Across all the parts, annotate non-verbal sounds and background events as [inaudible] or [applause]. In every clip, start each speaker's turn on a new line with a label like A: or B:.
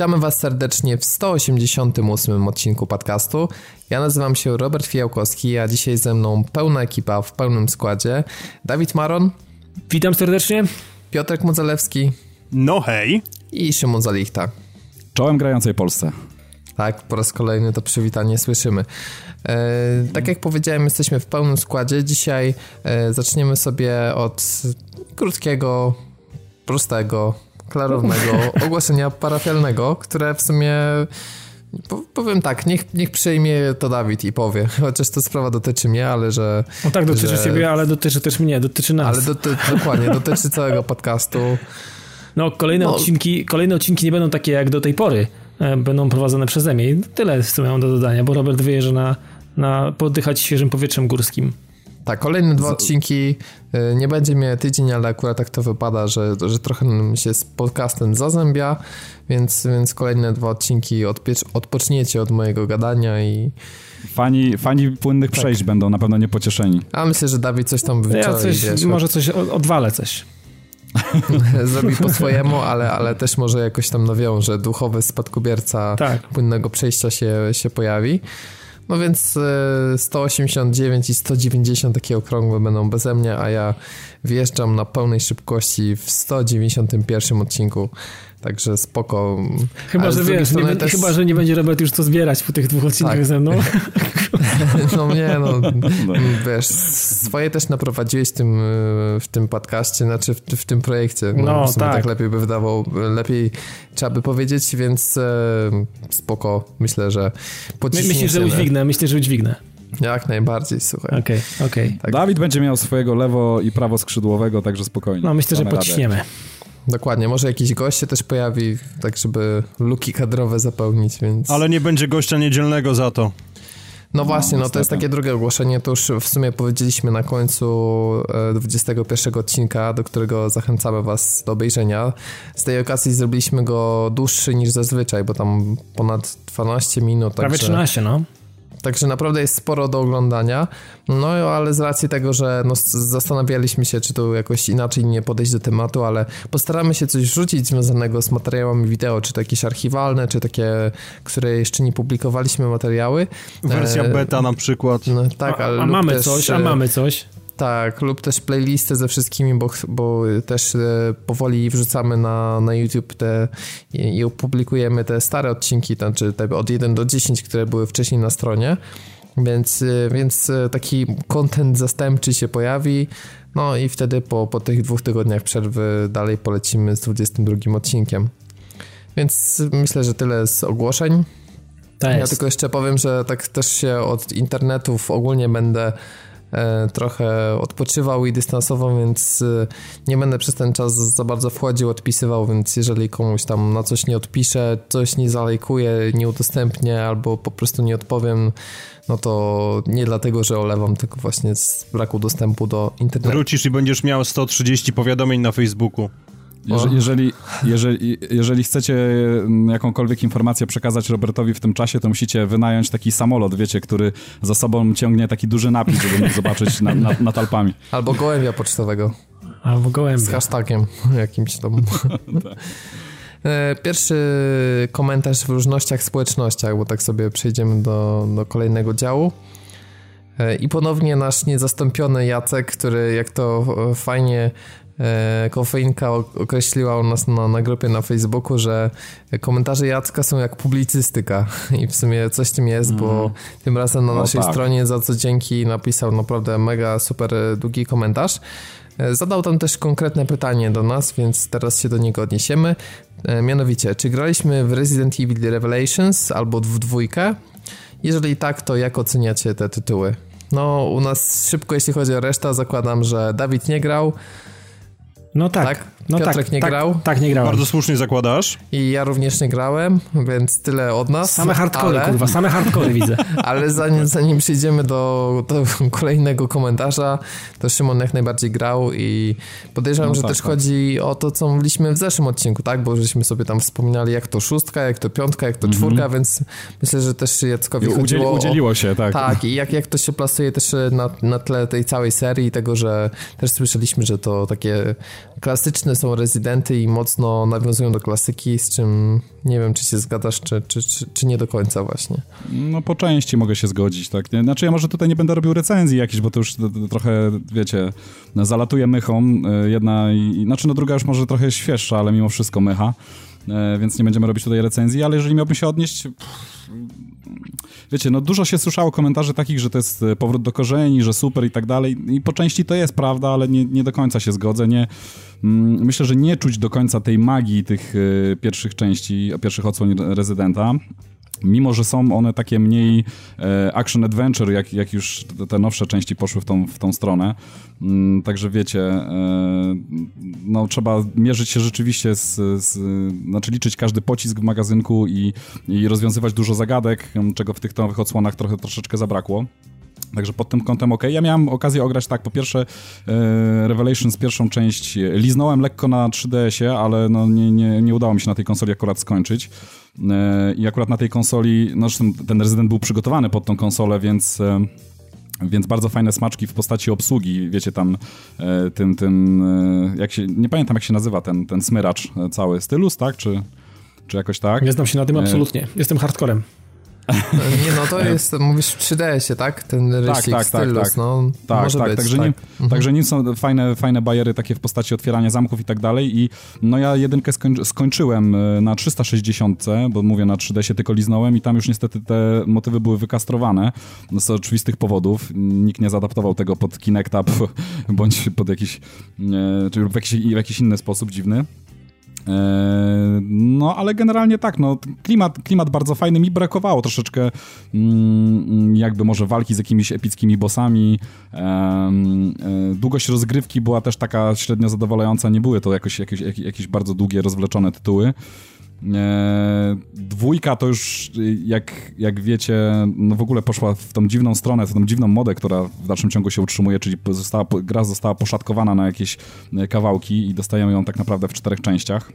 A: Witamy Was serdecznie w 188 odcinku podcastu. Ja nazywam się Robert Fijałkowski, a dzisiaj ze mną pełna ekipa w pełnym składzie. Dawid Maron.
B: Witam serdecznie.
A: Piotrek Modzelewski.
C: No hej.
A: I Szymon Zalichta.
D: Czołem grającej Polsce.
A: Tak, po raz kolejny to przywitanie słyszymy. E, tak jak powiedziałem, jesteśmy w pełnym składzie. Dzisiaj e, zaczniemy sobie od krótkiego, prostego, klarownego [laughs] ogłoszenia parafialnego, które w sumie powiem tak, niech, niech przejmie to Dawid i powie, chociaż to sprawa dotyczy mnie, ale że...
B: No tak, dotyczy
A: że,
B: ciebie, ale dotyczy też mnie, dotyczy nas.
A: Ale doty, dokładnie, dotyczy całego podcastu.
B: No, kolejne, no. Odcinki, kolejne odcinki nie będą takie jak do tej pory, e, będą prowadzone przeze mnie i tyle z tym mam do dodania, bo Robert wyjeżdża na, na poddychać świeżym powietrzem górskim.
A: Tak, kolejne dwa odcinki. Y, nie będzie mnie tydzień, ale akurat tak to wypada, że, że trochę się z podcastem zazębia, więc, więc kolejne dwa odcinki odpoczniecie od mojego gadania i.
D: Fani, fani płynnych tak. przejść będą na pewno niepocieszeni.
A: A myślę, że Dawid coś tam
B: wyczai. Ja coś, wiesz, może coś odwalę coś. [laughs]
A: Zrobi po swojemu, ale, ale też może jakoś tam nawiąże. Duchowy spadkobierca tak. płynnego przejścia się, się pojawi. No więc 189 e, i 190 takie okrągłe będą beze mnie, a ja wjeżdżam na pełnej szybkości w 191 odcinku. Także spoko.
B: Chyba, że wiesz, nie, też... chyba, że nie będzie Robert już co zbierać po tych dwóch odcinkach tak. ze mną. [laughs]
A: No nie, no, no. Wiesz, swoje też naprowadziłeś w tym, w tym podcaście, znaczy w, w tym projekcie. No, no tak. tak lepiej by wydawał, lepiej trzeba by powiedzieć, więc e, spoko. Myślę, że
B: Myślę, że udźwignę, myślę, że udźwignę.
A: Jak najbardziej, słuchaj.
B: Okej, okay, okej. Okay.
D: Tak. Dawid będzie miał swojego lewo i prawo skrzydłowego, także spokojnie.
B: No myślę, że pociśniemy.
A: Dokładnie, może jakiś gość się też pojawi, tak żeby luki kadrowe zapełnić, więc...
C: Ale nie będzie gościa niedzielnego za to.
A: No właśnie, no, no to jest takie drugie ogłoszenie, to już w sumie powiedzieliśmy na końcu 21 e, odcinka, do którego zachęcamy was do obejrzenia. Z tej okazji zrobiliśmy go dłuższy niż zazwyczaj, bo tam ponad 12 minut.
B: Prawie także... 13, no.
A: Także naprawdę jest sporo do oglądania. No ale z racji tego, że no, zastanawialiśmy się, czy tu jakoś inaczej nie podejść do tematu, ale postaramy się coś rzucić związanego z materiałami wideo, czy to jakieś archiwalne, czy takie, które jeszcze nie publikowaliśmy materiały.
C: Wersja e, beta na przykład.
A: No, tak, ale
B: a, a mamy też, coś, a mamy coś.
A: Tak, lub też playlistę ze wszystkimi, bo, bo też e, powoli wrzucamy na, na YouTube te i, i opublikujemy te stare odcinki, znaczy te od 1 do 10, które były wcześniej na stronie. Więc, e, więc e, taki content zastępczy się pojawi. No i wtedy po, po tych dwóch tygodniach przerwy dalej polecimy z 22 odcinkiem. Więc myślę, że tyle z ogłoszeń. Ja tylko jeszcze powiem, że tak też się od internetów ogólnie będę trochę odpoczywał i dystansował, więc e, nie będę przez ten czas za bardzo wchodził, odpisywał, więc jeżeli komuś tam na coś nie odpiszę, coś nie zalejkuję, nie udostępnię albo po prostu nie odpowiem, no to nie dlatego, że olewam, tylko właśnie z braku dostępu do internetu.
C: Wrócisz i będziesz miał 130 powiadomień na Facebooku.
D: Jeżeli, jeżeli, jeżeli, jeżeli, chcecie mm, jakąkolwiek informację przekazać Robertowi w tym czasie, to musicie wynająć taki samolot, wiecie, który za sobą ciągnie taki duży napis, żeby mógł zobaczyć na, na, nad Alpami.
A: Albo gołębia pocztowego.
B: Albo gołębia.
A: Z hashtagiem jakimś tam. [laughs] E, pierwszy komentarz w różnościach społecznościach, bo tak sobie przejdziemy do, do kolejnego działu. E, I ponownie nasz niezastąpiony Jacek, który jak to fajnie E, kofeinka określiła u nas na, na grupie na Facebooku, że komentarze Jacka są jak publicystyka i w sumie coś tym jest, mm. bo mhm. tym razem na naszej tak. stronie za co dzięki napisał naprawdę mega super długi komentarz. E, zadał tam też konkretne pytanie do nas, więc teraz się do niego odniesiemy. E, mianowicie, czy graliśmy w Resident Evil Revelations albo w dwójkę? Jeżeli tak, to jak oceniacie te tytuły? No, u nas szybko, jeśli chodzi o resztę, zakładam, że Dawid nie grał.
B: No tak. tak?
A: No Piotrek
B: tak,
A: nie
B: tak,
A: grał?
B: Tak, nie grałem.
C: Bardzo słusznie zakładasz.
A: I ja również nie grałem, więc tyle od nas.
B: Same hardcore, ale... kurwa, same hardcore widzę. [laughs]
A: ale zanim, zanim przejdziemy do, do, kolejnego komentarza, to Szymon jak najbardziej grał i podejrzewam, no że tak, też tak. chodzi o to, co mówiliśmy w zeszłym odcinku, tak? Bo żeśmy sobie tam wspominali, jak to szóstka, jak to piątka, jak to -hmm. czwórka, więc myślę, że też Jackowi I chodziło
D: Udzieliło się, tak.
A: Tak, i jak, jak to się plasuje też na, na tle tej całej serii, tego, że też słyszeliśmy, że to takie klasyczne są rezydenty i mocno nawiązują do klasyki, z czym nie wiem, czy się zgadasz, czy, czy, czy, czy nie do końca właśnie.
D: No po części mogę się zgodzić, tak. Znaczy ja może tutaj nie będę robił recenzji jakichś, bo to już trochę, wiecie, zalatuje mychą. E, jedna i, znaczy no druga już może trochę świeższa, ale mimo wszystko mycha. E, więc nie będziemy robić tutaj recenzji, ale jeżeli miałbym się odnieść... Wiecie, no dużo się słyszało komentarzy takich, że to jest e, powrót do korzeni, że super i tak dalej. I po części to jest prawda, ale nie, nie do końca się zgodzę, nie... Mm, myślę, że nie czuć do końca tej magii tych e, pierwszych części, pierwszych odsłon Rezydenta, mimo że są one takie mniej e, action-adventure, jak, jak już te nowsze części poszły w tą, w tą stronę. Mm, także wiecie, e, no trzeba mierzyć się rzeczywiście z, z, znaczy liczyć każdy pocisk w magazynku i, i rozwiązywać dużo zagadek, czego w tych nowych odsłonach trochę troszeczkę zabrakło. Także pod tym kątem ok. Ja miałem okazję ograć tak, po pierwsze e, Revelations pierwszą część liznąłem lekko na 3DS-ie, ale no nie, nie, nie udało mi się na tej konsoli akurat skończyć. E, I akurat na tej konsoli, no zresztą ten rezydent był przygotowany pod tą konsolę, więc... E, więc bardzo fajne smaczki w postaci obsługi, wiecie, tam e, tym, tym, e, jak się, nie pamiętam jak się nazywa ten, ten smyracz cały, stylus, tak, czy, czy jakoś tak?
B: Nie znam się na tym absolutnie, jestem hardcorem. [laughs]
A: Nie no, to jest, mówisz w 3DS-ie, tak? Ten rysik tak, tak, stylus, tak, tak. no tak, może tak, być,
D: także,
A: tak.
D: Nim, mhm. także nim są fajne, fajne bariery takie w postaci otwierania zamków i tak dalej i no ja jedynkę skończy, skończyłem e, na 360, bo mówię na 3DS-ie tylko liznąłem i tam już niestety te motywy były wykastrowane z oczywistych powodów. Nikt nie zaadaptował tego pod Kinecta [laughs] bądź pod jakiś, czy w jakiś, w jakiś inny sposób dziwny. E, no, ale generalnie tak, no, klimat, klimat bardzo fajny. Mi brakowało troszeczkę mm, jakby może walki z jakimiś epickimi bossami. E, długość rozgrywki była też taka średnio zadowalająca. Nie były to jakoś, jakieś, jakieś bardzo długie, rozwleczone tytuły. E, dwójka to już, jak, jak wiecie, no w ogóle poszła w tą dziwną stronę, w tą dziwną modę, która w dalszym ciągu się utrzymuje, czyli została, gra została poszatkowana na jakieś e, kawałki i dostajemy ją tak naprawdę w czterech częściach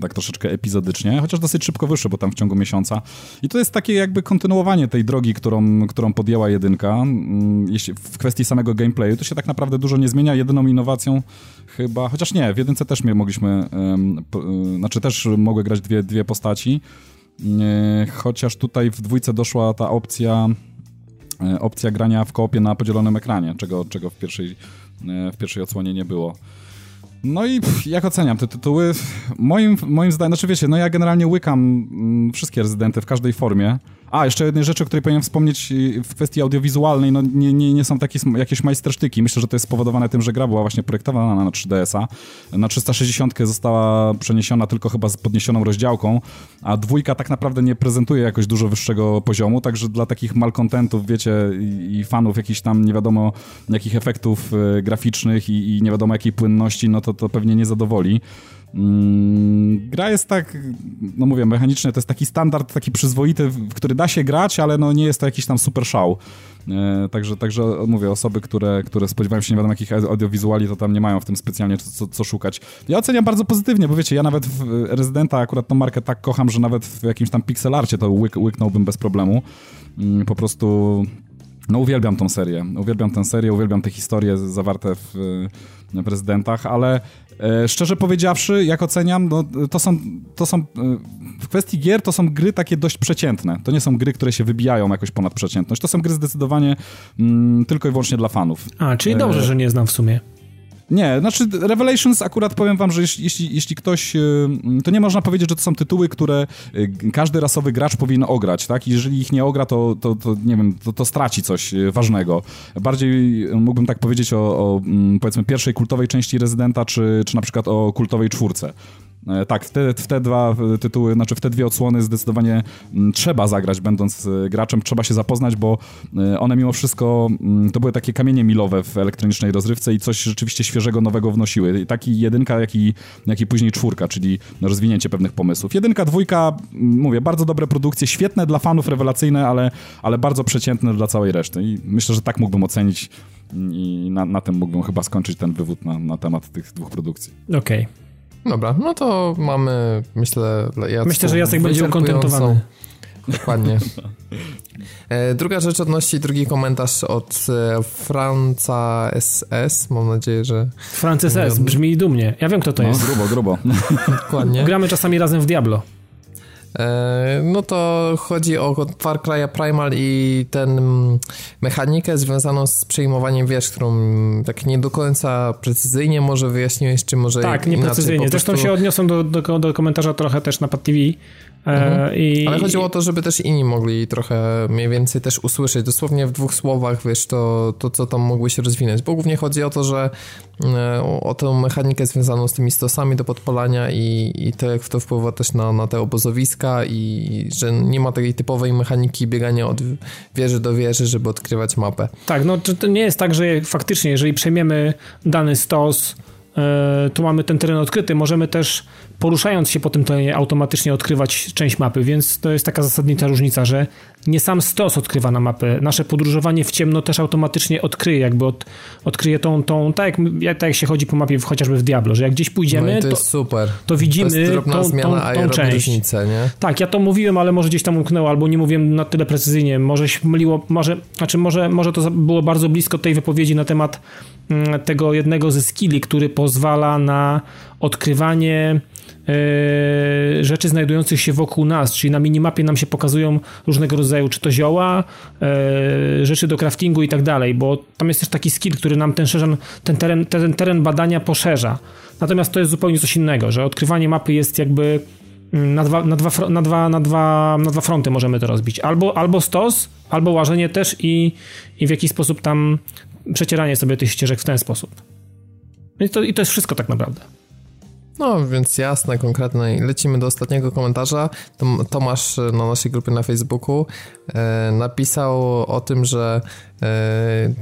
D: tak troszeczkę epizodycznie, chociaż dosyć szybko wyszło, bo tam w ciągu miesiąca. I to jest takie jakby kontynuowanie tej drogi, którą, którą podjęła jedynka. Mm, jeśli w kwestii samego gameplayu, to się tak naprawdę dużo nie zmienia. Jedyną innowacją chyba, chociaż nie, w jedynce też mogliśmy, um, znaczy też mogły grać dwie, dwie postaci, e, chociaż tutaj w dwójce doszła ta opcja e, opcja grania w koopie na podzielonym ekranie, czego, czego w, pierwszej, w pierwszej odsłonie nie było. No i pff, jak oceniam te tytuły? Moim, moim zdaniem, znaczy wiecie, no ja generalnie łykam mm, wszystkie rezydenty w każdej formie. A, jeszcze jednej rzeczy, o której powinienem wspomnieć w kwestii audiowizualnej, no nie, nie, nie są takie jakieś majstersztyki. Myślę, że to jest spowodowane tym, że gra była właśnie projektowana na 3DS-a. Na 360 została przeniesiona tylko chyba z podniesioną rozdziałką, a dwójka tak naprawdę nie prezentuje jakoś dużo wyższego poziomu, także dla takich malkontentów, wiecie, i, i fanów jakichś tam nie wiadomo jakich efektów y, graficznych i, i nie wiadomo jakiej płynności, no to to pewnie nie zadowoli. Mm, gra jest tak, no mówię, mechanicznie to jest taki standard, taki przyzwoity, w który da się grać, ale no nie jest to jakiś tam super szał. E, także, także mówię, osoby, które, które spodziewają się nie wiadomo jakich audiowizuali, to tam nie mają w tym specjalnie co, co szukać. Ja oceniam bardzo pozytywnie, bo wiecie, ja nawet w Residenta akurat tą markę tak kocham, że nawet w jakimś tam pixelarcie to łyk, łyknąłbym bez problemu. Mm, po prostu no uwielbiam tą serię, uwielbiam tę serię, uwielbiam te historie zawarte w, prezydentach, ale e, szczerze powiedziawszy, jak oceniam, no, to są, to są e, w kwestii gier to są gry takie dość przeciętne. To nie są gry, które się wybijają jakoś ponad przeciętność. To są gry zdecydowanie mm, tylko i wyłącznie dla fanów.
B: A, czyli dobrze, e... że nie znam w sumie.
D: Nie, znaczy Revelations akurat powiem wam, że jeśli, jeśli, ktoś, y, to nie można powiedzieć, że to są tytuły, które y, każdy rasowy gracz powinien ograć, tak? Jeżeli ich nie ogra, to, to, to nie wiem, to, to straci coś y, ważnego. Bardziej mógłbym tak powiedzieć o, o mm, powiedzmy pierwszej kultowej części Rezydenta, czy, czy na przykład o kultowej czwórce. E, tak, w te, w te dwa tytuły, znaczy w te dwie odsłony zdecydowanie mm, trzeba zagrać, będąc e, graczem, trzeba się zapoznać, bo e, one mimo wszystko mm, to były takie kamienie milowe w elektronicznej rozrywce i coś rzeczywiście świeżego, nowego wnosiły. Taki jedynka, jak i, jak i później czwórka, czyli rozwinięcie pewnych pomysłów. Jedynka, dwójka, mm, mówię, bardzo dobre produkcje, świetne dla fanów, rewelacyjne, ale, ale bardzo przeciętne dla całej reszty. I myślę, że tak mógłbym ocenić i na, na tym mógłbym chyba skończyć ten wywód na, na temat tych dwóch produkcji.
B: Okej. Okay.
A: Dobra, no to mamy, myślę,
B: Myślę, że Jacek będzie ukontentowany.
A: Dokładnie. E, druga rzecz odnosi drugi komentarz od e, Franca SS. Mam nadzieję, że.
B: Francis S. Brzmi dumnie. Ja wiem, kto to
D: No,
B: jest.
D: grubo, grubo.
A: Dokładnie.
B: Gramy czasami razem w Diablo.
A: E, No to chodzi o Far Cry'a Primal i ten mm, mechanikę związaną z przejmowaniem wież, którą mm, tak nie do końca precyzyjnie może wyjaśniłeś, czy może
B: Tak, nieprecyzyjnie.
A: po
B: Zresztą
A: prostu-
B: się odniosłem do, do, do komentarza trochę też na Pad TV. E, i,
A: Ale chodziło o to, żeby też inni mogli trochę mniej więcej też usłyszeć, dosłownie w dwóch słowach, wiesz, to, to co tam mogły się rozwinąć. Bo głównie chodzi o to, że e, o, o tę mechanikę związaną z tymi stosami do podpalania i, i to, jak to wpływa też na, na te obozowiska i że nie ma takiej typowej mechaniki biegania od wieży do wieży, żeby odkrywać mapę.
B: Tak, no to, to nie jest tak, że faktycznie, jeżeli przejmiemy dany stos, e, tu mamy ten teren odkryty, możemy też poruszając się po tym terenie automatycznie odkrywać część mapy, więc to jest taka zasadnicza różnica, że nie sam stos odkrywa na mapę. Nasze podróżowanie w ciemno też automatycznie odkryje, jakby od, odkryje tą, tą tak, jak, tak jak się chodzi po mapie chociażby w Diablo, że jak gdzieś
A: No
B: pójdziemy,
A: i to
B: to,
A: jest super.
B: to widzimy
A: to jest
B: tą,
A: zmiana,
B: tą, tą
A: robi
B: część.
A: różnicę, nie?
B: Tak, ja to mówiłem, ale może gdzieś tam umknęło, albo nie mówiłem na tyle precyzyjnie. Może się myliło, może, znaczy może, może to było bardzo blisko tej wypowiedzi na temat mm, tego jednego ze skilli, który pozwala na odkrywanie rzeczy znajdujących się wokół nas, czyli na minimapie nam się pokazują różnego rodzaju, czy to zioła, e, rzeczy do craftingu i tak dalej, bo tam jest też taki skill, który nam ten, szerzan, ten, teren, ten teren badania poszerza. Natomiast to jest zupełnie coś innego, że odkrywanie mapy jest jakby mm, na dwa, na dwa, na dwa, na dwa, na dwa fronty możemy to rozbić. Albo, albo stos, albo łażenie też i, i w jakiś sposób tam przecieranie sobie tych ścieżek w ten sposób. No I to, I to jest wszystko tak naprawdę.
A: No, więc jasne, konkretne. Lecimy do ostatniego komentarza. Tom, Tomasz e, na naszej grupie na Facebooku e, napisał o tym, że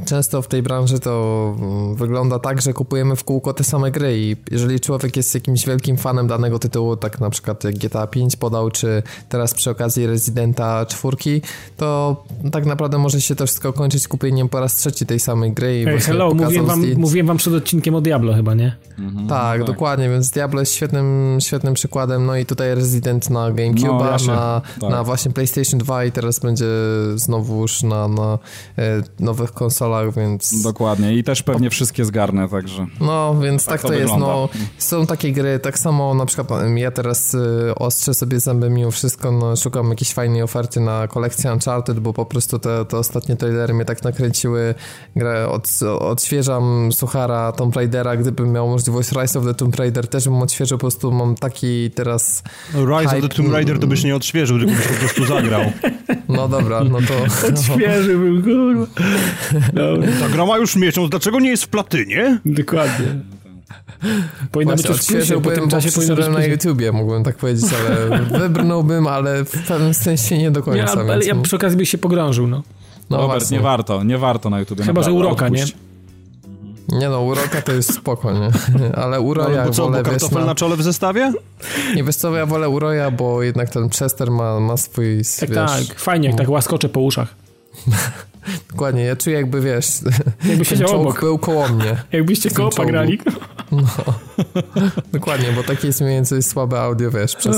A: często w tej branży to mm, wygląda tak, że kupujemy w kółko te same gry i jeżeli człowiek jest jakimś wielkim fanem danego tytułu, tak na przykład jak GTA 5 podał, czy teraz przy okazji Residenta 4, to tak naprawdę może się to wszystko kończyć kupieniem po raz trzeci tej samej gry i
B: Hey, hello, mówiłem wam,
A: zdjęć-
B: mówiłem wam przed odcinkiem o Diablo chyba, nie?
A: tak,
D: tak.
A: dokładnie, więc Diablo jest świetnym, świetnym przykładem, no i tutaj Resident na GameCube,
D: No, ja się-
A: na,
D: tak.
A: na właśnie PlayStation 2 i teraz będzie znowu już na, na e, nowych konsolach, więc
D: Dokładnie. I też pewnie wszystkie zgarnę, także...
A: no, więc tak,
D: Tak
A: to,
D: to
A: jest, no, są takie gry, tak samo na przykład em, ja teraz y, ostrzę sobie zęby mimo wszystko, no, szukam jakiejś fajnej oferty na kolekcję Uncharted, bo po prostu te, te ostatnie trailery mnie tak nakręciły, grę od, odświeżam Suchara, Tomb Raidera, gdybym miał możliwość Rise of the Tomb Raider, też bym odświeżył, po prostu mam taki teraz,
C: Rise of
A: Hype.
C: the Tomb Raider to byś nie odświeżył, tylko byś po prostu zagrał.
A: no dobra, no to...
B: Świeży był, kurwa. Dobra,
C: Ta gra ma już miesiąc, dlaczego nie jest w platynie?
B: dokładnie. Powinno być
A: Właśnie
B: w plusie, po tym czasie powinno być
A: na. YouTubie, mógłbym tak powiedzieć, ale wybrnąłbym, ale w pewnym sensie nie do końca,
B: Nie, ale
A: więc
B: ja
A: no,
B: przy okazji byś się pogrążył, no.
A: no
D: Robert,
A: właśnie.
D: nie warto, nie warto na YouTube.
B: Chyba, że uroka, nie?
A: Nie no, uroka to jest spoko, nie? [laughs] Ale uroja
C: Ale bo co,
A: wolę,
C: bo kartofel
A: na...
C: na czole w zestawie?
A: Nie wiesz co, ja wolę uroja, bo jednak ten Chester ma, ma swój,
B: Tak,
A: wiesz...
B: tak, fajnie, jak tak łaskocze po uszach. [laughs]
A: Dokładnie, ja czuję jakby, wiesz,
B: Jakby
A: czołg
B: obok.
A: był koło mnie. [laughs]
B: Jakbyście
A: czołgu.
B: grali. [laughs]
A: Dokładnie, bo takie jest mniej więcej słabe audio, wiesz, przez,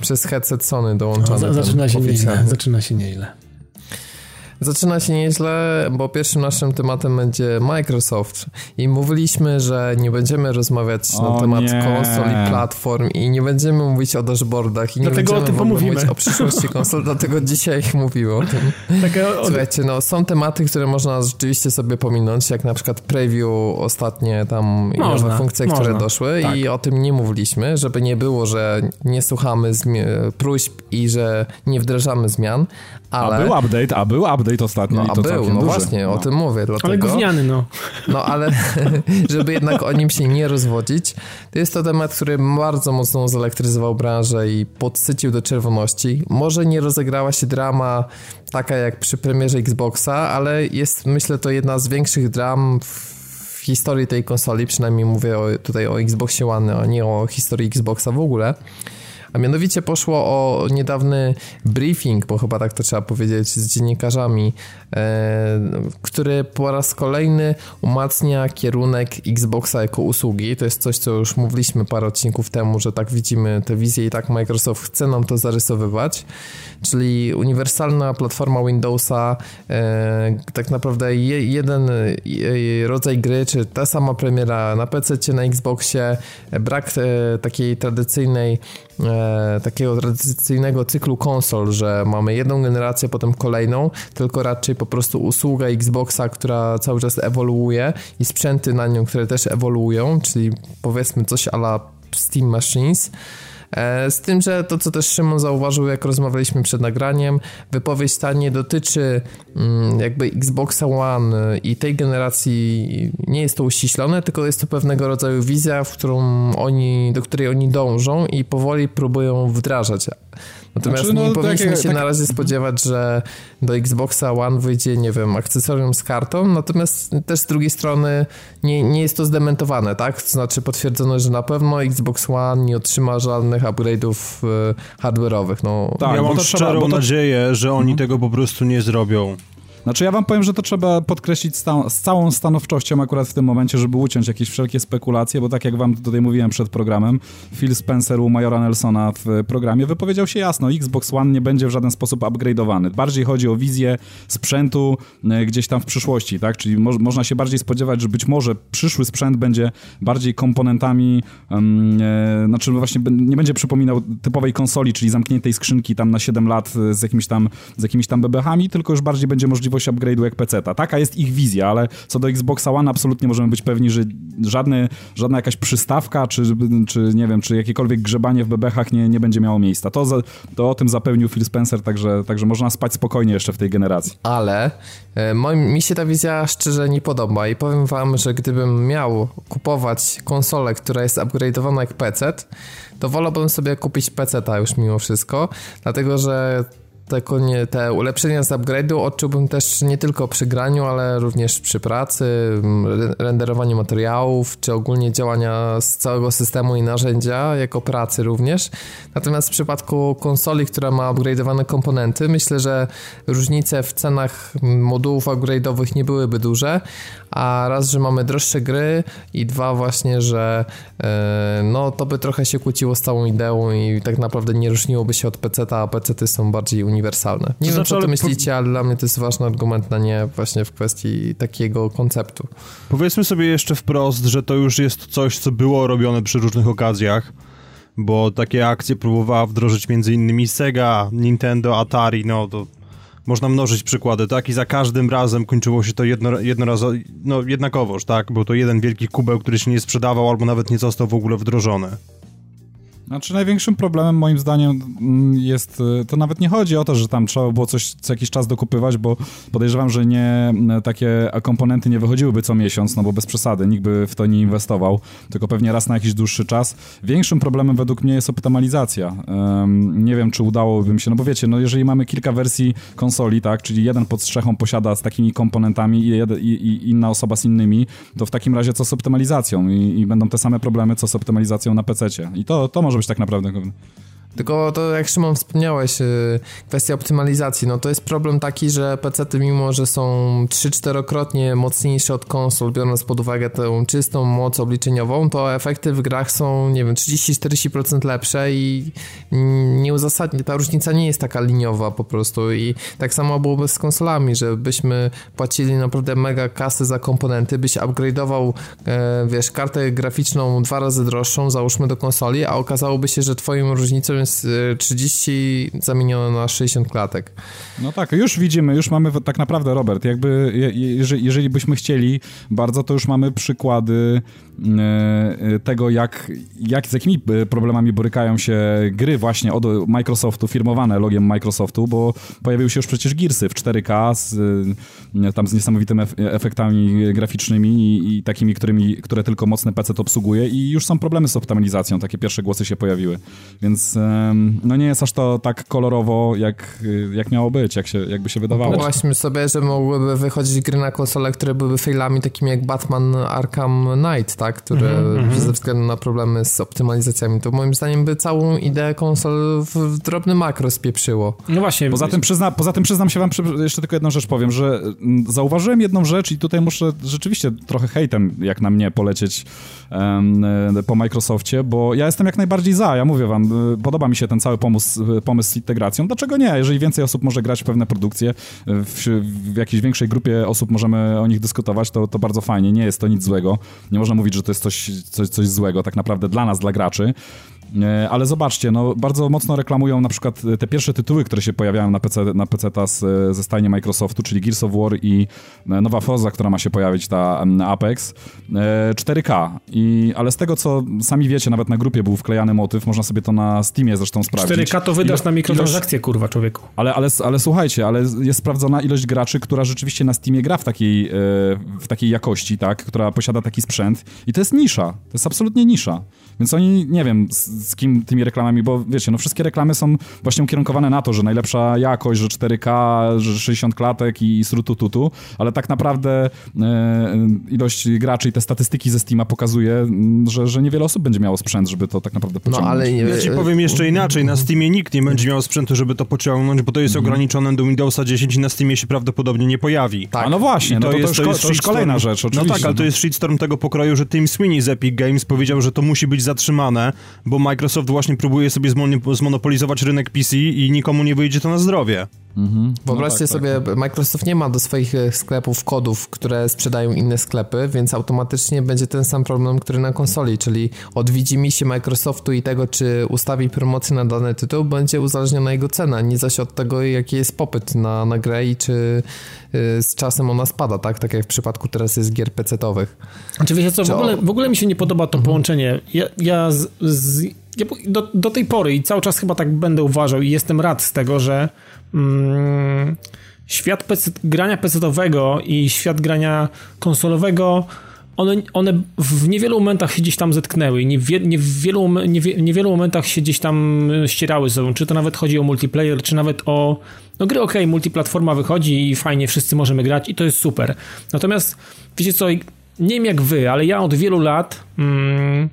A: przez headset Sony dołączony.
B: Za- Zaczyna się nieźle, zaczyna się nieźle.
A: Zaczyna się nieźle, bo pierwszym naszym tematem będzie Microsoft i mówiliśmy, że nie będziemy rozmawiać
D: O
A: na temat
D: nie.
A: konsol i platform i nie będziemy mówić o dashboardach i nie
B: Dlatego o
A: będziemy
B: tym
A: w ogóle
B: pomówimy.
A: mówić o przyszłości konsol, dlatego dzisiaj [laughs] mówimy o tym.
B: Taka.
A: Słuchajcie, no są tematy, które można rzeczywiście sobie pominąć, jak na przykład preview ostatnie tam i
B: Można,
A: nowe funkcje, które
B: można,
A: doszły
B: tak.
A: i o tym nie mówiliśmy, żeby nie było, że nie słuchamy próśb i że nie wdrażamy zmian, ale...
D: A był update, a był update ostatnio
A: no,
D: i
A: a
D: to
A: był, no
D: duży.
A: właśnie, o
D: No.
A: tym mówię, dlatego...
B: Ale gówniany, no.
A: No ale [laughs] żeby jednak o nim się nie rozwodzić, to jest to temat, który bardzo mocno zelektryzował branżę i podsycił do czerwoności. Może nie rozegrała się drama taka jak przy premierze Xboxa, ale jest myślę to jedna z większych dram w historii tej konsoli, przynajmniej mówię o, tutaj o Xboxie One, a nie o historii Xboxa w ogóle. A mianowicie poszło o niedawny briefing, bo chyba tak to trzeba powiedzieć, z dziennikarzami, e, który po raz kolejny umacnia kierunek Xboxa jako usługi. To jest coś, co już mówiliśmy parę odcinków temu, że tak widzimy tę wizję i tak Microsoft chce nam to zarysowywać, czyli uniwersalna platforma Windowsa, e, tak naprawdę je, jeden e, rodzaj gry, czy ta sama premiera na PC, na Xboxie, brak takiej tradycyjnej takiego tradycyjnego cyklu konsol, że mamy jedną generację, potem kolejną, tylko raczej po prostu usługa Xboxa, która cały czas ewoluuje i sprzęty na nią, które też ewoluują, czyli powiedzmy coś ala Steam Machines. E, z tym, że to, co też Szymon zauważył, jak rozmawialiśmy przed nagraniem, wypowiedź ta nie dotyczy mm, jakby Xboxa One i tej generacji nie jest to uściślone, tylko jest to pewnego rodzaju wizja, w którą oni, do której oni dążą i powoli próbują wdrażać. Natomiast znaczy, no, nie powinniśmy takie, się na razie spodziewać, że do Xboxa One wyjdzie, nie wiem, akcesorium z kartą, natomiast też z drugiej strony nie, nie jest to zdementowane, tak? To znaczy potwierdzono, że na pewno Xbox One nie otrzyma żadnych upgrade'ów e, hardware'owych. No,
C: tak, ja mam szczerą to... nadzieję, że oni mhm. tego po prostu nie zrobią.
D: Znaczy ja wam powiem, że to trzeba podkreślić z, z, całą stanowczością akurat w tym momencie, żeby uciąć jakieś wszelkie spekulacje, bo tak jak wam tutaj mówiłem przed programem, Phil Spencer u Majora Nelsona w programie wypowiedział się jasno, Xbox One nie będzie w żaden sposób upgrade'owany. Bardziej chodzi o wizję sprzętu e, gdzieś tam w przyszłości, tak? Czyli mo można się bardziej spodziewać, że być może przyszły sprzęt będzie bardziej komponentami, um, e, znaczy właśnie nie będzie przypominał typowej konsoli, czyli zamkniętej skrzynki tam na 7 lat z jakimiś tam, z jakimiś tam bebechami, tylko już bardziej będzie możliwe możliwość upgrade'u jak PC-ta. Taka jest ich wizja, ale co do Xboxa One absolutnie możemy być pewni, że żadny, żadna jakaś przystawka, czy, czy nie wiem, czy jakiekolwiek grzebanie w bebechach nie, nie będzie miało miejsca. To, to o tym zapewnił Phil Spencer, także, także można spać spokojnie jeszcze w tej generacji.
A: Ale e, mi się ta wizja szczerze nie podoba i powiem wam, że gdybym miał kupować konsolę, która jest upgrade'owana jak PC, to wolałbym sobie kupić PC-ta już mimo wszystko, dlatego że te, te ulepszenia z upgrade'u odczułbym też nie tylko przy graniu, ale również przy pracy, renderowaniu materiałów, czy ogólnie działania z całego systemu i narzędzia, jako pracy również. Natomiast w przypadku konsoli, która ma upgrade'owane komponenty, myślę, że różnice w cenach modułów upgrade'owych nie byłyby duże, a raz, że mamy droższe gry i dwa właśnie, że e, no to by trochę się kłóciło z całą ideą i tak naprawdę nie różniłoby się od PC-a, a PC-ty są bardziej uniwersalne. Nie to wiem, znaczy, co ty myślicie, ale dla mnie to jest ważny argument na nie właśnie w kwestii takiego konceptu.
C: Powiedzmy sobie jeszcze wprost, że to już jest coś, co było robione przy różnych okazjach, bo takie akcje próbowała wdrożyć między innymi Sega, Nintendo, Atari, no to można mnożyć przykłady, tak? I za każdym razem kończyło się to jedno, jednorazowo, no jednakowoż, tak? Był to jeden wielki kubeł, który się nie sprzedawał albo nawet nie został w ogóle wdrożony.
D: Znaczy największym problemem moim zdaniem jest, y, to nawet nie chodzi o to, że tam trzeba było coś co jakiś czas dokupywać, bo podejrzewam, że nie takie komponenty nie wychodziłyby co miesiąc, no bo bez przesady, nikt by w to nie inwestował, tylko pewnie raz na jakiś dłuższy czas. Większym problemem według mnie jest optymalizacja. Um, nie wiem, czy udałoby mi się, no bo wiecie, no jeżeli mamy kilka wersji konsoli, tak, czyli jeden pod strzechą posiada z takimi komponentami i, i, i inna osoba z innymi, to w takim razie co z optymalizacją? I, i będą te same problemy, co z optymalizacją na PC-cie. I to, to może tak naprawdę.
A: Tylko to, jak Szymon wspomniałeś, y, kwestia optymalizacji, no to jest problem taki, że PC-ty mimo, że są 3-4-krotnie mocniejsze od konsol, biorąc pod uwagę tę czystą moc obliczeniową, to efekty w grach są, nie wiem, 30-40% lepsze i nieuzasadnie, ta różnica nie jest taka liniowa po prostu. I tak samo byłoby z konsolami, że byśmy płacili naprawdę mega kasy za komponenty, byś upgrade'ował, e, wiesz, kartę graficzną dwa razy droższą, załóżmy do konsoli, a okazałoby się, że twoją różnicą jest 30 y, zamienione na 60 klatek.
D: No tak, już widzimy, już mamy tak naprawdę, Robert, jakby jeżeli, byśmy chcieli bardzo, to już mamy przykłady tego, jak, jak z jakimi e, problemami borykają się gry właśnie od Microsoftu, firmowane logiem Microsoftu, bo pojawiły się już przecież Gearsy w 4K z, e, tam z niesamowitymi efektami graficznymi i, i takimi, którymi, które tylko mocny PC obsługuje i już są problemy z optymalizacją, takie pierwsze głosy się pojawiły, więc no nie jest aż to tak kolorowo, jak, jak miało być, jak się, jakby się wydawało.
A: Wyobraźmy sobie, że mogłyby wychodzić gry na konsole, które byłyby failami takimi jak Batman Arkham Knight, tak? Które mm -hmm. ze względu na problemy z optymalizacjami, to moim zdaniem by całą ideę konsol w drobny makro spieprzyło.
B: No właśnie.
D: Poza tym, przyzna, poza tym przyznam się wam, jeszcze tylko jedną rzecz powiem, że mm, zauważyłem jedną rzecz i tutaj muszę rzeczywiście trochę hejtem, jak na mnie, polecieć um, po Microsoftie, bo ja jestem jak najbardziej za, ja mówię wam, y, podoba mi się ten cały pomysł, pomysł z integracją. Dlaczego nie? Jeżeli więcej osób może grać w pewne produkcje, w, w jakiejś większej grupie osób możemy o nich dyskutować, to, to bardzo fajnie, nie jest to nic złego. Nie można mówić, że to jest coś, coś, coś złego tak naprawdę dla nas, dla graczy. E, ale zobaczcie, no bardzo mocno reklamują na przykład te pierwsze tytuły, które się pojawiają na PC, na PC z, ze stajni Microsoftu, czyli Gears of War i e, nowa Forza, która ma się pojawić, ta Apex, 4K. E, I, ale z tego, co sami wiecie, nawet na grupie był wklejany motyw, można sobie to na Steamie zresztą sprawdzić.
B: 4K to wydasz Ilo, na mikrotransakcje, ilość... kurwa, człowieku.
D: Ale, ale, ale słuchajcie, ale jest sprawdzona ilość graczy, która rzeczywiście na Steamie gra w takiej, w takiej jakości, tak, która posiada taki sprzęt i to jest nisza, to jest absolutnie nisza. Więc oni, nie wiem, z kim tymi reklamami, bo wiecie, no wszystkie reklamy są właśnie ukierunkowane na to, że najlepsza jakość, że 4K, że 60 klatek i srutututu, ale tak naprawdę e, ilość graczy i te statystyki ze Steama pokazuje, że, że niewiele osób będzie miało sprzęt, żeby to tak naprawdę pociągnąć. No ale
C: nie, ja ci powiem jeszcze inaczej, na Steamie nikt nie będzie miał sprzętu, żeby to pociągnąć, bo to jest mhm. ograniczone do Windowsa 10 i na Steamie się prawdopodobnie nie pojawi.
D: Tak. A no właśnie, no to, to, jest, to, jest, to jest kolejna rzecz, oczywiście.
C: No tak, ale to jest shitstorm tego pokroju, że Tim Sweeney z Epic Games powiedział, że to musi być zatrzymane, bo Microsoft właśnie próbuje sobie zmonopolizować rynek PC i nikomu nie wyjdzie to na zdrowie.
A: Mhm. Wyobraźcie no tak, sobie, tak. Microsoft nie ma do swoich e, sklepów kodów, które sprzedają inne sklepy, więc automatycznie będzie ten sam problem, który na konsoli, czyli od widzimisię Microsoftu i tego, czy ustawi promocję na dany tytuł, będzie uzależniona jego cena, nie zaś od tego, jaki jest popyt na, na grę i czy y, z czasem ona spada, tak? Tak jak w przypadku teraz jest gier PC-owych.
B: Wiecie co, w ogóle, w ogóle mi się nie podoba to mhm. połączenie. Ja, ja z, z ja do, do tej pory i cały czas chyba tak będę uważał i jestem rad z tego, że mm, świat PC, grania PC-owego i świat grania konsolowego one, one w niewielu momentach się gdzieś tam zetknęły i nie nie w wielu, nie w, niewielu momentach się gdzieś tam ścierały ze sobą. Czy to nawet chodzi o multiplayer, czy nawet o no gry ok, multiplatforma wychodzi i fajnie, wszyscy możemy grać i to jest super. Natomiast wiecie co, nie wiem jak wy, ale ja od wielu lat mm,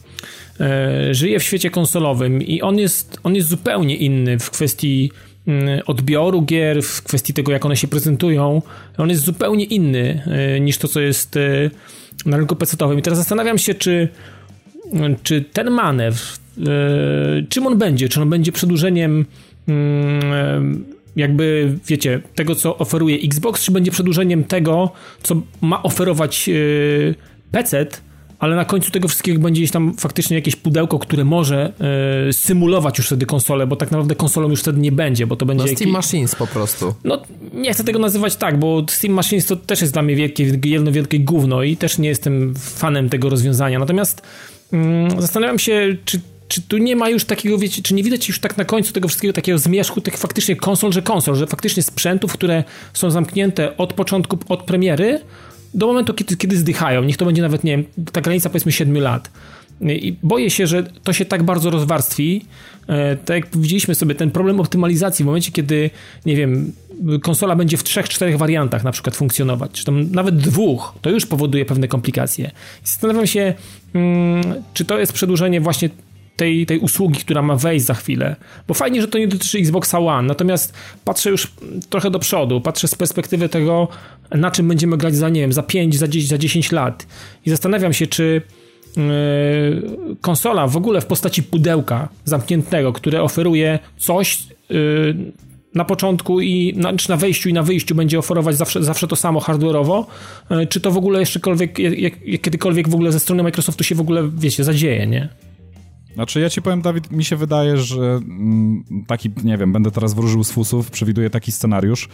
B: e, żyję w świecie konsolowym i on jest, on jest zupełnie inny w kwestii mm, odbioru gier, w kwestii tego, jak one się prezentują. On jest zupełnie inny e, niż to, co jest e, na rynku PC-owym. I teraz zastanawiam się, czy, czy ten manewr, czym on będzie? Czy on będzie przedłużeniem mm, jakby, wiecie, tego, co oferuje Xbox, czy będzie przedłużeniem tego, co ma oferować yy, PC, ale na końcu tego wszystkiego będzie gdzieś tam faktycznie jakieś pudełko, które może yy, symulować już wtedy konsolę, bo tak naprawdę konsolą już wtedy nie będzie, bo to będzie... No
A: Steam Machines po prostu.
B: No, nie chcę tego nazywać tak, bo Steam Machines to też jest dla mnie wielkie, jedno wielkie gówno i też nie jestem fanem tego rozwiązania. Natomiast yy, zastanawiam się, czy czy tu nie ma już takiego, wiecie, czy nie widać już tak na końcu tego wszystkiego takiego zmierzchu tych faktycznie konsol, że konsol, że faktycznie sprzętów, które są zamknięte od początku, od premiery do momentu, kiedy, kiedy zdychają. Niech to będzie nawet, nie wiem, ta granica powiedzmy 7 lat. I boję się, że to się tak bardzo rozwarstwi. E, tak jak widzieliśmy sobie, ten problem optymalizacji w momencie, kiedy, nie wiem, konsola będzie w trzech, czterech wariantach na przykład funkcjonować, czy tam nawet dwóch, to już powoduje pewne komplikacje. Zastanawiam się, mm, czy to jest przedłużenie właśnie tej, tej usługi, która ma wejść za chwilę. Bo fajnie, że to nie dotyczy Xboxa One, natomiast patrzę już trochę do przodu, patrzę z perspektywy tego, na czym będziemy grać za, nie wiem, za 5, za 10, za 10 lat. I zastanawiam się, czy yy, konsola w ogóle w postaci pudełka zamkniętego, które oferuje coś yy, na początku i na, czy na wejściu i na wyjściu będzie oferować zawsze, zawsze to samo hardware'owo, yy, czy to w ogóle jeszczekolwiek, jak, kiedykolwiek w ogóle ze strony Microsoftu się w ogóle, wiecie, zadzieje, nie?
D: Znaczy ja ci powiem, Dawid, mi się wydaje, że mm, taki, nie wiem, będę teraz wróżył z fusów, przewiduję taki scenariusz,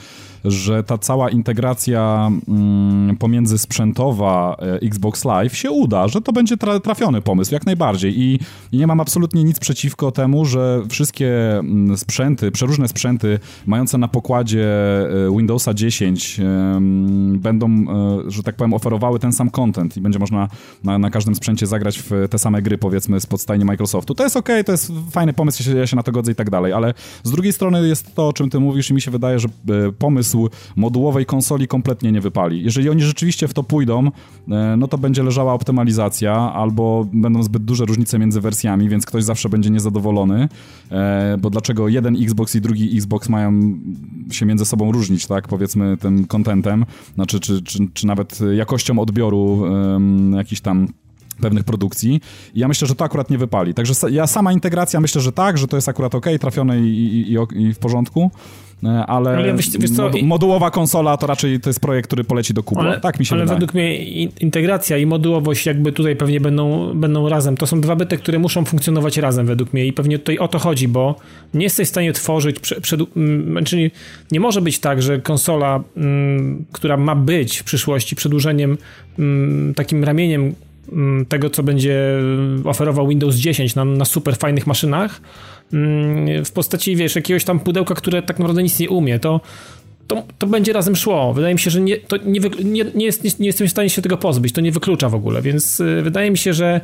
D: że ta cała integracja mm, pomiędzy sprzętowa e, Xbox Live się uda, że to będzie trafiony pomysł, jak najbardziej. I, nie mam absolutnie nic przeciwko temu, że wszystkie mm, sprzęty, przeróżne sprzęty mające na pokładzie e, Windowsa 10 będą, e, że tak powiem, oferowały ten sam content i będzie można na, na każdym sprzęcie zagrać w te same gry, powiedzmy, z podstajni Microsoft Microsoftu. To jest okej, okay, to jest fajny pomysł, ja się na to godzę i tak dalej, ale z drugiej strony jest to, o czym ty mówisz i mi się wydaje, że e, pomysł modułowej konsoli kompletnie nie wypali. Jeżeli oni rzeczywiście w to pójdą, e, no to będzie leżała optymalizacja albo będą zbyt duże różnice między wersjami, więc ktoś zawsze będzie niezadowolony, e, bo dlaczego jeden Xbox i drugi Xbox mają się między sobą różnić, tak, powiedzmy tym kontentem, znaczy, czy, czy, czy nawet jakością odbioru jakiś tam pewnych produkcji. I ja myślę, że to akurat nie wypali. Także ja sama integracja myślę, że tak, że to jest akurat ok, trafione i, i, i w porządku. E, ale, ale wiesz, wiesz co, modułowa konsola to raczej to jest projekt, który poleci do kubła. tak mi się
B: ale
D: wydaje.
B: według mnie integracja i modułowość jakby tutaj pewnie będą, będą razem. To są dwa byty, które muszą funkcjonować razem według mnie i pewnie tutaj o to chodzi, bo nie jesteś w stanie tworzyć, przed, przed, czyli nie może być tak, że konsola, która ma być w przyszłości przedłużeniem, takim ramieniem tego, co będzie oferował Windows 10 na, na super fajnych maszynach, w postaci, wiesz, jakiegoś tam pudełka, które tak naprawdę nic nie umie, to, to, to będzie razem szło. Wydaje mi się, że nie, to nie, nie, nie, jest, nie, nie jestem w stanie się tego pozbyć, to nie wyklucza w ogóle, więc y, wydaje mi się, że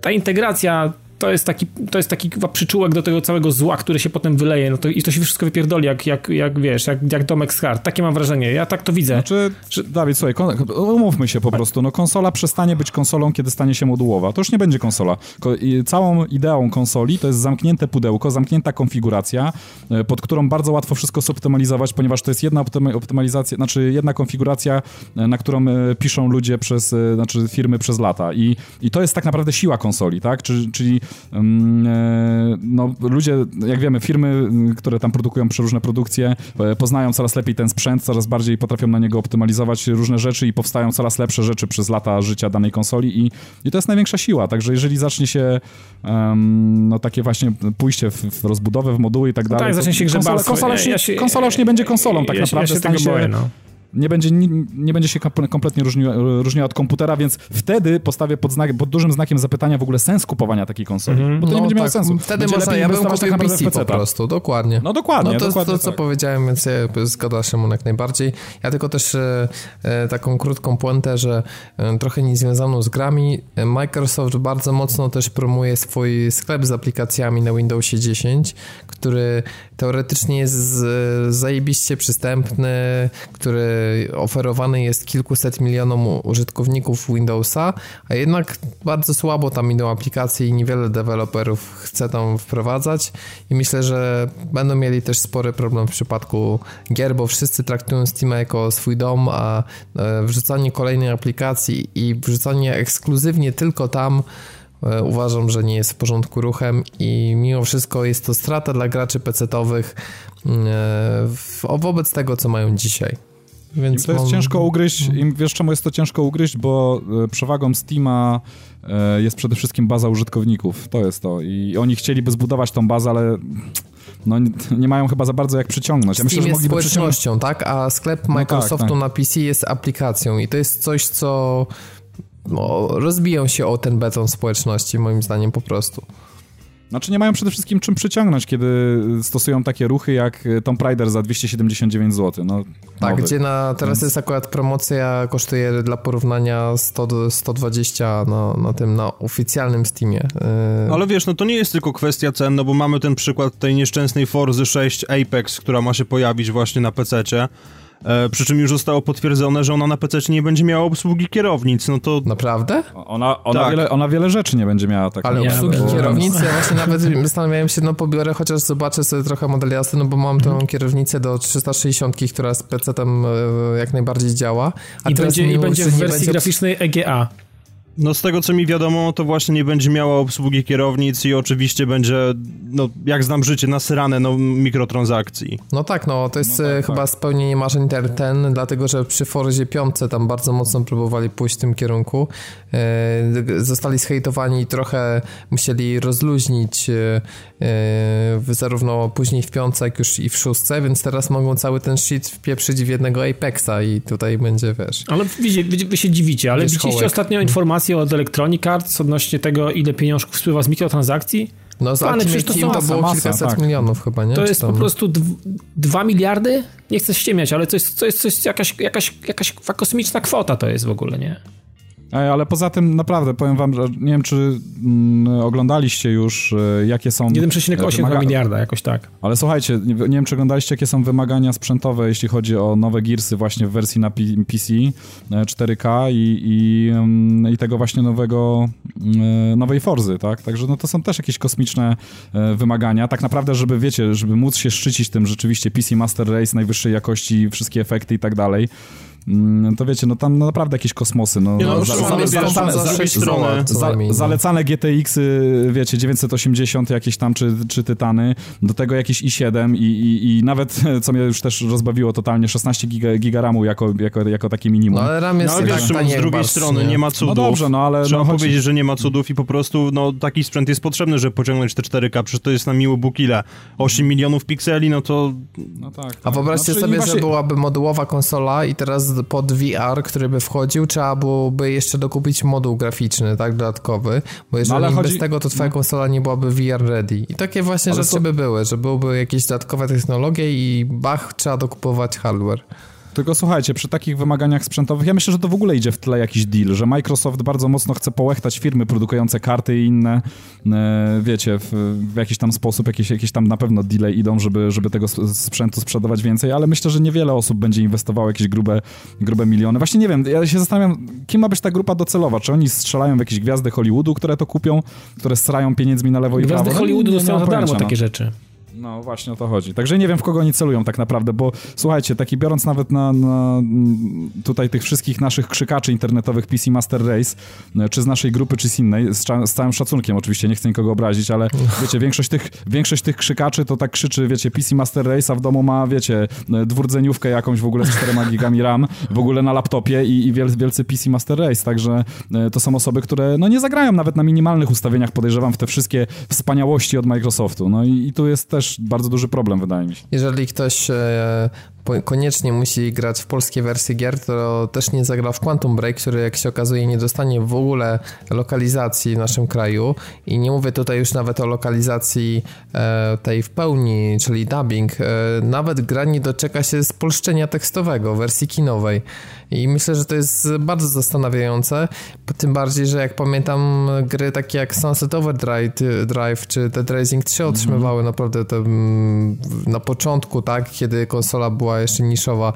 B: ta integracja to jest taki, to jest taki przyczółek do tego całego zła, które się potem wyleje, no to, i to się wszystko wypierdoli, jak, jak, jak wiesz, jak, jak domek z kart. Takie mam wrażenie, ja tak to widzę.
D: Znaczy, że... Dawid, słuchaj, umówmy się po prostu, no konsola przestanie być konsolą, kiedy stanie się modułowa. To już nie będzie konsola. Całą ideą konsoli to jest zamknięte pudełko, zamknięta konfiguracja, e, pod którą bardzo łatwo wszystko zoptymalizować, ponieważ to jest jedna optymalizacja, znaczy jedna konfiguracja, e, na którą e, piszą ludzie przez, znaczy firmy przez lata i, i to jest tak naprawdę siła konsoli, tak? Czyli, czyli no, ludzie, jak wiemy, firmy, które tam produkują przeróżne produkcje, e, poznają coraz lepiej ten sprzęt, coraz bardziej potrafią na niego optymalizować różne rzeczy i powstają coraz lepsze rzeczy przez lata życia danej konsoli i, i to jest największa siła. Także jeżeli zacznie się um, no takie właśnie pójście w, w rozbudowę, w moduły i tak no dalej.
B: Tak, zacznie się
D: konsola, konsola, ja, ja się, konsola już nie będzie konsolą tak
B: ja
D: naprawdę.
B: Ja się tego boję, no
D: nie będzie, nie, będzie się kompletnie różniła, różniła, od komputera, więc wtedy postawię pod, znak, pod dużym znakiem zapytania w ogóle sens kupowania takiej konsoli, mm -hmm. bo to no, nie będzie tak, miało sensu.
A: Wtedy będzie można, ja bym kupił tak PC po prostu, dokładnie.
D: No dokładnie.
A: No to
D: dokładnie
A: to, co tak. powiedziałem, więc ja zgadza się jak najbardziej. Ja tylko też e, e, taką krótką puentę, że e, trochę niezwiązaną z grami, Microsoft bardzo mocno też promuje swój sklep z aplikacjami na Windowsie 10, który teoretycznie jest z, zajebiście przystępny, który oferowany jest kilkuset milionom użytkowników Windowsa, a jednak bardzo słabo tam idą aplikacje i niewiele deweloperów chce tam wprowadzać i myślę, że będą mieli też spory problem w przypadku gier, bo wszyscy traktują Steam jako swój dom, a e, wrzucanie kolejnej aplikacji i wrzucanie ekskluzywnie tylko tam E, uważam, że nie jest w porządku ruchem i mimo wszystko jest to strata dla graczy PC-owych e, wobec tego, co mają dzisiaj.
D: Więc to jest mam... ciężko ugryźć, i wiesz czemu jest to ciężko ugryźć, bo e, przewagą Steama jest przede wszystkim baza użytkowników, to jest to i oni chcieliby zbudować tą bazę, ale no, nie mają chyba za bardzo jak przyciągnąć.
A: Ja myślę, Steam jest społecznością, tak? A sklep Microsoftu no tak, tak. na PC jest aplikacją i to jest coś, co no, rozbiją się o ten beton społeczności, moim zdaniem po prostu.
D: Znaczy nie mają przede wszystkim czym przyciągnąć, kiedy stosują takie ruchy jak Tomb Raider za 279 zł. No,
A: tak, nowy. gdzie na, teraz Więc... jest akurat promocja, kosztuje dla porównania 100, 120 na, na tym, na oficjalnym Steamie.
C: Yy... Ale wiesz, no to nie jest tylko kwestia cen, no bo mamy ten przykład tej nieszczęsnej Forzy 6 Apex, która ma się pojawić właśnie na PC-cie. E, przy czym już zostało potwierdzone, że ona na PC nie będzie miała obsługi kierownic, no to...
A: Naprawdę?
D: Ona, ona, tak. wiele, ona wiele rzeczy nie będzie miała. Tak
A: Ale obsługi bo... kierownic, ja właśnie nawet zastanawiałem się, no pobiorę, chociaż zobaczę sobie trochę model jazdy, no bo mam tą mhm. kierownicę do 360, która z PC-tem e, jak najbardziej działa.
B: A I będzie, i będzie w wersji będzie... graficznej EGA.
C: No z tego co mi wiadomo, to właśnie nie będzie miała obsługi kierownic i oczywiście będzie, no jak znam życie, nasyrane no, mikrotransakcji.
A: No tak, no to jest no tak, chyba tak. spełnienie marzeń ten, dlatego że przy Forzie 5 tam bardzo mocno próbowali pójść w tym kierunku. E, zostali zhejtowani i trochę musieli rozluźnić e, e, zarówno później w piątce, jak już i w szóstce, więc teraz mogą cały ten shit wpieprzyć w jednego Apexa i tutaj będzie, wiesz...
B: Ale wy, wy, wy się dziwicie, ale widzieliście ostatnio informację od Electronic Arts odnośnie tego, ile pieniążków spływa z mikrotransakcji?
A: No z Pany, przecież to, są, to było masa, kilkaset tak. milionów chyba, nie?
B: To jest po prostu 2 miliardy? Nie chcę ściemiać, ale to jest, to jest, to jest jakaś, jakaś, jakaś kosmiczna kwota to jest w ogóle, nie?
D: Ej, ale poza tym naprawdę powiem wam, że nie wiem, czy mm, oglądaliście już, e, jakie są...
B: 1,8
D: wymaga-
B: miliarda, jakoś tak.
D: Ale słuchajcie, nie, nie wiem, czy oglądaliście, jakie są wymagania sprzętowe, jeśli chodzi o nowe Gearsy właśnie w wersji na PC e, 4K i, i, mm, i tego właśnie nowego, e, nowej Forzy, tak? Także no to są też jakieś kosmiczne e, wymagania. Tak naprawdę, żeby, wiecie, żeby móc się szczycić tym rzeczywiście PC Master Race najwyższej jakości, wszystkie efekty i tak dalej, mm, to wiecie, no tam no naprawdę jakieś kosmosy. No,
C: Nie, no,
D: za-
C: przy-
D: za-
C: mamy
D: za-
A: no.
D: Zalecane GTX-y, wiecie, 980 jakieś tam, czy, czy Tytany, do tego jakieś i7 i, i, i nawet, [laughs] co mnie już też rozbawiło totalnie, 16 giga, giga RAMu jako, jako, jako takie minimum.
A: No ale RAM
C: No
A: jest
C: ale
A: i
C: wiesz,
A: tak
C: z drugiej
A: barsz,
C: strony nie ma cudów.
D: No dobrze, no ale
C: Trzeba
D: no, chodzi-
C: powiedzieć, że nie ma cudów i po prostu no, taki sprzęt jest potrzebny, żeby pociągnąć te 4K, przecież to jest na miły Bóg ile? 8 milionów pikseli, no to
D: No tak, tak.
A: A wyobraźcie
D: Znaczy,
A: sobie,
D: właśnie-
A: że byłaby modułowa konsola i teraz pod VR, który by wchodził, trzeba byłoby jeszcze dokupić moduł graficzny, tak, dodatkowy, bo jeżeli
D: No, ale
A: bez
D: chodzi-
A: tego, to twoja konsola nie byłaby VR ready. I takie właśnie
D: Ale
A: rzeczy
D: co-
A: by były, że byłyby jakieś dodatkowe technologie i bach, trzeba dokupować hardware.
D: Tylko słuchajcie, przy takich wymaganiach sprzętowych, ja myślę, że to w ogóle idzie w tle jakiś deal, że Microsoft bardzo mocno chce połechtać firmy produkujące karty i inne, e, wiecie, w, w jakiś tam sposób, jakieś, jakieś tam na pewno deale idą, żeby, żeby tego sp- sprzętu sprzedawać więcej, ale myślę, że niewiele osób będzie inwestowało jakieś grube, grube miliony. Właśnie nie wiem, ja się zastanawiam, kim ma być ta grupa docelowa? Czy oni strzelają w jakieś gwiazdy Hollywoodu, które to kupią, które strają pieniędzmi na lewo i prawo?
B: Gwiazdy
D: No,
B: Hollywoodu dostają za darmo
D: pojęcia, no.
B: takie rzeczy.
D: No właśnie o to chodzi. Także nie wiem, w kogo oni celują tak naprawdę, bo słuchajcie, taki biorąc nawet na, na mm, tutaj tych wszystkich naszych krzykaczy internetowych PC Master Race, e, czy z naszej grupy, czy z innej, z, z całym szacunkiem oczywiście, nie chcę nikogo obrazić, ale wiecie, większość tych, większość tych krzykaczy to tak krzyczy, wiecie, PC Master Race, a w domu ma, wiecie, e, dwurdzeniówkę jakąś w ogóle z 4 [laughs] gigami RAM, w ogóle na laptopie i, i wiel, wielcy PC Master Race, także e, to są osoby, które no nie zagrają nawet na minimalnych ustawieniach, podejrzewam, w te wszystkie wspaniałości od Microsoftu. No i, i tu jest też bardzo duży problem, wydaje mi się.
A: Jeżeli ktoś e, koniecznie musi grać w polskie wersje gier, to też nie zagra w Quantum Break, który jak się okazuje nie dostanie w ogóle lokalizacji w naszym kraju. I nie mówię tutaj już nawet o lokalizacji e, tej w pełni, czyli dubbing, e, nawet gra nie doczeka się spolszczenia tekstowego, wersji kinowej i myślę, że to jest bardzo zastanawiające, tym bardziej, że jak pamiętam gry takie jak Sunset Overdrive Drive, czy Dead Rising 3 otrzymywały naprawdę te, mm, na początku, tak, kiedy konsola była jeszcze niszowa,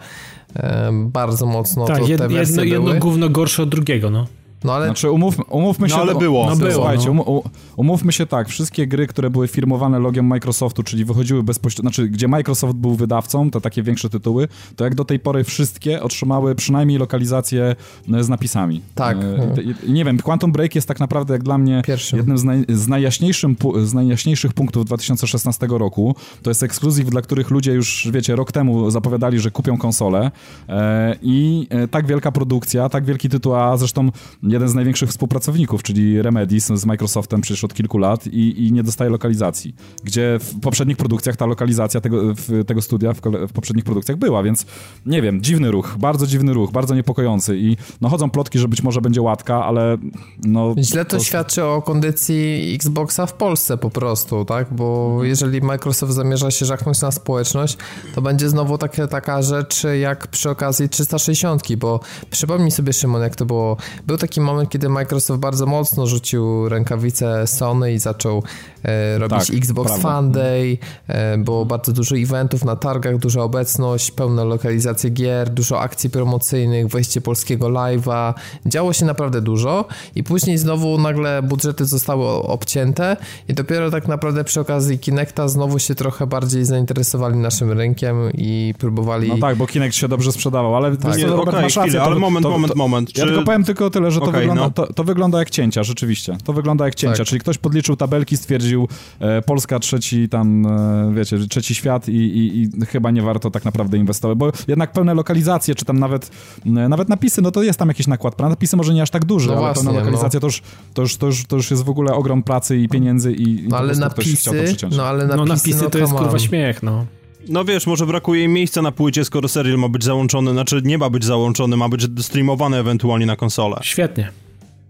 A: bardzo mocno
B: tak,
A: to
B: jed,
A: te
B: jedno, jedno
A: były.
B: gówno gorsze od drugiego, no.
A: No ale
D: Znaczy umów, umówmy
C: No,
D: się...
C: ale
D: o-
C: było.
B: No było,
D: Słuchajcie,
B: no.
D: um, umówmy się tak, wszystkie gry, które były firmowane logiem Microsoftu, czyli wychodziły bezpośrednio, znaczy gdzie Microsoft był wydawcą, to takie większe tytuły, to jak do tej pory wszystkie otrzymały przynajmniej lokalizację e, z napisami.
A: Tak.
D: E, i nie wiem, Quantum Break jest tak naprawdę jak dla mnie
A: Pierwszym.
D: jednym z, naj, z, najjaśniejszym, z najjaśniejszych punktów 2016 roku. To jest ekskluzyw, dla których ludzie już, wiecie, rok temu zapowiadali, że kupią konsolę e, i e, tak wielka produkcja, tak wielki tytuł, a zresztą jeden z największych współpracowników, czyli Remedy z, Microsoftem przecież od kilku lat i, i nie dostaje lokalizacji. Gdzie w poprzednich produkcjach ta lokalizacja tego, w, tego studia w, w poprzednich produkcjach była, więc nie wiem, dziwny ruch, bardzo dziwny ruch, bardzo niepokojący i no chodzą plotki, że być może będzie łatka, ale no...
A: Źle to świadczy o kondycji Xboxa w Polsce po prostu, tak? Bo jeżeli Microsoft zamierza się żachnąć na społeczność, to będzie znowu takie, taka rzecz jak przy okazji 360, bo przypomnij sobie Szymon, jak to było. Był taki moment, kiedy Microsoft bardzo mocno rzucił rękawice Sony i zaczął e, robić
D: Tak,
A: Xbox
D: prawda.
A: Fan Day, e, było bardzo dużo eventów na targach, duża obecność, pełna lokalizacja gier, dużo akcji promocyjnych, wejście polskiego live'a, działo się naprawdę dużo i później znowu nagle budżety zostały obcięte i dopiero tak naprawdę przy okazji Kinecta znowu się trochę bardziej zainteresowali naszym rynkiem i próbowali...
D: No tak, bo Kinect się dobrze sprzedawał, ale wiesz
C: Nie, okej,
D: masz rację.
C: chwilę,
D: to-
C: ale moment,
D: to-
C: moment,
D: to-
C: moment.
D: Ja
C: Czy-
D: tylko powiem tylko tyle, że to,
C: Okej,
D: wygląda,
C: no.
D: to, to wygląda jak cięcia, rzeczywiście. To wygląda jak cięcia,
A: Tak.
D: czyli ktoś podliczył tabelki, stwierdził e, Polska trzeci tam, e, wiecie, trzeci świat i, i, i chyba nie warto tak naprawdę inwestować, bo jednak pełne lokalizacje, czy tam nawet, e, nawet napisy, no to jest tam jakiś nakład. Napisy może nie aż tak duży,
A: No
D: ale
A: właśnie,
D: pełna lokalizacja to, już, to, już, to, już, to już jest w ogóle ogrom pracy i pieniędzy i, i
A: No ale
D: prostu ktoś chciał to
A: napisy,
D: przyciąć.
A: no ale napisy,
B: No napisy to jest kurwa śmiech, no.
C: No wiesz, może brakuje im miejsca na płycie, skoro serial ma być załączony, znaczy nie ma być załączony, ma być streamowany ewentualnie na konsolę.
B: Świetnie.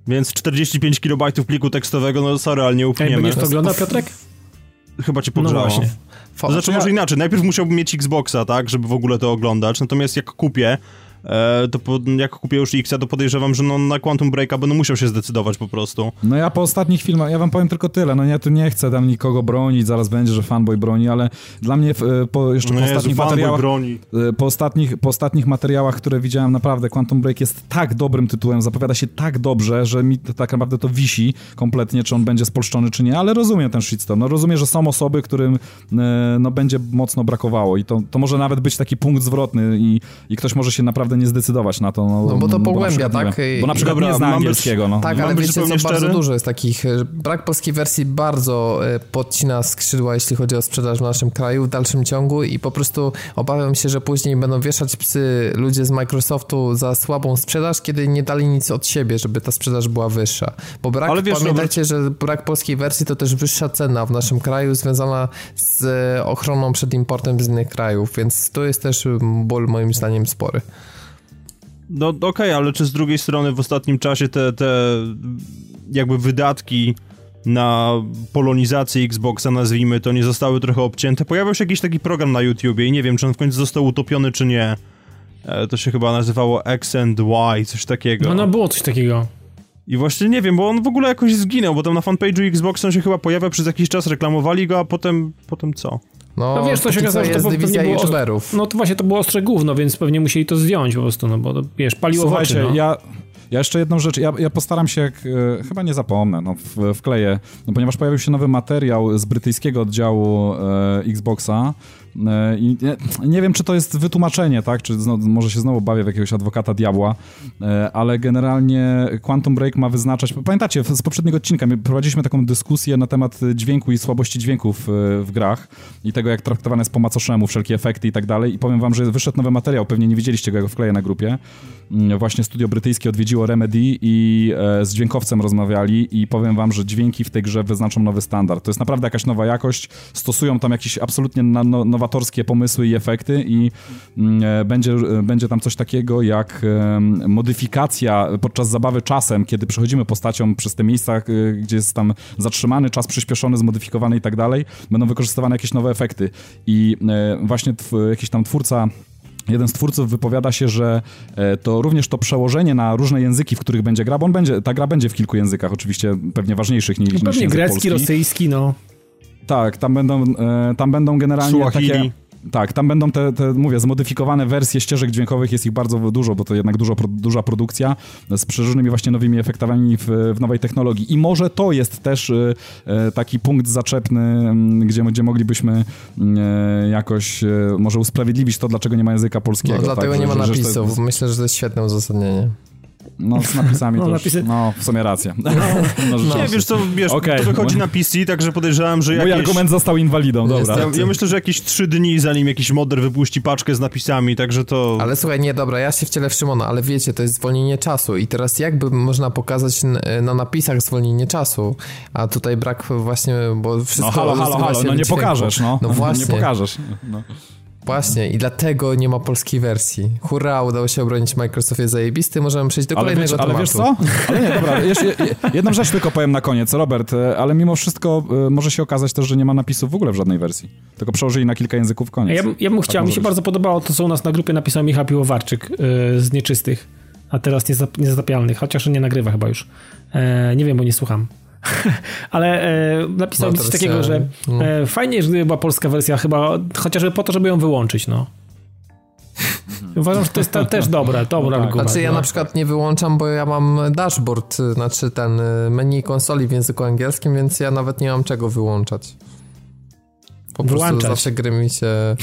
C: Więc 45 KB pliku tekstowego, no sorry, ale nie
B: Ej,
C: upchniemy.
B: będziesz to oglądał, Piotrek?
C: Chyba cię
B: No
C: pogrzało.
B: właśnie.
A: Fa-
C: To znaczy może inaczej, najpierw musiałbym mieć Xboxa, tak, żeby w ogóle to oglądać, natomiast jak kupię, to po, jak kupię już X, to podejrzewam, że no, na Quantum Breaka będę musiał się zdecydować po prostu.
D: No ja po ostatnich filmach, ja wam powiem tylko tyle, no ja tu nie chcę tam nikogo bronić, zaraz będzie, że fanboy broni, ale dla mnie e, po, jeszcze
C: No
D: po
C: Jezu,
D: ostatnich materiałach...
C: broni.
D: E, Po ostatnich, po ostatnich materiałach, które widziałem, naprawdę Quantum Break jest tak dobrym tytułem, zapowiada się tak dobrze, że mi tak naprawdę to wisi kompletnie, czy on będzie spolszczony, czy nie, ale rozumiem ten shitstorm. No rozumiem, że są osoby, którym e, no, będzie mocno brakowało i to, to może nawet być taki punkt zwrotny i, i ktoś może się naprawdę nie zdecydować na to. No,
A: No bo to pogłębia,
D: nie
A: tak?
D: Bo na przykład
C: Dobra,
D: nie zna angielskiego, no.
A: Tak, ale wiecie co,
C: zupełnie
A: bardzo
C: szczery?
A: dużo jest takich. e, Brak polskiej wersji bardzo e, podcina skrzydła, jeśli chodzi o sprzedaż w naszym kraju w dalszym ciągu i po prostu obawiam się, że później będą wieszać psy ludzie z Microsoftu za słabą sprzedaż, kiedy nie dali nic od siebie, żeby ta sprzedaż była wyższa. Bo brak,
C: Ale wiesz,
A: pamiętajcie, że brak polskiej wersji to też wyższa cena w naszym kraju związana z e, ochroną przed importem z innych krajów, więc to jest też ból moim zdaniem spory.
C: No okej, ale czy z drugiej strony w ostatnim czasie te, te jakby wydatki na polonizację Xboxa, nazwijmy to, nie zostały trochę obcięte? Pojawił się jakiś taki program na YouTubie i nie wiem, czy on w końcu został utopiony, czy nie. E, To się chyba nazywało X and Y, coś takiego.
B: No, no było coś takiego.
C: I właśnie nie wiem, bo on w ogóle jakoś zginął, bo tam na fanpage'u Xboxa on się chyba pojawia przez jakiś czas, reklamowali go, a potem, potem co?
A: No,
B: No wiesz, to się
A: co
B: okazało, że to
A: dywizja
B: było-
A: youtuberów.
B: No to właśnie to było ostre gówno, więc pewnie musieli to zdjąć po prostu, no bo to, wiesz, paliło w
D: Słuchajcie,
B: oczy, no.
D: ja, ja jeszcze jedną rzecz, ja, ja postaram się, jak, e, chyba nie zapomnę, no, w, wkleję, no, ponieważ pojawił się nowy materiał z brytyjskiego oddziału e, Xboxa i nie, wiem, czy to jest wytłumaczenie, tak, czy znowu, może się znowu bawię w jakiegoś adwokata diabła, e, ale generalnie Quantum Break ma wyznaczać, pamiętacie, z poprzedniego odcinka my prowadziliśmy taką dyskusję na temat dźwięku i słabości dźwięków e, w grach i tego, jak traktowane jest po macoszemu, wszelkie efekty i tak dalej. I powiem wam, że wyszedł nowy materiał, pewnie nie widzieliście go, ja go wkleję na grupie, Mm, właśnie studio brytyjskie odwiedziło Remedy i e, z dźwiękowcem rozmawiali i powiem wam, że dźwięki w tej grze wyznaczą nowy standard. To jest naprawdę jakaś nowa jakość, stosują tam jakieś absolutnie no, nowatorskie pomysły i efekty i mm, e, będzie, e, będzie tam coś takiego jak e, modyfikacja podczas zabawy czasem, kiedy przechodzimy postacią przez te miejsca, gdzie jest tam zatrzymany, czas przyspieszony, zmodyfikowany i tak dalej, będą wykorzystywane jakieś nowe efekty i właśnie jakiś tam twórca Jeden z twórców wypowiada się, że to również to przełożenie na różne języki, w których będzie gra, bo on będzie, ta gra będzie w kilku językach, oczywiście pewnie ważniejszych niż,
B: No
D: niż
B: pewnie
D: język
B: grecki,
D: polski.
B: rosyjski, no.
D: Tak, tam będą, e, tam będą generalnie
C: Suahili.
D: takie... Tak, tam będą te, te, mówię, zmodyfikowane wersje ścieżek dźwiękowych, jest ich bardzo dużo, bo to jednak dużo, duża produkcja z przeróżnymi właśnie nowymi efektami w, w nowej technologii. I może to jest też e, e, taki punkt zaczepny, gdzie, gdzie moglibyśmy e, jakoś e, może usprawiedliwić to, dlaczego nie ma języka polskiego.
A: No, dlatego
D: tak,
A: nie ma
D: że- że- że to-
A: napisów. Myślę, że to jest świetne uzasadnienie.
D: No z napisami
B: No,
D: to już,
B: napisy-
D: no w sumie rację. [laughs] No,
C: Nie,
D: rzeczywiście.
C: wiesz co, wiesz,
D: Okej.
C: to wychodzi na PC, także podejrzewam, że
D: Mój
C: jakieś...
D: argument został inwalidą, dobra.
C: Ja, ja myślę, że jakieś trzy dni, zanim jakiś modder wypuści paczkę z napisami, także to...
A: Ale słuchaj, nie, dobra, ja się wcielę w Szymona, ale wiecie, to jest zwolnienie czasu i teraz jakby można pokazać na napisach zwolnienie czasu, a tutaj brak właśnie, bo wszystko...
D: No halo, halo, halo, no nie
A: dźwięku.
D: pokażesz, no.
A: No [laughs] właśnie,
D: Nie pokażesz. No.
A: Właśnie i dlatego nie ma polskiej wersji. Hurra, udało się obronić Microsoftie zajebisty, możemy przejść do
D: Ale,
A: kolejnego
D: wiesz, ale
A: tematu.
D: wiesz co? Ale nie, dobra, jeszcze, je- jedną rzecz tylko powiem na koniec, Robert, e, ale mimo wszystko e, może się okazać też, że nie ma napisów w ogóle w żadnej wersji. Tylko przełożyli na kilka języków koniec.
B: Ja, bym- ja bym chciał, mi się
D: być.
B: bardzo podobało to, co u nas na grupie napisał Michał Piłowarczyk yy, z Nieczystych, a teraz niezap- Niezatapialnych, chociaż on nie nagrywa chyba już. E, nie wiem, bo nie słucham. [laughs] Ale e, napisał
A: No,
B: mi coś takiego, że
A: no.
B: e, fajnie, że gdyby była polska wersja, chyba chociażby po to, żeby ją wyłączyć, no. Uważam, że to jest ta, też dobre, dobra [laughs]
D: tak.
B: argument.
A: Znaczy ja
B: no.
A: na przykład nie wyłączam, bo ja mam dashboard, znaczy ten y, menu konsoli w języku angielskim, więc ja nawet nie mam czego wyłączać. Po prostu
B: Wyłączać.
A: zawsze gry mi się... [laughs]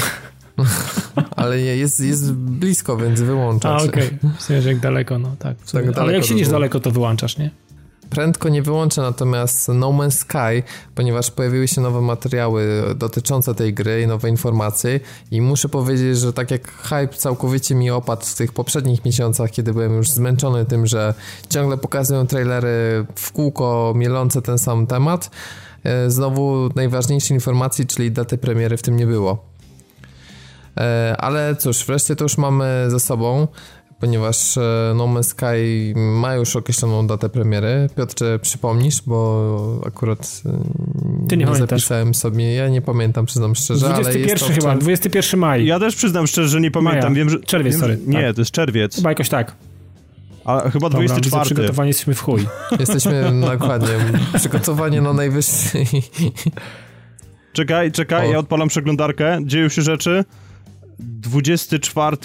A: Ale nie, jest, jest blisko, więc
B: A,
A: wyłączać.
B: okej. W sensie, jak daleko, no tak. w sumie.
A: Tak
B: Ale
A: daleko
B: jak
A: to
B: siedzisz daleko, to wyłączasz, nie?
A: Prędko nie wyłączę natomiast No Man's Sky, ponieważ pojawiły się nowe materiały dotyczące tej gry i nowe informacje i muszę powiedzieć, że tak jak hype całkowicie mi opadł w tych poprzednich miesiącach, kiedy byłem już zmęczony tym, że ciągle pokazują trailery w kółko mielące ten sam temat, e, znowu najważniejszej informacji, czyli daty premiery w tym nie było. E, Ale cóż, wreszcie to już mamy ze sobą, ponieważ e, No Man's Sky ma już określoną datę premiery. Piotrze, przypomnisz, bo akurat e,
B: Ty nie pamiętasz.
A: zapisałem sobie. Ja nie pamiętam, przyznam szczerze, ale jest
B: 21
A: to
B: chyba,
A: czerw-
B: 21 maj.
C: Ja też przyznam szczerze, że nie pamiętam.
B: Maja.
C: Wiem, że,
B: Czerwiec,
C: wiem,
B: sorry,
C: Nie,
B: tak.
C: to jest czerwiec.
B: Chyba jakoś tak.
C: A chyba
B: Dobra, widzę,
C: 24.
B: przygotowani jesteśmy w chuj. [laughs]
A: Jesteśmy dokładnie. Przygotowanie na najwyższej.
C: Czekaj, czekaj,
A: O.
C: ja odpalam przeglądarkę. Dzieją się rzeczy. 24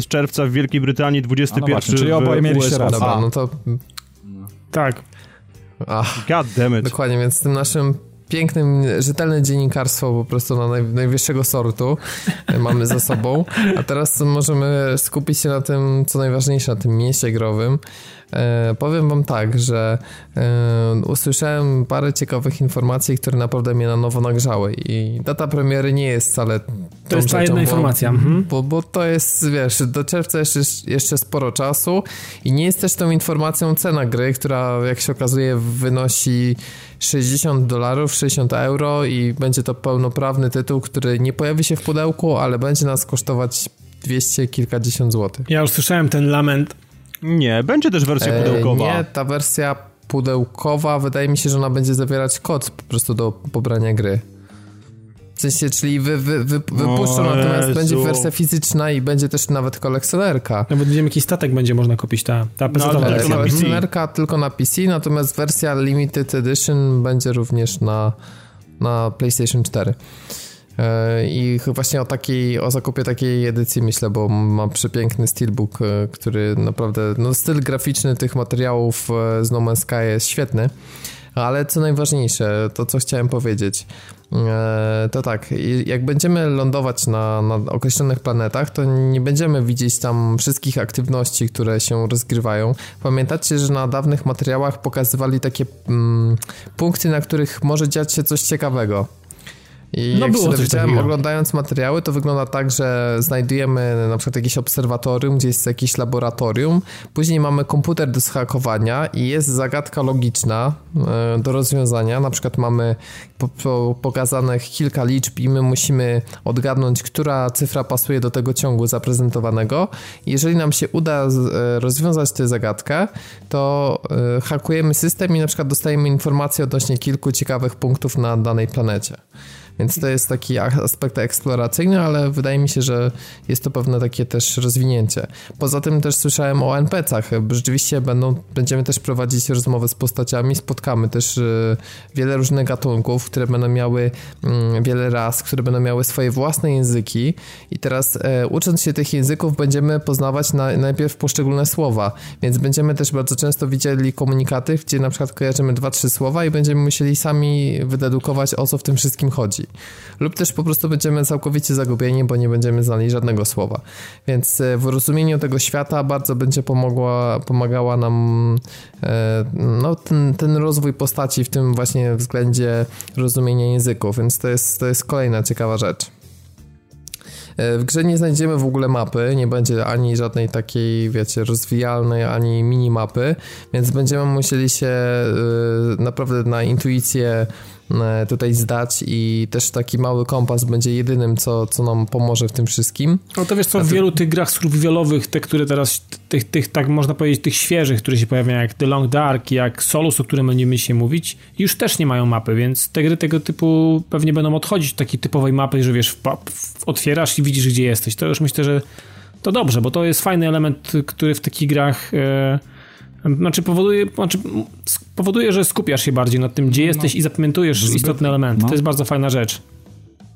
C: z czerwca w Wielkiej Brytanii, 21
D: A no właśnie, czyli
C: w
D: oboje mieliście rację.
A: Dobra, no to.
B: Tak.
A: Ach,
C: God damn it.
A: dokładnie, więc tym naszym pięknym, rzetelne dziennikarstwo po prostu na naj, najwyższego sortu e, mamy za sobą. A teraz możemy skupić się na tym, co najważniejsze, na tym mieście growym. E, powiem wam tak, że e, usłyszałem parę ciekawych informacji, które naprawdę mnie na nowo nagrzały i data premiery nie jest wcale
B: To jest ta jedna informacja. Mhm.
A: bo, bo to jest, wiesz, do czerwca jeszcze, jeszcze sporo czasu i nie jest też tą informacją cena gry, która jak się okazuje wynosi 60 dolarów, 60 euro i będzie to pełnoprawny tytuł, który nie pojawi się w pudełku, ale będzie nas kosztować 200 kilkadziesiąt złotych.
B: Ja już słyszałem ten lament.
C: Nie, będzie też wersja
A: E,
C: pudełkowa.
A: Nie, ta wersja pudełkowa wydaje mi się, że ona będzie zawierać kod po prostu do pobrania gry. W sensie, czyli wy, wy, wy, wypuszczą,
C: O
A: natomiast
C: Jezu.
A: będzie wersja fizyczna i będzie też nawet kolekcjonerka.
B: Nawet nie wiem, jaki statek będzie można kupić, ta, ta
C: No, ale tylko PC.
A: kolekcjonerka tylko na PC, natomiast wersja Limited Edition będzie również na, na PlayStation 4. E, I właśnie o takiej, o zakupie takiej edycji myślę, bo ma przepiękny steelbook, e, który naprawdę, no styl graficzny tych materiałów e, z No Man's Sky jest świetny. Ale co najważniejsze, to co chciałem powiedzieć, to tak, jak będziemy lądować na, na określonych planetach, to nie będziemy widzieć tam wszystkich aktywności, które się rozgrywają. Pamiętacie, że na dawnych materiałach pokazywali takie mm, punkty, na których może dziać się coś ciekawego. I
B: No
A: jak
B: było
A: się dowiedziałem, oglądając materiały, to wygląda tak, że znajdujemy na przykład jakieś obserwatorium, gdzie jest jakieś laboratorium, później mamy komputer do zhakowania i jest zagadka logiczna e, do rozwiązania. Na przykład mamy po, po, pokazanych kilka liczb i my musimy odgadnąć, która cyfra pasuje do tego ciągu zaprezentowanego. Jeżeli nam się uda e, rozwiązać tę zagadkę, to e, hakujemy system i na przykład dostajemy informacje odnośnie kilku ciekawych punktów na danej planecie. Więc to jest taki aspekt eksploracyjny, ale wydaje mi się, że jest to pewne takie też rozwinięcie. Poza tym też słyszałem o NPC-ach. Rzeczywiście będą, będziemy też prowadzić rozmowy z postaciami, spotkamy też e, wiele różnych gatunków, które będą miały mm, wiele ras, które będą miały swoje własne języki i teraz e, ucząc się tych języków będziemy poznawać na, najpierw poszczególne słowa, więc będziemy też bardzo często widzieli komunikaty, gdzie na przykład kojarzymy dwa, trzy słowa i będziemy musieli sami wydedukować o co w tym wszystkim chodzi. Lub też po prostu będziemy całkowicie zagubieni, bo nie będziemy znali żadnego słowa. Więc e, w rozumieniu tego świata bardzo będzie pomogła, pomagała nam e, no, ten, ten rozwój postaci w tym właśnie względzie rozumienia języków, więc to jest, to jest kolejna ciekawa rzecz. E, W grze nie znajdziemy w ogóle mapy, nie będzie ani żadnej takiej, wiecie, rozwijalnej, ani minimapy, więc będziemy musieli się naprawdę na intuicję tutaj zdać i też taki mały kompas będzie jedynym, co, co nam pomoże w tym wszystkim.
B: No to wiesz co, w wielu tych grach survivalowych, te, które teraz, tych, tych, tak można powiedzieć, tych świeżych, które się pojawiają, jak The Long Dark, jak Solus, o którym będziemy się mówić, już też nie mają mapy, więc te gry tego typu pewnie będą odchodzić od takiej typowej mapy, że wiesz, otwierasz i widzisz, gdzie jesteś. To już myślę, że to dobrze, bo to jest fajny element, który w takich grach e, znaczy powoduje, znaczy powoduje, że skupiasz się bardziej nad tym, gdzie jesteś i zapamiętujesz
D: Zbyt-
B: istotne elementy.
D: no.
B: To jest bardzo fajna rzecz.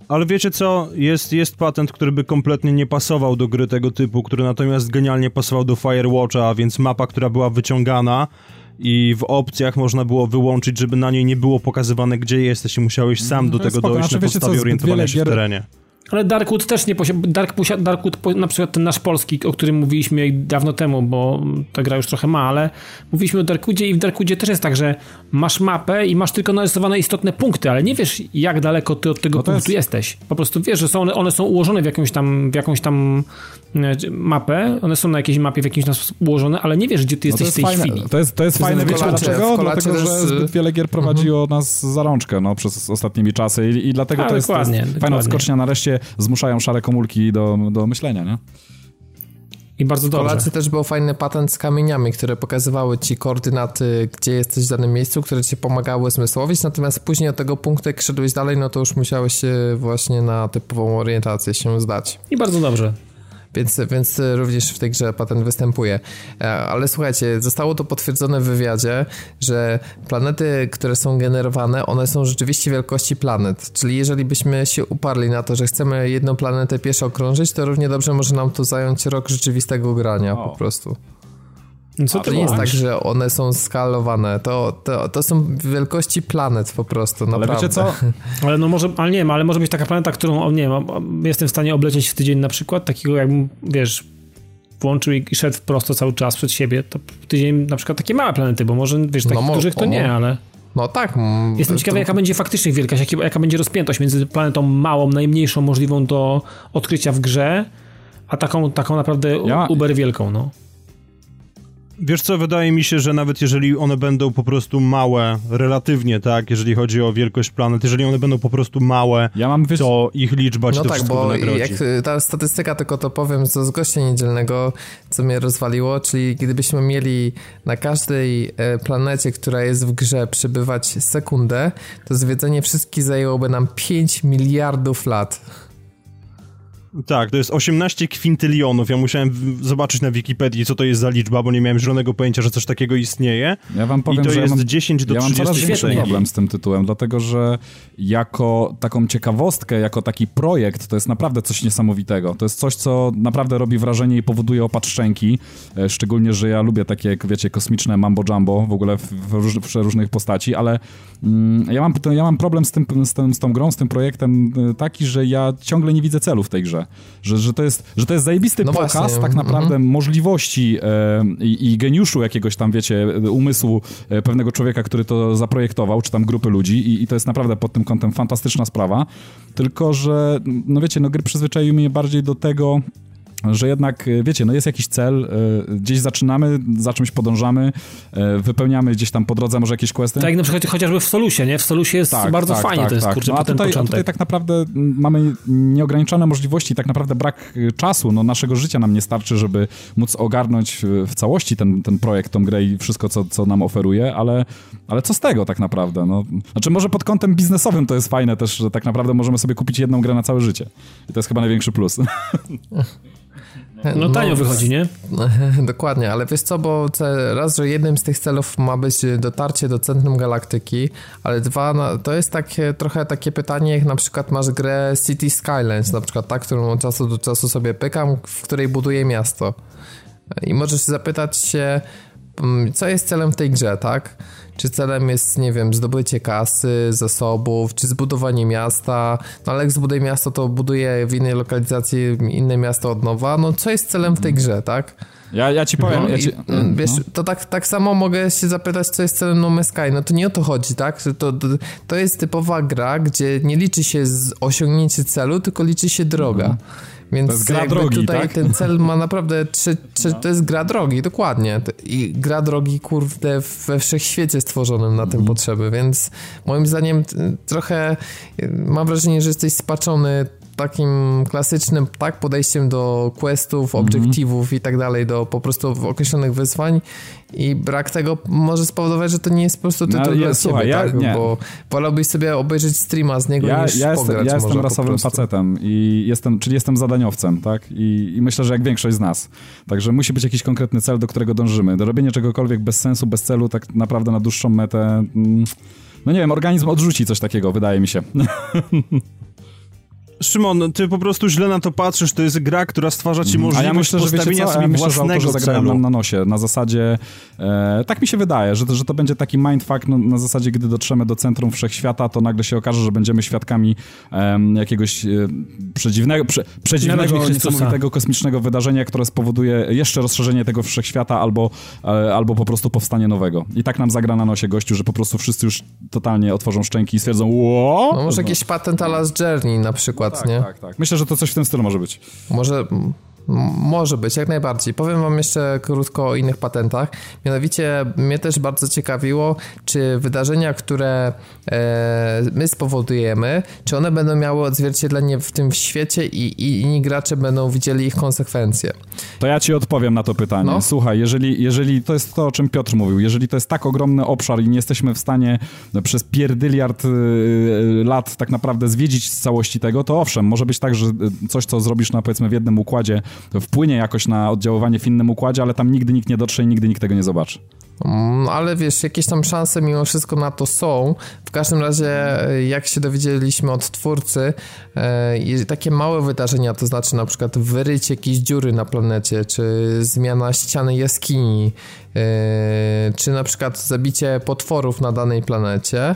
C: Ale wiecie co, jest, jest patent, który by kompletnie nie pasował do gry tego typu, który natomiast genialnie pasował do Firewatcha, a więc mapa, która była wyciągana i w opcjach można było wyłączyć, żeby na niej nie było pokazywane, gdzie jesteś i musiałeś sam do tego
D: spoko.
C: dojść
D: Znaczy,
C: na
D: co,
C: podstawie
D: zbyt
C: orientowania się w
D: gier-
C: terenie.
B: Ale Darkwood też nie posiada. Dark, Darkwood, po- na przykład ten nasz polski, o którym mówiliśmy dawno temu, bo ta gra już trochę ma, ale mówiliśmy o Darkwoodzie i w Darkwoodzie też jest tak, że masz mapę i masz tylko narysowane istotne punkty, ale nie wiesz, jak daleko ty od tego
D: No
B: punktu
D: jest-
B: jesteś. Po prostu wiesz, że są one, one są ułożone w jakąś tam, w jakąś tam e, mapę, one są na jakiejś mapie w jakimś tam ułożone, ale nie wiesz, gdzie ty
D: No
B: jesteś
D: jest
B: w tej
D: fajne,
B: chwili.
D: to jest, to jest
A: To
D: fajne,
A: jest
D: wiecie dlaczego? Dlatego, że zbyt wiele gier prowadziło nas za rączkę no, przez ostatnimi czasy i, i dlatego
B: A,
D: to jest, to jest
B: dokładnie,
D: fajna odskocznia. Nareszcie zmuszają szare komórki do, do myślenia, nie?
B: I bardzo dobrze.
A: Polacy też był fajny patent z kamieniami, które pokazywały ci koordynaty, gdzie jesteś w danym miejscu, które ci pomagały zmysłowić, natomiast później od tego punktu, jak szedłeś dalej, no to już musiałeś się właśnie na typową orientację się zdać.
B: I bardzo dobrze.
A: Więc, więc również w tej grze patent występuje. E, ale słuchajcie, zostało to potwierdzone w wywiadzie, że planety, które są generowane, one są rzeczywiście wielkości planet. Czyli jeżeli byśmy się uparli na to, że chcemy jedną planetę pieszo okrążyć, to równie dobrze może nam to zająć rok rzeczywistego grania
D: O.
A: po prostu.
B: Co
A: To nie jest tak, że one są skalowane. To, to, to są wielkości planet po prostu,
D: Ale
A: naprawdę.
D: wiecie co? [laughs]
B: Ale no może, ale nie wiem, ale może być taka planeta, którą, nie wiem, jestem w stanie oblecieć w tydzień na przykład, takiego jakbym, wiesz, włączył i szedł prosto cały czas przed siebie, to w tydzień na przykład takie małe planety, bo może, wiesz,
A: No
B: takich
A: mo-
B: dużych to nie, ale
A: No tak.
B: jestem
A: to-
B: ciekawy, jaka będzie faktycznie wielkość, jaki, jaka będzie rozpiętość między planetą małą, najmniejszą możliwą do odkrycia w grze, a taką, taką naprawdę
D: Ja-
B: uber wielką, no.
C: Wiesz co, wydaje mi się, że nawet jeżeli one będą po prostu małe, relatywnie, tak, jeżeli chodzi o wielkość planet, jeżeli one będą po prostu małe,
D: Ja mam, wiesz,
C: to ich liczba ci
A: No
C: to
A: tak, bo
C: wynagrodzi.
A: jak y, ta statystyka, tylko to powiem z z gościa niedzielnego, co mnie rozwaliło, czyli gdybyśmy mieli na każdej e, planecie, która jest w grze, przebywać sekundę, to zwiedzenie wszystkich zajęłoby nam 5 miliardów lat.
C: Tak, to jest 18 kwintylionów. Ja musiałem zobaczyć na Wikipedii, co to jest za liczba, bo nie miałem zielonego pojęcia, że coś takiego istnieje.
D: Ja wam powiem,
C: I to
D: że
C: jest
D: ja mam,
C: 10 do
D: ja mam coraz
C: 30
D: większy problem z tym tytułem, dlatego że jako taką ciekawostkę, jako taki projekt, to jest naprawdę coś niesamowitego. To jest coś, co naprawdę robi wrażenie i powoduje opad szczęki. E, Szczególnie, że ja lubię takie, jak wiecie, kosmiczne mambo jumbo, w ogóle w, w, w przeróżnych postaci, ale mm, ja, mam, ja mam problem z, tym, z, tym, z tą grą, z tym projektem e, taki, że ja ciągle nie widzę celu w tej grze. Że, że, to, jest, że to jest zajebisty
A: No
D: pokaz
A: właśnie,
D: tak naprawdę możliwości e, i, i geniuszu jakiegoś tam, wiecie, umysłu e, pewnego człowieka, który to zaprojektował, czy tam grupy ludzi i, i to jest naprawdę pod tym kątem fantastyczna sprawa. Tylko, że no wiecie, no gry przyzwyczaiły mnie bardziej do tego, że jednak, e, wiecie, no jest jakiś cel, e, gdzieś zaczynamy, za czymś podążamy, e, wypełniamy gdzieś tam po drodze może jakieś questy.
B: Tak na przykład chociażby w Solusie, nie? W Solusie jest bardzo fajnie, to jest kurczę
D: no, a
B: ten
D: tutaj, a
B: początek.
D: tutaj tak naprawdę mamy nieograniczone możliwości, tak naprawdę brak czasu, no naszego życia nam nie starczy, żeby móc ogarnąć w całości ten, ten projekt, tą grę i wszystko, co, co nam oferuje, ale, ale co z tego tak naprawdę? No, znaczy może pod kątem biznesowym to jest fajne też, że tak naprawdę możemy sobie kupić jedną grę na całe życie. I to jest chyba największy plus. [laughs]
B: No tanio wychodzi, nie? [laughs]
A: Dokładnie, ale wiesz co, bo raz, że jednym z tych celów ma być dotarcie do centrum galaktyki, ale dwa, no, to jest takie, trochę takie pytanie, jak na przykład masz grę City Skylines, na przykład ta, którą od czasu do czasu sobie pykam, w której buduję miasto. I możesz zapytać się, mm, co jest celem w tej grze, tak? Czy celem jest, nie wiem, zdobycie kasy, zasobów, czy zbudowanie miasta? No ale jak zbuduję miasto, to buduję w innej lokalizacji inne miasto od nowa. No co jest celem w tej grze, tak?
D: Ja, ja ci powiem...
A: No,
D: ja
A: i,
D: ci,
A: mm, wiesz,
D: no.
A: to tak, tak samo mogę się zapytać, co jest celem No Man's Sky. No to nie o to chodzi, tak? To, to, to jest typowa gra, gdzie nie liczy się z osiągnięcie celu, tylko liczy się droga. Więc
D: To jest gra drogi,
A: tutaj
D: tak?
A: ten cel ma naprawdę trzy, trzy, to jest gra drogi, dokładnie. I gra drogi, kurde, we wszechświecie stworzonym na tym potrzeby, więc moim zdaniem t- trochę y, mam wrażenie, że jesteś spaczony takim klasycznym tak podejściem do questów,
D: Mhm.
A: obiektywów i tak dalej, do po prostu określonych wyzwań i brak tego może spowodować, że to nie jest po prostu tytuł
D: No,
A: dla
D: ja-
A: ciebie,
D: słuchaj, ja-
A: tak?
D: nie.
A: bo wolałbyś sobie obejrzeć streama z niego
D: Ja,
A: niż
D: ja, jestem,
A: pograć
D: ja jestem rasowym facetem i jestem, czyli jestem zadaniowcem, tak? I, I myślę, że jak większość z nas. Także musi być jakiś konkretny cel, do którego dążymy. Do robienia czegokolwiek bez sensu, bez celu, tak naprawdę na dłuższą metę. mm, No nie wiem, organizm odrzuci coś takiego, wydaje mi się. [laughs]
C: Szymon, ty po prostu źle na to patrzysz, to jest gra, która stwarza ci
D: Mhm. A
C: możliwość
D: ja myślę, że
C: postawienia sobie
D: ja myślę, że
C: własnego
D: zagrają
C: celu.
D: nam na nosie. Na zasadzie, e, tak mi się wydaje, że to, że to będzie taki mindfuck no, na zasadzie, gdy dotrzemy do centrum wszechświata, to nagle się okaże, że będziemy świadkami em, jakiegoś e, przedziwnego, prze, przedziwnego, niesamowitego kosmicznego wydarzenia, które spowoduje jeszcze rozszerzenie tego wszechświata albo, e, albo po prostu powstanie nowego. I tak nam zagra na nosie gościu, że po prostu wszyscy już totalnie otworzą szczęki i stwierdzą ło!
A: No może jakiś patent a Last Journey na przykład,
D: tak,
A: nie?
D: tak, tak. Myślę, że to coś w tym stylu może być.
A: Może, Może być, jak najbardziej. Powiem wam jeszcze krótko o innych patentach. Mianowicie mnie też bardzo ciekawiło, czy wydarzenia, które e, my spowodujemy, czy one będą miały odzwierciedlenie w tym świecie i, i inni gracze będą widzieli ich konsekwencje.
D: To ja ci odpowiem na to pytanie. No. Słuchaj, jeżeli, jeżeli to jest to, o czym Piotr mówił, jeżeli to jest tak ogromny obszar i nie jesteśmy w stanie no, przez pierdyliard y, y, lat tak naprawdę zwiedzić z całości tego, to owszem, może być tak, że y, coś, co zrobisz na powiedzmy w jednym układzie, wpłynie jakoś na oddziaływanie w innym układzie, ale tam nigdy nikt nie dotrze i nigdy nikt tego nie zobaczy.
A: Mm, ale wiesz, jakieś tam szanse mimo wszystko na to są. W każdym razie, jak się dowiedzieliśmy od twórcy, e, takie małe wydarzenia, to znaczy na przykład wyrycie jakiejś dziury na planecie, czy zmiana ściany jaskini, e, czy na przykład zabicie potworów na danej planecie,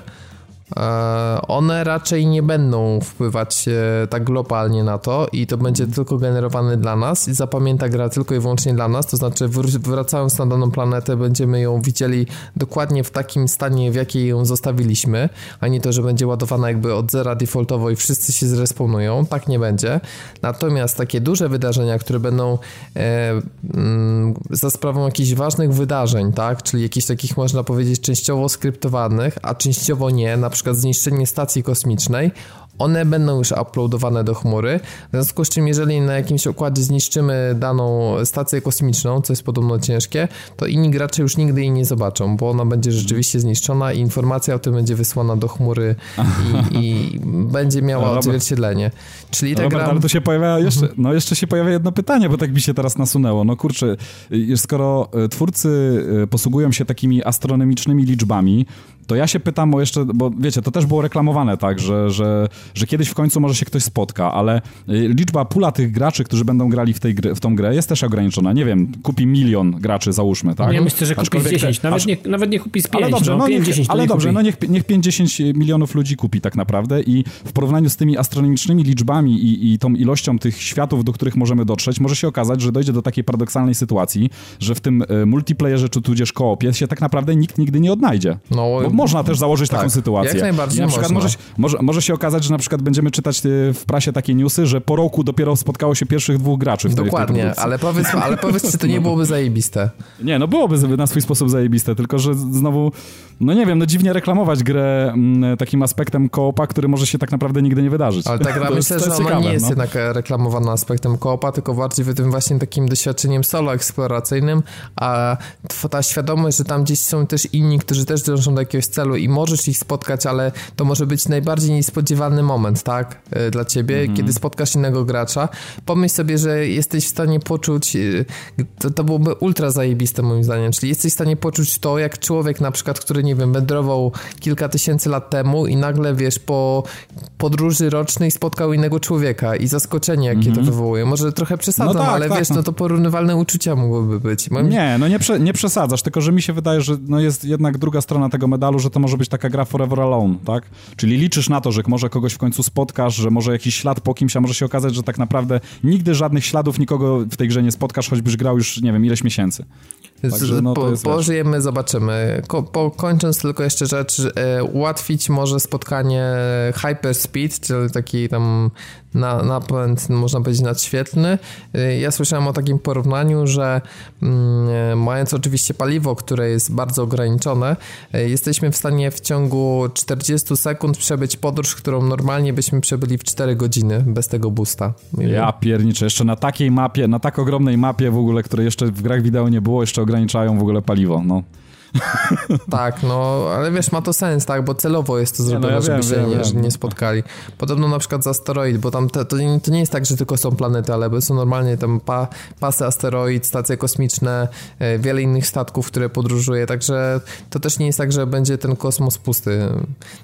A: one raczej nie będą wpływać e, tak globalnie na to i to będzie tylko generowane dla nas i zapamięta gra tylko i wyłącznie dla nas, to znaczy wracając na daną planetę będziemy ją widzieli dokładnie w takim stanie, w jakiej ją zostawiliśmy, a nie to, że będzie ładowana jakby od zera defaultowo i wszyscy się zresponują, tak nie będzie. Natomiast takie duże wydarzenia, które będą e, mm, za sprawą jakichś ważnych wydarzeń, tak, czyli jakichś takich można powiedzieć częściowo skryptowanych, a częściowo nie, na przykład przykład zniszczenie stacji kosmicznej, one będą już uploadowane do chmury. W związku z czym, jeżeli na jakimś układzie zniszczymy daną stację kosmiczną, co jest podobno ciężkie, to inni gracze już nigdy jej nie zobaczą, bo ona będzie rzeczywiście zniszczona i informacja o tym będzie wysłana do chmury i, i będzie miała no, odzwierciedlenie. Czyli
D: ta Robert, gra... ale tu się pojawia jeszcze, no jeszcze się pojawia jedno pytanie, bo tak mi się teraz nasunęło. No kurczę, skoro e, twórcy e, posługują się takimi astronomicznymi liczbami, to ja się pytam o jeszcze, bo wiecie, to też było reklamowane tak, że, że, że kiedyś w końcu może się ktoś spotka, ale y, liczba pula tych graczy, którzy będą grali w, tej gry, w tą grę jest też ograniczona. Nie wiem, kupi milion graczy, załóżmy, tak?
B: Ja myślę, że kupi z 10, nawet, aż... nie, nawet nie kupi z 5, ale dobrze, no, no 5, 10
D: Ale dobrze,
B: kupi.
D: no niech, niech 5-10 milionów ludzi kupi tak naprawdę i w porównaniu z tymi astronomicznymi liczbami i, i tą ilością tych światów, do których możemy dotrzeć, może się okazać, że dojdzie do takiej paradoksalnej sytuacji, że w tym y, multiplayerze czy tudzież koopie się tak naprawdę nikt nigdy nie odnajdzie. No, bo można też założyć tak, taką sytuację.
A: Jak najbardziej
D: na
A: przykład
D: może, może, może, się okazać, że na przykład będziemy czytać y, w prasie takie newsy, że po roku dopiero spotkało się pierwszych dwóch graczy w tej,
A: Dokładnie,
D: w tej
A: ale powiedz, ale powiedz, czy to nie byłoby zajebiste? [laughs]
D: Nie, no byłoby na swój sposób zajebiste, tylko że znowu, no nie wiem, no dziwnie reklamować grę m, mm, takim aspektem koopa, który może się tak naprawdę nigdy nie wydarzyć.
A: Ale tak [laughs] myślę, jest, że ona nie jest no. jednak reklamowana aspektem koopa, tylko bardziej tym właśnie takim doświadczeniem solo eksploracyjnym, a ta świadomość, że tam gdzieś są też inni, którzy też dążą do jakiegoś celu i możesz ich spotkać, ale to może być najbardziej niespodziewany moment, tak, e, dla ciebie, mhm. kiedy spotkasz innego gracza. Pomyśl sobie, że jesteś w stanie poczuć, e, to, to byłoby ultra zajebiste moim zdaniem, czyli jesteś w stanie poczuć to, jak człowiek na przykład, który, nie wiem, wędrował kilka tysięcy lat temu i nagle, wiesz, po podróży rocznej spotkał innego człowieka i zaskoczenie, jakie mhm. to wywołuje. Może trochę przesadzam, no tak, ale tak, wiesz, no. no to porównywalne uczucia mogłyby być.
D: Moim... Nie, no nie, prze, nie przesadzasz, tylko że mi się wydaje, że no jest jednak druga strona tego medalu, że to może być taka gra forever alone, tak? Czyli liczysz na to, że może kogoś w końcu spotkasz, że może jakiś ślad po kimś, a może się okazać, że tak naprawdę nigdy żadnych śladów nikogo w tej grze nie spotkasz, choćbyś grał już, nie wiem, ileś miesięcy.
A: Także, no, po, pożyjemy, zobaczymy. Ko, po, kończąc tylko jeszcze rzecz, e, ułatwić może spotkanie Hyperspeed, czyli taki tam na, napęd, można powiedzieć, nadświetlny. E, ja słyszałem o takim porównaniu, że mm, mając oczywiście paliwo, które jest bardzo ograniczone, e, jesteśmy w stanie w ciągu 40 sekund przebyć podróż, którą normalnie byśmy przebyli w 4 godziny bez tego boosta.
D: Ja pierniczę, jeszcze na takiej mapie, na tak ogromnej mapie w ogóle, której jeszcze w grach wideo nie było, jeszcze ograniczają w ogóle paliwo, no.
A: Tak, no, ale wiesz, ma to sens, tak, bo celowo jest to zrobione, no ja żeby się wiem, nie, nie, spotkali. Podobno na przykład z asteroid, bo tam te, to, to, nie jest tak, że tylko są planety, ale są normalnie tam pa, pasy asteroid, stacje kosmiczne, e, wiele innych statków, które podróżuje, także to też nie jest tak, że będzie ten kosmos pusty.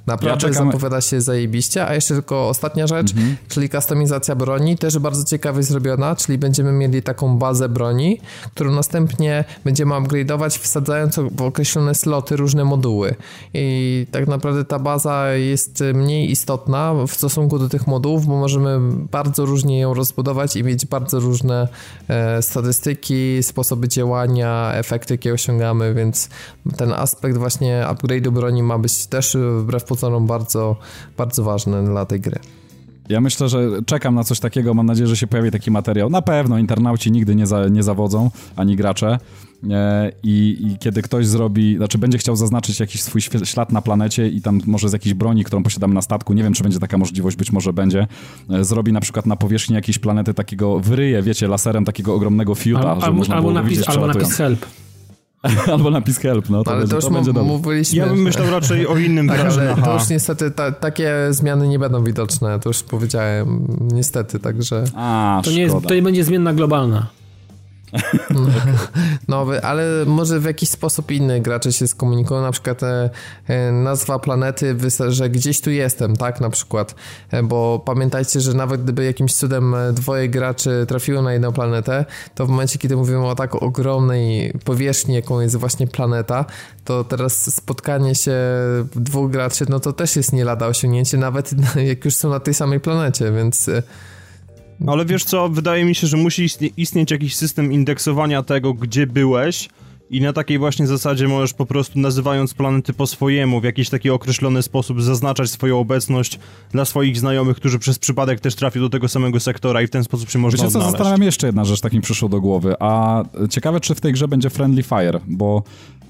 A: Naprawdę ja zapowiada się zajebiście, a jeszcze tylko ostatnia rzecz, mhm. czyli kustomizacja broni, też bardzo ciekawie zrobiona, czyli będziemy mieli taką bazę broni, którą następnie będziemy upgrade'ować, wsadzając w określone sloty różne moduły. I tak naprawdę ta baza jest mniej istotna w stosunku do tych modułów, bo możemy bardzo różnie ją rozbudować i mieć bardzo różne e, statystyki, sposoby działania, efekty, jakie osiągamy, więc ten aspekt właśnie upgrade'u broni ma być też wbrew pozorom bardzo, bardzo ważny dla tej gry.
D: Ja myślę, że czekam na coś takiego, mam nadzieję, że się pojawi taki materiał. Na pewno internauci nigdy nie, za, nie zawodzą, ani gracze. E, I, I, kiedy ktoś zrobi, znaczy będzie chciał zaznaczyć jakiś swój ślad na planecie i tam może z jakiejś broni, którą posiadamy na statku, nie wiem, czy będzie taka możliwość, być może będzie, e, zrobi na przykład na powierzchni jakiejś planety takiego, wyryje, wiecie, laserem takiego ogromnego fiuta,
B: Al,
D: żeby można
B: albo
D: było
B: napis,
D: widzieć,
B: albo napis help. [laughs]
D: albo napis help, no to,
A: ale
D: będzie,
A: to już
D: to będzie dobre.
A: mówiliśmy.
C: Ja bym myślał raczej o innym
A: tak, to już niestety ta, takie zmiany nie będą widoczne, to już powiedziałem, niestety, także...
D: A,
B: to, nie jest, to nie będzie zmienna globalna. [laughs]
A: No, ale może w jakiś sposób inny gracze się skomunikują, na przykład e, e, nazwa planety, że gdzieś tu jestem, tak, na przykład, e, bo pamiętajcie, że nawet gdyby jakimś cudem dwoje graczy trafiło na jedną planetę, to w momencie, kiedy mówimy o tak ogromnej powierzchni, jaką jest właśnie planeta, to teraz spotkanie się dwóch graczy, no to też jest nie lada osiągnięcie, nawet [laughs] jak już są na tej samej planecie, więc...
C: Ale wiesz co, wydaje mi się, że musi istnie istnieć jakiś system indeksowania tego, gdzie byłeś i na takiej właśnie zasadzie możesz po prostu nazywając planety po swojemu, w jakiś taki określony sposób zaznaczać swoją obecność dla swoich znajomych, którzy przez przypadek też trafią do tego samego sektora i w ten sposób się można
D: Wiecie co,
C: odnaleźć.
D: zastanawiam jeszcze jedna rzecz, tak mi przyszło do głowy, a ciekawe, czy w tej grze będzie Friendly Fire, bo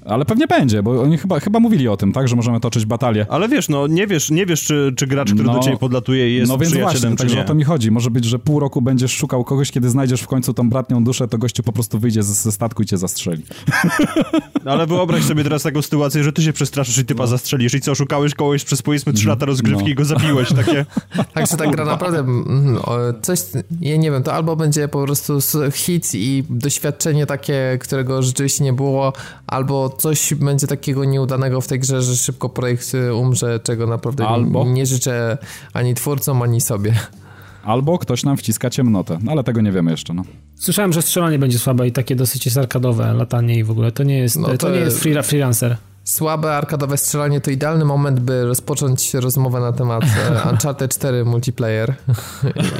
D: ale pewnie będzie, bo oni chyba, chyba mówili o tym, tak, że możemy toczyć batalię.
C: Ale wiesz, no nie wiesz, nie wiesz czy, czy gracz, który
D: No,
C: do ciebie podlatuje jest
D: No więc właśnie, także o to mi chodzi. Może być, że pół roku będziesz szukał kogoś, kiedy znajdziesz w końcu tą bratnią duszę, to gościu po prostu wyjdzie ze, ze statku i cię zastrzeli.
C: No, [laughs] ale wyobraź sobie teraz taką sytuację, że ty się przestraszysz i typa zastrzelisz i co, szukałeś kogoś przez powiedzmy 3 lata rozgrywki
D: No.
C: i go zabiłeś, takie... [laughs]
A: Także ta gra naprawdę mm, o, coś, ja nie wiem, to albo będzie po prostu hit i doświadczenie takie, którego rzeczywiście nie było, albo coś będzie takiego nieudanego w tej grze, że szybko projekt y, umrze, czego naprawdę
D: Albo?
A: nie życzę ani twórcom, ani sobie.
D: Albo ktoś nam wciska ciemnotę, no, ale tego nie wiemy jeszcze, no.
B: Słyszałem, że strzelanie będzie słabe i takie dosyć jest arkadowe latanie i w ogóle. To nie jest,
A: No
B: to,
A: to
B: nie
A: jest-
B: jest free, freelancer.
A: Słabe arkadowe strzelanie to idealny moment, by rozpocząć rozmowę na temat e, [laughs] Uncharted 4 multiplayer. [laughs]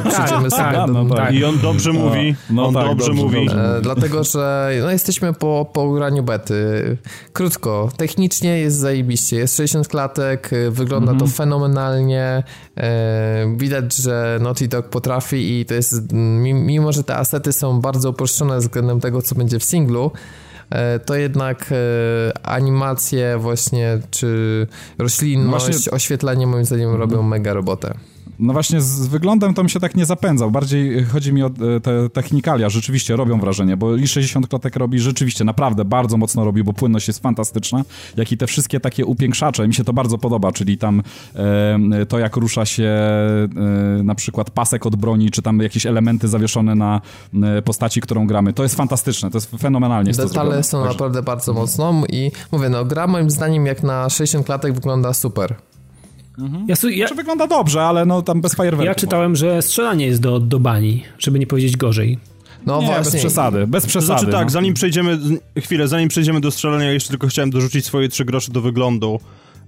A: I przejdziemy sobie
B: tak,
A: do,
D: no tak.
C: I on dobrze mówi,
D: no
C: on
D: tak,
C: dobrze,
D: dobrze,
C: mówi.
D: dobrze.
A: E, dlatego, że no, jesteśmy po, po graniu bety. Krótko, technicznie jest zajebiście. Jest 60 klatek, e, wygląda to fenomenalnie. E, widać, że Naughty Dog potrafi i to jest, mi- mimo że te asety są bardzo uproszczone względem tego, co będzie w singlu, to jednak e, animacje właśnie, czy roślinność,
D: Właśnie-
A: oświetlenie moim zdaniem robią mega robotę.
D: No właśnie z wyglądem to mi się tak nie zapędzał. Bardziej chodzi mi o e, te technikalia. Rzeczywiście robią wrażenie, bo i 60 klatek robi rzeczywiście, naprawdę bardzo mocno robi, bo płynność jest fantastyczna. Jak i te wszystkie takie upiększacze. Mi się to bardzo podoba, czyli tam e, to jak rusza się e, na przykład pasek od broni, czy tam jakieś elementy zawieszone na e, postaci, którą gramy. To jest fantastyczne, to jest fenomenalnie
A: Detale są
D: Także-
A: naprawdę bardzo mocno i mówię, no gra moim zdaniem jak na 60 klatek wygląda super.
B: Ja, su- ja,
D: Znaczy wygląda dobrze, ale no tam bez fajerwerków.
B: ja czytałem, że strzelanie jest do, do bani, żeby nie powiedzieć gorzej.
A: No
D: Nie, bez
A: właśnie.
D: przesady, bez
C: To
D: przesady.
C: znaczy tak,
D: no.
C: zanim przejdziemy, chwilę, zanim przejdziemy do strzelania, jeszcze tylko chciałem dorzucić swoje trzy grosze do wyglądu.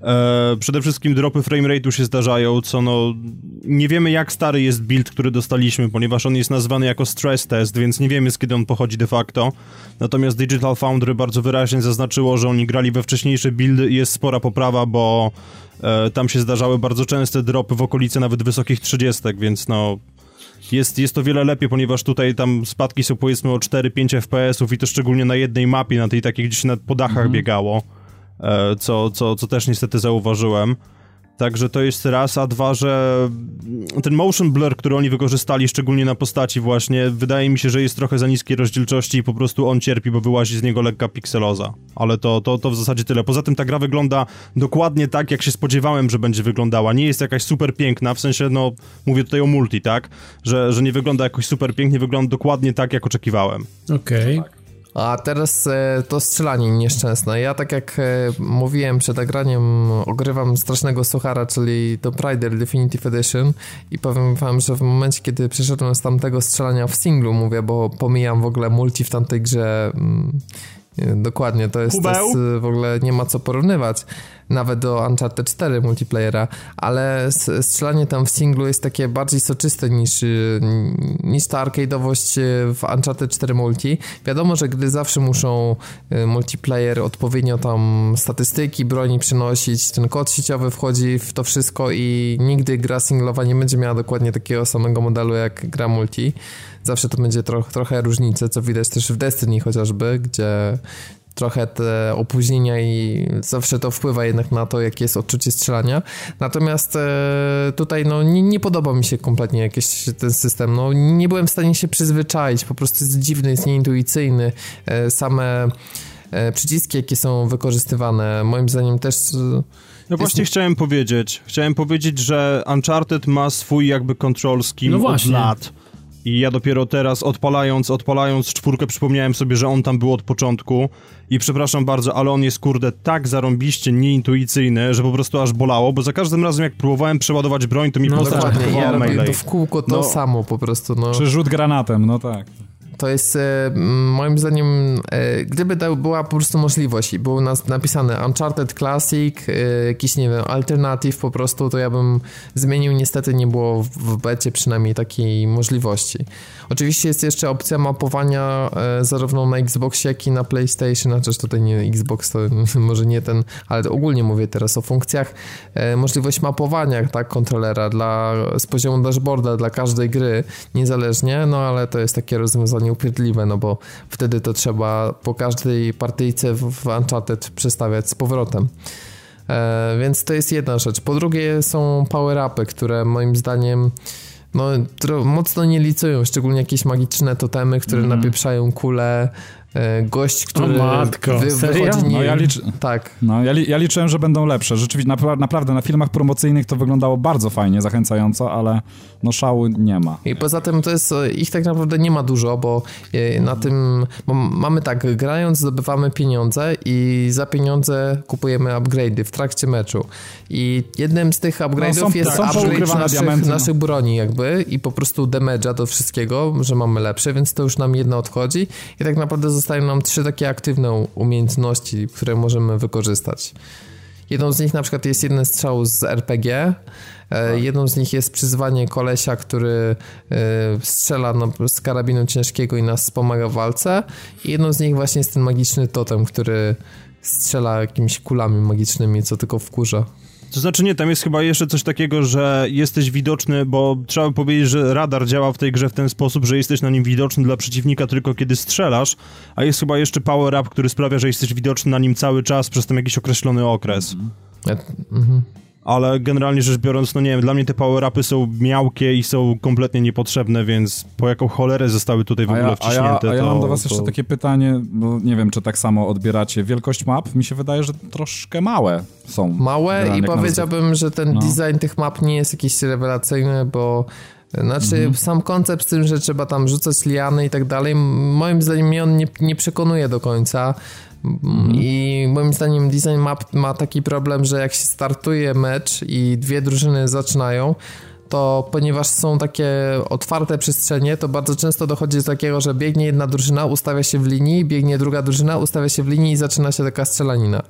C: E, przede wszystkim dropy framerate'u się zdarzają, co no... Nie wiemy jak stary jest build, który dostaliśmy, ponieważ on jest nazwany jako stress test, więc nie wiemy z kiedy on pochodzi de facto. Natomiast Digital Foundry bardzo wyraźnie zaznaczyło, że oni grali we wcześniejsze buildy i jest spora poprawa, bo tam się zdarzały bardzo częste dropy w okolicy nawet wysokich 30, więc no... Jest, jest to wiele lepiej, ponieważ tutaj tam spadki są powiedzmy o 4-5 FPS-ów i to szczególnie na jednej mapie, na tej takiej, gdzie się na, po dachach biegało, e, co, co, co też niestety zauważyłem. Także to jest raz, a dwa, że ten motion blur, który oni wykorzystali, szczególnie na postaci właśnie, wydaje mi się, że jest trochę za niskiej rozdzielczości i po prostu on cierpi, bo wyłazi z niego lekka pikseloza. Ale to, to, to w zasadzie tyle. Poza tym ta gra wygląda dokładnie tak, jak się spodziewałem, że będzie wyglądała. Nie jest jakaś super piękna, w sensie, no, mówię tutaj o multi, tak? Że, że nie wygląda jakoś super pięknie, wygląda dokładnie tak, jak oczekiwałem.
B: Okej.
A: A teraz e, to strzelanie nieszczęsne. Ja tak jak e, mówiłem przed nagraniem, ogrywam strasznego suchara, czyli to Prider Definitive Edition i powiem wam, że w momencie, kiedy przeszedłem z tamtego strzelania w singlu, mówię, bo pomijam w ogóle multi w tamtej grze, mm, dokładnie, to jest, to jest e, w ogóle nie ma co porównywać. Nawet do Uncharted 4 multiplayera, ale strzelanie tam w singlu jest takie bardziej soczyste niż, niż ta arcade'owość w Uncharted 4 multi. Wiadomo, że gdy zawsze muszą y, multiplayer odpowiednio tam statystyki broni przynosić, ten kod sieciowy wchodzi w to wszystko i nigdy gra singlowa nie będzie miała dokładnie takiego samego modelu jak gra multi. Zawsze to będzie tro trochę różnice, co widać też w Destiny chociażby, gdzie trochę te opóźnienia i zawsze to wpływa jednak na to, jakie jest odczucie strzelania. Natomiast e, tutaj no, nie, nie, podoba mi się kompletnie jakiś ten system. No, nie byłem w stanie się przyzwyczaić, po prostu jest dziwny, jest nieintuicyjny. E, same e, przyciski, jakie są wykorzystywane, moim zdaniem też...
C: No właśnie jest... chciałem powiedzieć, chciałem powiedzieć, że Uncharted ma swój jakby control scheme no od lat i ja dopiero teraz odpalając, odpalając czwórkę przypomniałem sobie, że on tam był od początku i przepraszam bardzo, ale on jest kurde tak zarąbiście nieintuicyjny, że po prostu aż bolało, bo za każdym razem jak próbowałem przeładować broń, to mi
A: no po prostu tak, ja to w kółko to no. samo po prostu, no.
D: Czy rzut granatem, no tak.
A: To jest e, moim zdaniem, e, gdyby to była po prostu możliwość i było nas napisane Uncharted Classic, e, jakiś, nie wiem, alternatyw po prostu, to ja bym zmienił. Niestety nie było w becie przynajmniej takiej możliwości. Oczywiście jest jeszcze opcja mapowania zarówno na Xboxie, jak i na PlayStation, chociaż tutaj nie Xbox, to [laughs] może nie ten, ale ogólnie mówię teraz o funkcjach. Możliwość mapowania, tak, kontrolera dla, z poziomu dashboarda dla każdej gry, niezależnie, no ale to jest takie rozwiązanie nieupierdliwe, no bo wtedy to trzeba po każdej partyjce w Uncharted przestawiać z powrotem. E, więc to jest jedna rzecz. Po drugie są power-upy, które moim zdaniem no, mocno nie licują, szczególnie jakieś magiczne totemy, które mm. napieprzają kule, E, gość, który
B: o matko, wy, wychodzi
D: nie... No ja, licz... tak. no, ja, li, ja liczyłem, że będą lepsze. Rzeczywiście, naprawdę, na filmach promocyjnych to wyglądało bardzo fajnie, zachęcająco, ale no szału nie ma.
A: I poza tym to jest, ich tak naprawdę nie ma dużo, bo e, na tym mamy tak, grając zdobywamy pieniądze i za pieniądze kupujemy upgrade'y w trakcie meczu. I jednym z tych upgrade'ów no, jest tak, upgrade naszych, no. naszych broni jakby i po prostu damage'a do wszystkiego, że mamy lepsze, więc to już nam jedno odchodzi i tak naprawdę zostają nam trzy takie aktywne umiejętności, które możemy wykorzystać. Jedną z nich na przykład jest jeden strzał z RPG. Jedną z nich jest przyzwanie kolesia, który e, strzela no, z karabinu ciężkiego i nas wspomaga w walce. I jedną z nich właśnie jest ten magiczny totem, który strzela jakimiś kulami magicznymi, co tylko wkurza.
C: To znaczy nie, tam jest chyba jeszcze coś takiego, że jesteś widoczny, bo trzeba by powiedzieć, że radar działa w tej grze w ten sposób, że jesteś na nim widoczny dla przeciwnika tylko kiedy strzelasz, a jest chyba jeszcze power up, który sprawia, że jesteś widoczny na nim cały czas przez ten jakiś określony okres. Mhm. Ale generalnie rzecz biorąc, no nie wiem, dla mnie te power-upy są miałkie i są kompletnie niepotrzebne, więc po jaką cholerę zostały tutaj w ogóle ja, wciśnięte.
D: A ja, a ja mam do was to... jeszcze takie pytanie, bo nie wiem, czy tak samo odbieracie. Wielkość map mi się wydaje, że troszkę małe są.
A: Małe i powiedziałbym, że ten no. design tych map nie jest jakiś rewelacyjny, bo znaczy, mhm. sam koncept z tym, że trzeba tam rzucać liany i tak dalej, moim zdaniem mnie on nie, nie przekonuje do końca. Mhm. I moim zdaniem design map ma taki problem, że jak się startuje mecz i dwie drużyny zaczynają, to ponieważ są takie otwarte przestrzenie, to bardzo często dochodzi do takiego, że biegnie jedna drużyna, ustawia się w linii, biegnie druga drużyna, ustawia się w linii i zaczyna się taka strzelanina.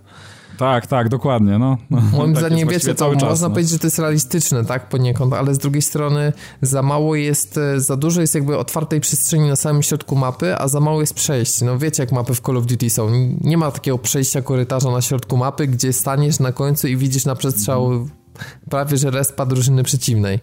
D: Tak, tak, dokładnie, no. [laughs]
A: Moim tak zdaniem, wiecie, to czas, można no. powiedzieć, że to jest realistyczne, tak, poniekąd, ale z drugiej strony za mało jest, e, za dużo jest jakby otwartej przestrzeni na samym środku mapy, a za mało jest przejść. No wiecie, jak mapy w Call of Duty są. Nie ma takiego przejścia korytarza na środku mapy, gdzie staniesz na końcu i widzisz na przestrzał mm. prawie, że respa drużyny przeciwnej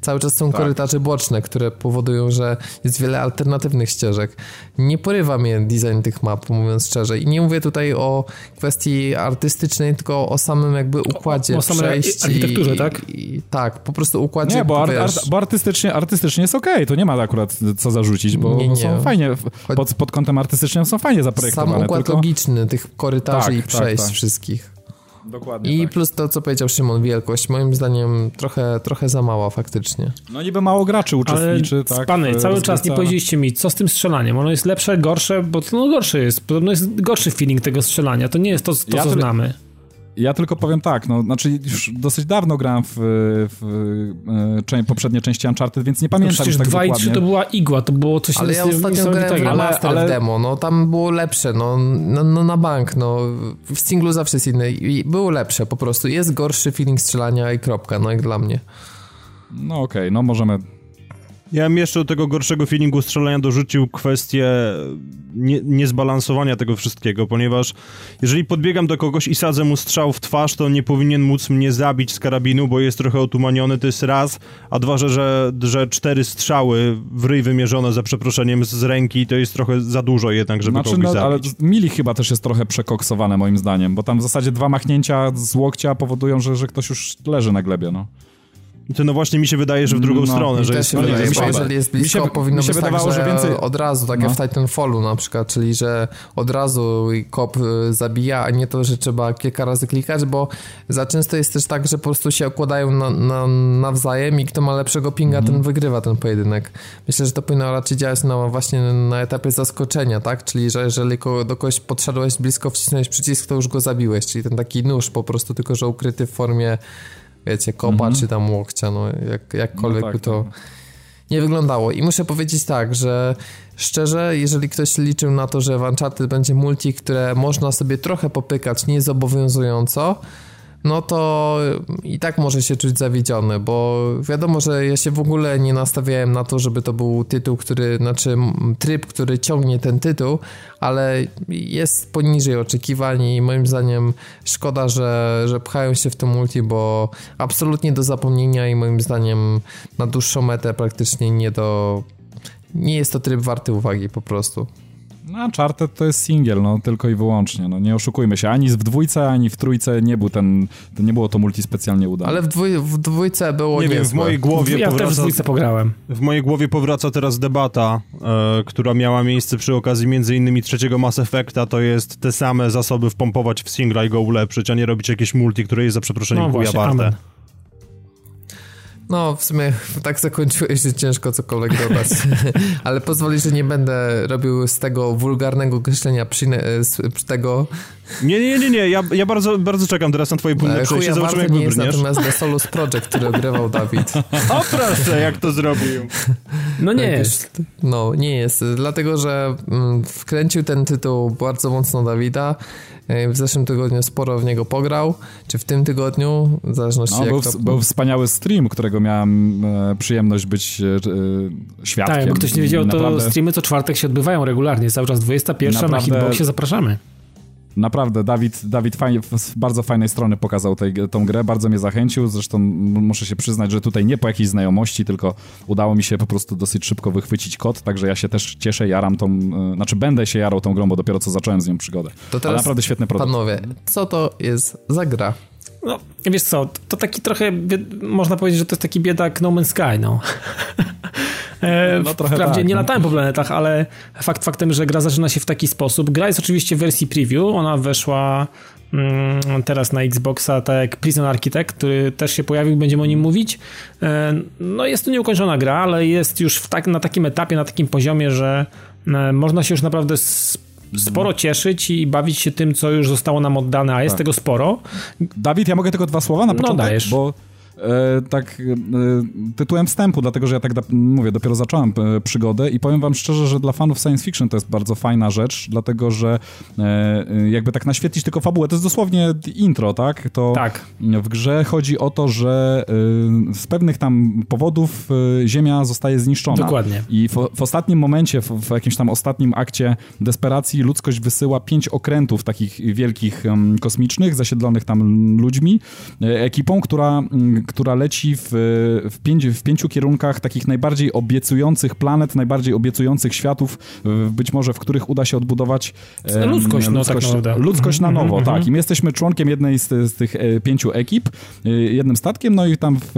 A: cały czas są tak. korytarze boczne, które powodują, że jest wiele alternatywnych ścieżek. Nie porywa mnie design tych map, mówiąc szczerze. I nie mówię tutaj o kwestii artystycznej, tylko o samym jakby układzie
B: o, o samej architekturze,
A: i,
B: tak?
A: I, tak, po prostu układzie.
D: Nie, bo, ar, bo artystycznie, artystycznie jest okej, okay. to nie ma akurat co zarzucić, bo, nie, nie. są fajnie, pod, pod kątem artystycznym są fajnie zaprojektowane.
A: Sam układ tylko... logiczny tych korytarzy tak, i tak, przejść tak. wszystkich.
D: Dokładnie.
A: I
D: tak.
A: plus to, co powiedział Szymon, wielkość, moim zdaniem trochę, trochę za mała faktycznie.
D: No niby mało graczy uczestniczy, Ale, tak.
B: Pany, cały czas nie powiedzieliście mi, co z tym strzelaniem? Ono jest lepsze, gorsze, bo to no gorsze jest. Podobno jest gorszy feeling tego strzelania. To nie jest to, to ja co znamy.
D: Ja tylko powiem tak, no, znaczy już dosyć dawno grałem w, w, w poprzednie części Uncharted, więc nie no pamiętam no
B: przecież
D: tak
B: 2
D: i 3
B: to była igła, to było coś
A: Ale ja ostatnio grałem w remaster ale, ale... w demo, no tam było lepsze, no, no, no, na bank, no w singlu zawsze jest inny i było lepsze po prostu. Jest gorszy feeling strzelania i kropka, no jak dla mnie.
D: No okej, okay, no możemy
C: ja bym jeszcze do tego gorszego feelingu strzelania dorzucił kwestię nie, niezbalansowania tego wszystkiego, ponieważ jeżeli podbiegam do kogoś i sadzę mu strzał w twarz, to nie powinien móc mnie zabić z karabinu, bo jest trochę otumaniony, to jest raz, a dwa, że, że, że cztery strzały w ryj wymierzone za przeproszeniem z ręki, to jest trochę za dużo jednak, żeby znaczy, kogoś no, zabić.
D: Ale Mili chyba też jest trochę przekoksowane moim zdaniem, bo tam w zasadzie dwa machnięcia z łokcia powodują, że, że ktoś już leży na glebie, no.
C: To no właśnie mi się wydaje, że w drugą no, stronę, że jest,
A: wydaje, jest jeżeli jest blisko, się, powinno być wydawało, tak, że, że więcej... od razu, tak no. jak w Titanfallu na przykład, czyli że od razu kop y, zabija, a nie to, że trzeba kilka razy klikać, bo za często jest też tak, że po prostu się okładają na, na, nawzajem i kto ma lepszego pinga, mm. ten mhm. wygrywa ten pojedynek. Myślę, że to powinno raczej działać na, właśnie na etapie zaskoczenia, tak? Czyli, że jeżeli do kogoś podszedłeś blisko, wcisnąłeś przycisk, to już go zabiłeś, czyli ten taki nóż po prostu, tylko że ukryty w formie wiecie, kopa mhm. czy tam łokcia, no jak, jakkolwiek no tak, to tak. nie wyglądało. I muszę powiedzieć tak, że szczerze, jeżeli ktoś liczył na to, że w Uncharted będzie multi, które można sobie trochę popykać niezobowiązująco, no to i tak może się czuć zawiedziony, bo wiadomo, że ja się w ogóle nie nastawiałem na to, żeby to był tytuł, który, znaczy tryb, który ciągnie ten tytuł, ale jest poniżej oczekiwań i moim zdaniem szkoda, że, że pchają się w to multi, bo absolutnie do zapomnienia i moim zdaniem na dłuższą metę praktycznie nie do... Nie jest to tryb warty uwagi po prostu.
D: No, Uncharted to jest singiel, no tylko i wyłącznie, no nie oszukujmy się, ani w dwójce, ani w trójce nie był ten, to nie było to multi specjalnie udane.
A: Ale w, dwój, w dwójce było
C: Nie wiem, w mojej głowie
B: Ja powraca, też w dwójce pograłem.
C: W mojej głowie powraca teraz debata, e, która miała miejsce przy okazji między innymi trzeciego Mass Effecta, to jest te same zasoby wpompować w singla i go ulepszyć, a nie robić jakieś multi, które jest za przeproszeniem no, chuja warte. Amen.
A: No, w sumie [laughs] tak zakończyłeś, że ciężko cokolwiek dodać. [laughs] Ale pozwoli, że nie będę robił z tego wulgarnego określenia przy, z tego...
C: Nie, nie, nie, nie. Ja, ja bardzo, bardzo czekam teraz na twoje płynne przejście. Zobaczymy, jak
A: nie jest natomiast The Solus Project, który ogrywał Dawid. [laughs]
C: O proszę, jak to zrobił.
B: No nie tak jest.
A: No, nie jest. Dlatego, że mm, wkręcił ten tytuł bardzo mocno Dawida. E, w zeszłym tygodniu sporo w niego pograł, czy w tym tygodniu, w zależności no, jak
D: był,
A: to...
D: był wspaniały stream, którego miałem e, przyjemność być e, świadkiem.
B: Tak, bo ktoś nie wiedział, to streamy co czwartek się odbywają regularnie, cały czas 21 Naprawdę... na Hitboxie, zapraszamy.
D: Naprawdę, Dawid, Dawid fajnie, z bardzo fajnej strony pokazał tej, tą grę, bardzo mnie zachęcił, zresztą muszę się przyznać, że tutaj nie po jakiejś znajomości, tylko udało mi się po prostu dosyć szybko wychwycić kod, także ja się też cieszę, jaram tą, e, znaczy będę się jarał tą grą, bo dopiero co zacząłem z nią przygodę. To teraz, Ale naprawdę świetny produkt.
A: Panowie, co to jest za gra?
B: No, wiesz co, to taki trochę, można powiedzieć, że to jest taki biedak No Man's Sky, no. [laughs] E, no, trochę Wprawdzie tak, nie no. latałem po planetach, ale fakt faktem, że gra zaczyna się w taki sposób. Gra jest oczywiście w wersji preview, ona weszła mm, teraz na Xboxa, tak jak Prison Architect, który też się pojawił, będziemy o nim mówić. E, no jest to nieukończona gra, ale jest już tak, na takim etapie, na takim poziomie, że e, można się już naprawdę sporo cieszyć i bawić się tym, co już zostało nam oddane, a jest tak. tego sporo.
D: Dawid, ja mogę tylko dwa słowa na no, początek?
B: No dajesz.
D: Bo tak e, tytułem wstępu, dlatego że ja tak mówię, dopiero zacząłem e, przygodę i powiem wam szczerze, że dla fanów science fiction to jest bardzo fajna rzecz, dlatego że jakby tak naświetlić tylko fabułę, to jest dosłownie intro, tak? To
B: tak.
D: w grze chodzi o to, że z pewnych tam powodów Ziemia zostaje zniszczona.
B: Dokładnie.
D: I w, w ostatnim momencie, w, w, jakimś tam ostatnim akcie desperacji ludzkość wysyła pięć okrętów takich wielkich kosmicznych, zasiedlonych tam ludźmi, ekipą, która która leci w, w, pięć, w pięciu kierunkach takich najbardziej obiecujących planet, najbardziej obiecujących światów, być może w których uda się odbudować
B: ludzkość, no, ludzkość,
D: tak ludzkość na nowo, mm -hmm. tak. I my jesteśmy członkiem jednej z, z tych e, pięciu ekip, e, jednym statkiem, no i tam w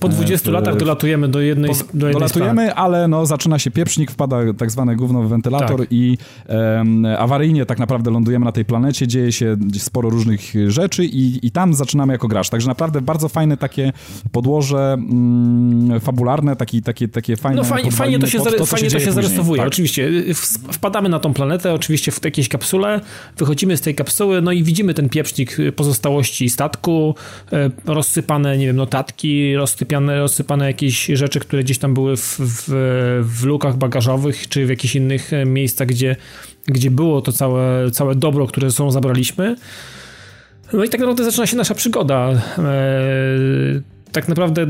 B: Po 20
D: e,
B: latach dolatujemy do jednej,
D: po,
B: do jednej
D: Dolatujemy, ale no, zaczyna się pieprznik, wpada tak zwane gówno w wentylator tak. i um, awaryjnie tak naprawdę lądujemy na tej planecie, dzieje się sporo różnych rzeczy i, i tam zaczynamy jako gracz. Także naprawdę bardzo fajne takie podłoże mm, fabularne, taki, takie, takie fajne...
B: No fajnie, fajnie to się, pod, to, fajnie się, to się zarysowuje. Tak. Oczywiście wpadamy na tą planetę, oczywiście w jakieś kapsule, wychodzimy z tej kapsuły, no i widzimy ten pieprznik pozostałości statku, e, rozsypane, nie wiem, notatki, rozsypane, rozsypane jakieś rzeczy, które gdzieś tam były w, w, w lukach bagażowych, czy w jakichś innych e, miejscach, gdzie, gdzie było to całe, całe dobro, które ze sobą zabraliśmy. No i tak naprawdę zaczyna się nasza przygoda. Eee, tak naprawdę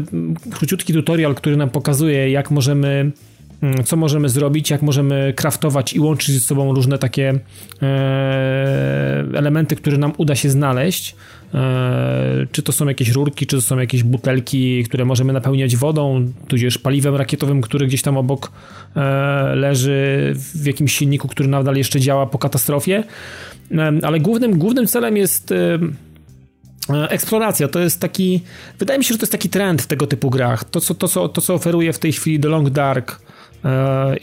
B: króciutki tutorial, który nam pokazuje, jak możemy co możemy zrobić, jak możemy kraftować i łączyć ze sobą różne takie e, elementy, które nam uda się znaleźć. E, czy to są jakieś rurki, czy to są jakieś butelki, które możemy napełniać wodą, tudzież paliwem rakietowym, który gdzieś tam obok e, leży w jakimś silniku, który nadal jeszcze działa po katastrofie. Ale głównym, głównym celem jest eksploracja. To jest taki, wydaje mi się, że to jest taki trend w tego typu grach. To, co, to, co, to, co oferuje w tej chwili The Long Dark,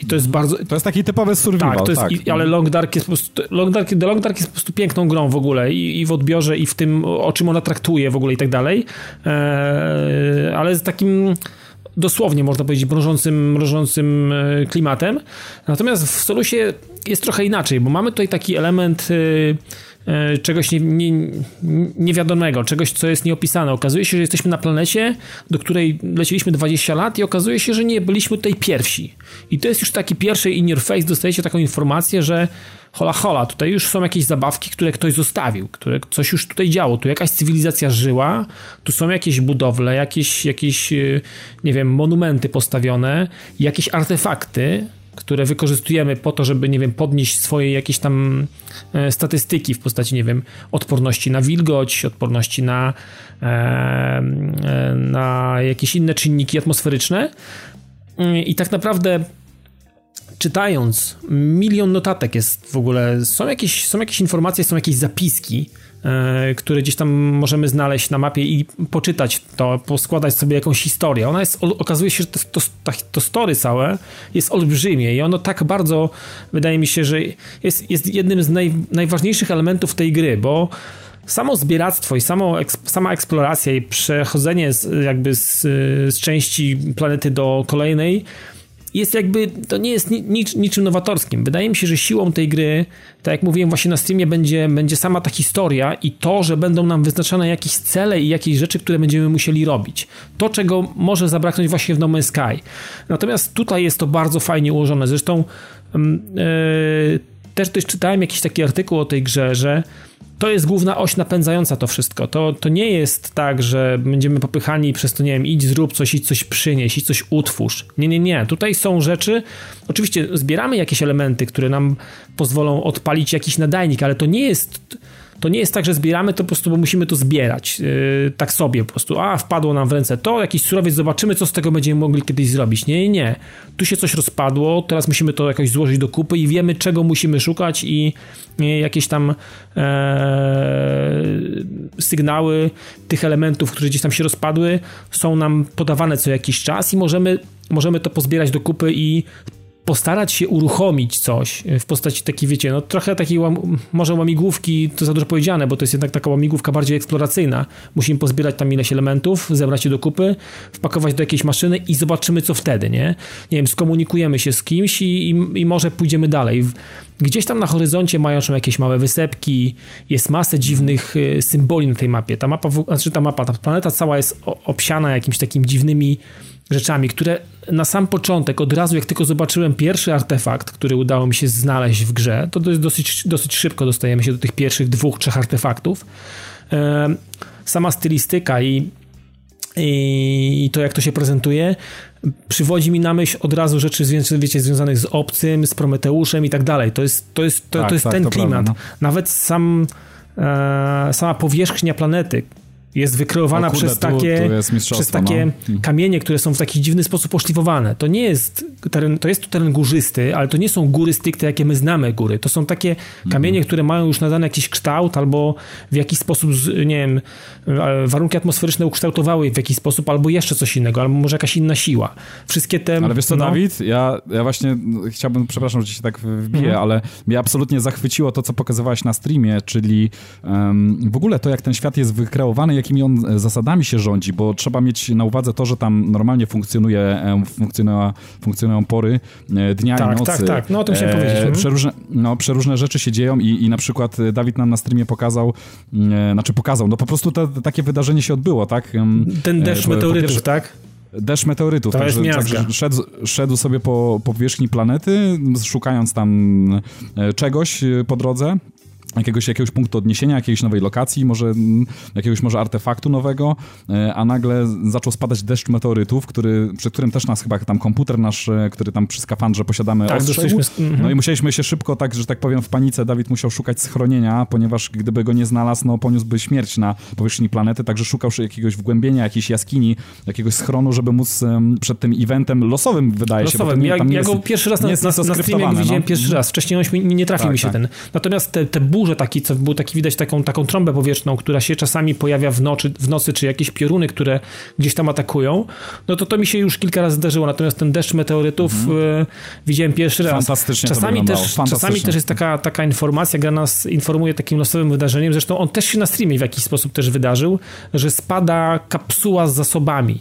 B: I to jest bardzo.
D: To jest taki typowy survival.
B: Tak, to jest, tak. I, ale Long Dark jest po prostu. Long Dark, The Long Dark jest po prostu piękną grą w ogóle i, i w odbiorze, i w tym, o czym ona traktuje w ogóle i tak dalej. E, ale z takim dosłownie można powiedzieć mrożącym, mrożącym e, klimatem. Natomiast w Solusie jest trochę inaczej, bo mamy tutaj taki element E, czegoś nie, nie, niewiadomego, czegoś, co jest nieopisane. Okazuje się, że jesteśmy na planecie, do której leciliśmy 20 lat i okazuje się, że nie byliśmy tutaj pierwsi. I to jest już taki pierwszy in your face, dostajecie taką informację, że hola hola, tutaj już są jakieś zabawki, które ktoś zostawił, które coś już tutaj działo, tu jakaś cywilizacja żyła, tu są jakieś budowle, jakieś, jakieś e, nie wiem, monumenty postawione, jakieś artefakty, które wykorzystujemy po to, żeby, nie wiem, podnieść swoje jakieś tam e, statystyki w postaci, nie wiem, odporności na wilgoć, odporności na, e, e, na jakieś inne czynniki atmosferyczne. I tak naprawdę czytając milion notatek jest w ogóle, są jakieś, są jakieś informacje, są jakieś zapiski, które gdzieś tam możemy znaleźć na mapie i poczytać to, poskładać sobie jakąś historię. Ona jest, okazuje się, że to, to, to story całe jest olbrzymie i ono tak bardzo, wydaje mi się, że jest, jest jednym z naj, najważniejszych elementów tej gry, bo samo zbieractwo i samo, sama eksploracja i przechodzenie z, jakby z, z części planety do kolejnej jest jakby, to nie jest nic, niczym nowatorskim. Wydaje mi się, że siłą tej gry, tak jak mówiłem właśnie na streamie, będzie, będzie sama ta historia i to, że będą nam wyznaczane jakieś cele i jakieś rzeczy, które będziemy musieli robić. To, czego może zabraknąć właśnie w No Man's Sky. Natomiast tutaj jest to bardzo fajnie ułożone. Zresztą yy, też też czytałem jakiś taki artykuł o tej grze, że to jest główna oś napędzająca to wszystko. To, to nie jest tak, że będziemy popychani przez to, nie wiem, idź zrób coś, idź coś przynieś, idź coś utwórz. Nie, nie, nie. Tutaj są rzeczy, oczywiście zbieramy jakieś elementy, które nam pozwolą odpalić jakiś nadajnik, ale to nie jest to nie jest tak, że zbieramy to po prostu, bo musimy to zbierać. Yy, tak sobie po prostu. A, wpadło nam w ręce to, jakiś surowiec, zobaczymy, co z tego będziemy mogli kiedyś zrobić. Nie, nie, nie. Tu się coś rozpadło, teraz musimy to jakoś złożyć do kupy i wiemy, czego musimy szukać i jakieś tam e, sygnały tych elementów, które gdzieś tam się rozpadły, są nam podawane co jakiś czas i możemy, możemy to pozbierać do kupy i postarać się uruchomić coś w postaci takiej, wiecie, no trochę takiej łam, może łamigłówki, to za dużo powiedziane, bo to jest jednak taka łamigłówka bardziej eksploracyjna. Musimy pozbierać tam ileś elementów, zebrać je do kupy, wpakować do jakiejś maszyny i zobaczymy, co wtedy, nie? Nie wiem, skomunikujemy się z kimś i, i, i może pójdziemy dalej. Gdzieś tam na horyzoncie mają jakieś małe wysepki, jest masę dziwnych y, symboli na tej mapie. Ta mapa, znaczy ta mapa, ta planeta cała jest obsiana jakimiś takimi dziwnymi rzeczami, które na sam początek, od razu jak tylko zobaczyłem pierwszy artefakt, który udało mi się znaleźć w grze, to jest dosyć, dosyć szybko dostajemy się do tych pierwszych dwóch, trzech artefaktów. Sama stylistyka i, i to, jak to się prezentuje, przywodzi mi na myśl od razu rzeczy wiecie, związanych z obcym, z Prometeuszem i tak dalej. To jest, to jest, to, tak, to jest tak, ten to klimat. Prawda, no. Nawet sam, e, sama powierzchnia planety, jest wykreowana
D: O kurde,
B: przez
D: tu-
B: takie,
D: tu mistrzostwo,
B: przez takie
D: no.
B: kamienie, które są w taki dziwny sposób poszlifowane. To nie jest teren, to jest tu teren górzysty, ale to nie są góry stricte, jakie my znamy góry. To są takie
D: Mhm.
B: kamienie, które mają już nadany jakiś kształt albo w jakiś sposób, nie wiem, e, warunki atmosferyczne ukształtowały je w jakiś sposób, albo jeszcze coś innego, albo może jakaś inna siła. Wszystkie te...
D: Ale wiesz co,
B: no,
D: Dawid? Ja, ja właśnie no, chciałbym, przepraszam, że ci się tak wbiję,
B: Mhm.
D: ale mnie absolutnie zachwyciło to, co pokazywałeś na streamie, czyli em, w ogóle to, jak ten świat jest wykreowany, jakimi on e, zasadami się rządzi, bo trzeba mieć na uwadze to, że tam normalnie funkcjonuje, e, funkcjonują, funkcjonują pory e, dnia
B: Tak,
D: i nocy.
B: tak, tak. No, o tym chciałem powiedzieć. Mhm.
D: Przeróżne, no, przeróżne rzeczy się dzieją i, i na przykład e, Dawid nam na streamie pokazał, e, znaczy pokazał, no po prostu te, takie wydarzenie się odbyło, tak? Em,
B: Ten
D: e,
B: deszcz
D: po
B: meteorytów, tak?
D: Deszcz meteorytów,
B: To
D: także, także szedł, szedł sobie po, po powierzchni planety, szukając tam e, czegoś e, po drodze. Jakiegoś, jakiegoś punktu odniesienia, jakiejś nowej lokacji, może mm, jakiegoś może artefaktu nowego, e, a nagle zaczął spadać deszcz meteorytów, który, przy którym też nas chyba tam komputer nasz, e, który tam przy skafandrze posiadamy,
B: Tak,
D: ostrzegł.
B: mhm.
D: No i musieliśmy się szybko, tak, że tak powiem, w panice Dawid musiał szukać schronienia, ponieważ gdyby go nie znalazł, no poniósłby śmierć na powierzchni planety, także szukał się jakiegoś wgłębienia, jakiejś jaskini, jakiegoś schronu, żeby móc przed tym eventem losowym, wydaje się,
B: Losowym.
D: to nie,
B: Ja, ja
D: jest,
B: go pierwszy raz na, na, na streamie
D: oskryptowane,
B: widziałem
D: no.
B: pierwszy raz. Wcześniej on mi nie, nie trafił
D: Tak,
B: mi się
D: tak.
B: ten. Natomiast te, te burze taki, co był taki widać taką, taką trąbę powietrzną, która się czasami pojawia w nocy, w nocy, czy jakieś pioruny, które gdzieś tam atakują, no to to mi się już kilka razy zdarzyło. Natomiast ten deszcz meteorytów e, widziałem pierwszy raz.
D: Fantastycznie
B: Czasami też,
D: fantastycznie.
B: czasami też jest taka, taka informacja, gra nas informuje takim losowym wydarzeniem, zresztą on też się na streamie w jakiś sposób też wydarzył, że spada kapsuła z zasobami.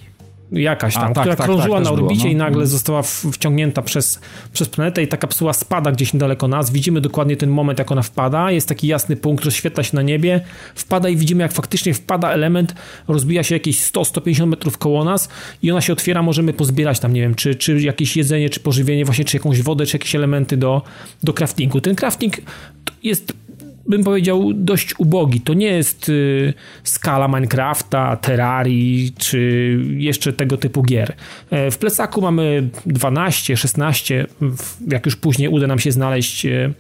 B: Jakaś
D: A,
B: tam,
D: tak,
B: która
D: tak,
B: krążyła
D: tak,
B: na
D: też było,
B: orbicie
D: no.
B: i nagle została w, wciągnięta przez, przez planetę i ta kapsuła spada gdzieś niedaleko nas. Widzimy dokładnie ten moment, jak ona wpada. Jest taki jasny punkt, rozświetla się na niebie. Wpada i widzimy, jak faktycznie wpada element, rozbija się jakieś 100-150 metrów koło nas i ona się otwiera. Możemy pozbierać tam, nie wiem, czy, czy jakieś jedzenie, czy pożywienie, właśnie, czy jakąś wodę, czy jakieś elementy do, do craftingu. Ten crafting jest bym powiedział, dość ubogi. To nie jest y, skala Minecrafta, Terrarii, czy jeszcze tego typu gier. E, w plecaku mamy 12, 16, w- jak już później uda nam się znaleźć mm,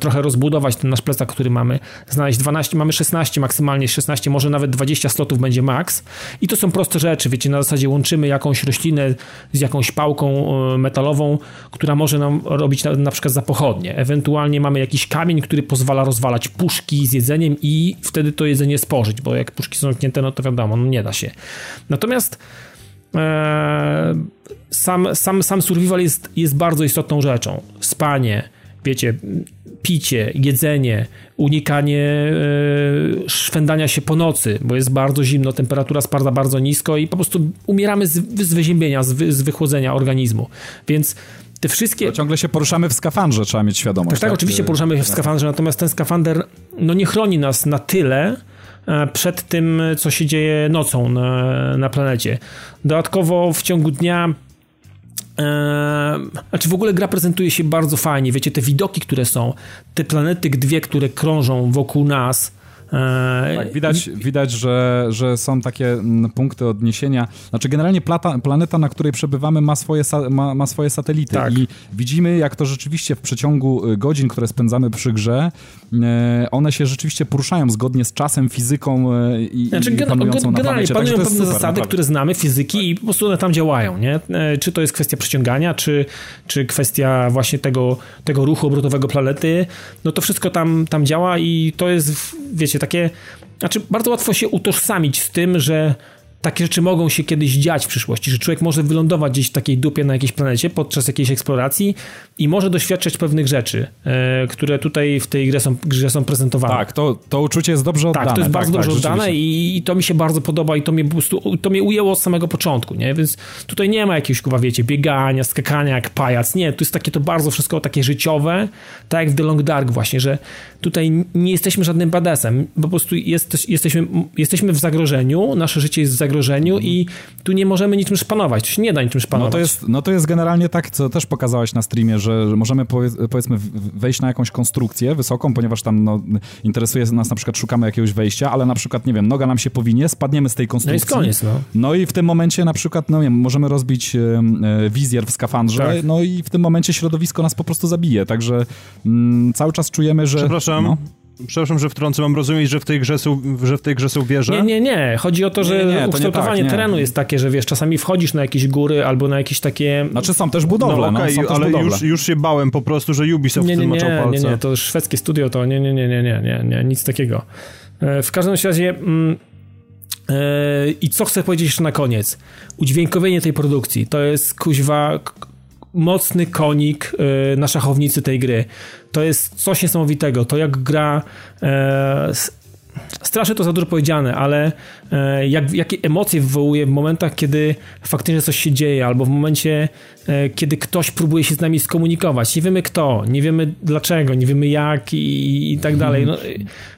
B: trochę rozbudować ten nasz plecak, który mamy, znaleźć 12, mamy 16, maksymalnie 16, może nawet 20 slotów będzie max i to są proste rzeczy, wiecie, na zasadzie łączymy jakąś roślinę z jakąś pałką e, metalową, która może nam robić na, na przykład za pochodnie, ewentualnie mamy jakiś kamień, który pozwala rozwalać puszki z jedzeniem i wtedy to jedzenie spożyć, bo jak puszki są zamknięte, no to wiadomo, no nie da się. Natomiast e, sam, sam, sam survival jest, jest bardzo istotną rzeczą. Spanie, wiecie, picie, jedzenie, unikanie e, szwendania się po nocy, bo jest bardzo zimno, temperatura spada bardzo nisko i po prostu umieramy z, z wyziębienia, z, wy, z wychłodzenia organizmu. Więc te wszystkie...
D: Ciągle się poruszamy w skafandrze, trzeba mieć świadomość.
B: Tak, tak, oczywiście poruszamy się w skafandrze, natomiast ten skafander no, nie chroni nas na tyle e, przed tym, co się dzieje nocą na, na planecie. Dodatkowo w ciągu dnia znaczy w ogóle gra prezentuje się bardzo fajnie, wiecie, te widoki, które są, te planety dwie, które krążą wokół nas,
D: Tak, widać, widać że, że są takie mm, punkty odniesienia. Znaczy, generalnie plata, planeta, na której przebywamy, ma swoje, ma, ma swoje satelity.
B: Tak.
D: I widzimy, jak to rzeczywiście w przeciągu y, godzin, które spędzamy przy grze, e, one się rzeczywiście poruszają zgodnie z czasem, fizyką e, i,
B: Znaczy,
D: i panującą na planecie.
B: panują pewne
D: super,
B: zasady,
D: naprawdę.
B: które znamy, fizyki i po prostu one tam działają, nie? E, Czy to jest kwestia przyciągania, czy, czy kwestia właśnie tego, tego ruchu obrotowego planety, no to wszystko tam, tam działa i to jest, w- wiecie, takie, znaczy bardzo łatwo się utożsamić z tym, że takie rzeczy mogą się kiedyś dziać w przyszłości, że człowiek może wylądować gdzieś w takiej dupie na jakiejś planecie podczas jakiejś eksploracji i może doświadczać pewnych rzeczy, e, które tutaj w tej grze są, grze są prezentowane.
D: Tak, to, to uczucie jest dobrze oddane.
B: Tak, to jest bardzo dobrze
D: tak,
B: oddane i, i to mi się bardzo podoba i to mnie prostu, to mnie ujęło od samego początku, nie? Więc tutaj nie ma jakiegoś, chyba wiecie, biegania, skakania jak pajac, nie, tu jest takie to bardzo wszystko takie życiowe, tak jak w The Long Dark właśnie, że tutaj nie jesteśmy żadnym badesem, po prostu jest, jesteśmy, jesteśmy w zagrożeniu, nasze życie jest w zagrożeniu i tu nie możemy niczym szpanować, tu się nie da niczym szpanować.
D: No to, jest, no to jest generalnie tak, co też pokazałeś na streamie, że że możemy powiedz, powiedzmy wejść na jakąś konstrukcję wysoką, ponieważ tam no, interesuje nas na przykład, szukamy jakiegoś wejścia, ale na przykład, nie wiem, noga nam się powinie, spadniemy z tej
B: No
D: konstrukcji.
B: jest koniec, no.
D: No i w tym momencie na przykład, no nie wiem, możemy rozbić e, wizjer w skafandrze,
B: Tak.
D: no i w tym momencie środowisko nas po prostu zabije, także mm, cały czas czujemy, że...
C: Przepraszam.
D: No,
C: Przepraszam, że wtrącę, mam rozumieć, że w tej grze są, że w tej grze są wieże?
B: Nie, nie, nie. Chodzi o to, że
D: Nie, nie, to nie
B: ukształtowanie
D: tak,
B: terenu jest takie, że wiesz, czasami wchodzisz na jakieś góry albo na jakieś takie...
D: Znaczy są też budowle, no,
C: Okej,
D: są też
C: ale
D: budowle.
C: już, już się bałem po prostu, że Ubisoft
B: nie,
C: w
B: nie,
C: tym
B: nie,
C: maczał
B: nie,
C: palce.
B: nie, to szwedzkie studio, to nie, nie, nie, nie, nie, nie, nie nic takiego. E, W każdym razie mm, e, i co chcę powiedzieć jeszcze na koniec. Udźwiękowienie tej produkcji to jest kuźwa mocny konik e, na szachownicy tej gry. To jest coś niesamowitego. To jak gra e, to za dużo powiedziane, ale e, jak, jakie emocje wywołuje w momentach, kiedy faktycznie coś się dzieje, albo w momencie, kiedy ktoś próbuje się z nami skomunikować. Nie wiemy kto, nie wiemy dlaczego, nie wiemy jak i, i tak dalej. No,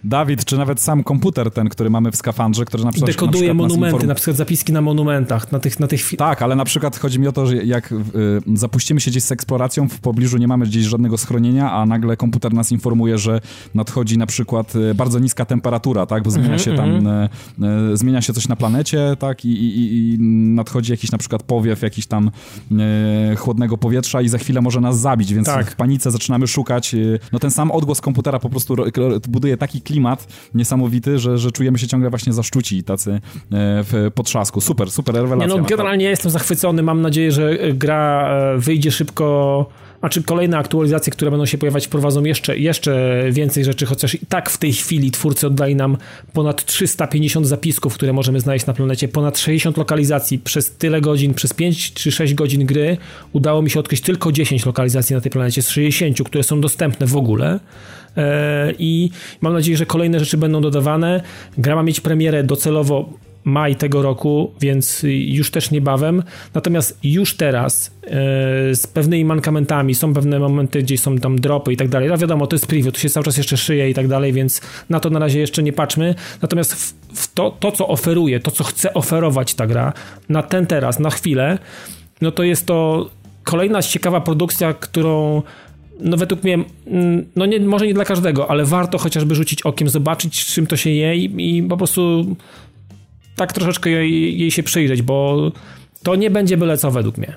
D: Dawid, czy nawet sam komputer ten, który mamy w skafandrze, który na przykład... na
B: dekoduje
D: przykład nas
B: monumenty,
D: inform-
B: na przykład zapiski na monumentach, na tych, na tych
D: Tak, ale na przykład chodzi mi o to, że jak y, zapuścimy się gdzieś z eksploracją, w pobliżu nie mamy gdzieś żadnego schronienia, a nagle komputer nas informuje, że nadchodzi na przykład bardzo niska temperatura, tak, bo zmienia się tam, y, zmienia się coś na planecie, tak, i, i, i nadchodzi jakiś na przykład powiew jakiś tam y, chłodnego powietrza i za chwilę może nas zabić, więc
B: Tak.
D: w panice zaczynamy szukać, y, no ten sam odgłos komputera po prostu ro- ro- buduje taki klimat niesamowity, że, że czujemy się ciągle właśnie zaszczuci i tacy y, w potrzasku. Super, super rewelacja.
B: Nie, no, generalnie ja jestem zachwycony. Mam nadzieję, że e, gra e, wyjdzie szybko. Znaczy kolejne aktualizacje, które będą się pojawiać, wprowadzą jeszcze, jeszcze więcej rzeczy, chociaż i tak w tej chwili twórcy oddali nam ponad 350 zapisków, które możemy znaleźć na planecie, ponad 60 lokalizacji przez tyle godzin, przez 5 czy 6 godzin gry udało mi się odkryć tylko 10 lokalizacji na tej planecie z 60, które są dostępne w ogóle. E, I mam nadzieję, że kolejne rzeczy będą dodawane. Gra ma mieć premierę docelowo maj tego roku, więc już też niebawem. Natomiast już teraz e, z pewnymi mankamentami, są pewne momenty, gdzie są tam dropy i tak dalej. No wiadomo, to jest preview, to się cały czas jeszcze szyje i tak dalej, więc na to na razie jeszcze nie patrzmy. Natomiast w, w to, to, co oferuje, to, co chce oferować ta gra na ten teraz, na chwilę, no to jest to kolejna ciekawa produkcja, którą no według mnie, mm, no nie, może nie dla każdego, ale warto chociażby rzucić okiem, zobaczyć czym to się je i po prostu tak troszeczkę jej, jej się przyjrzeć, bo to nie będzie byle co według mnie.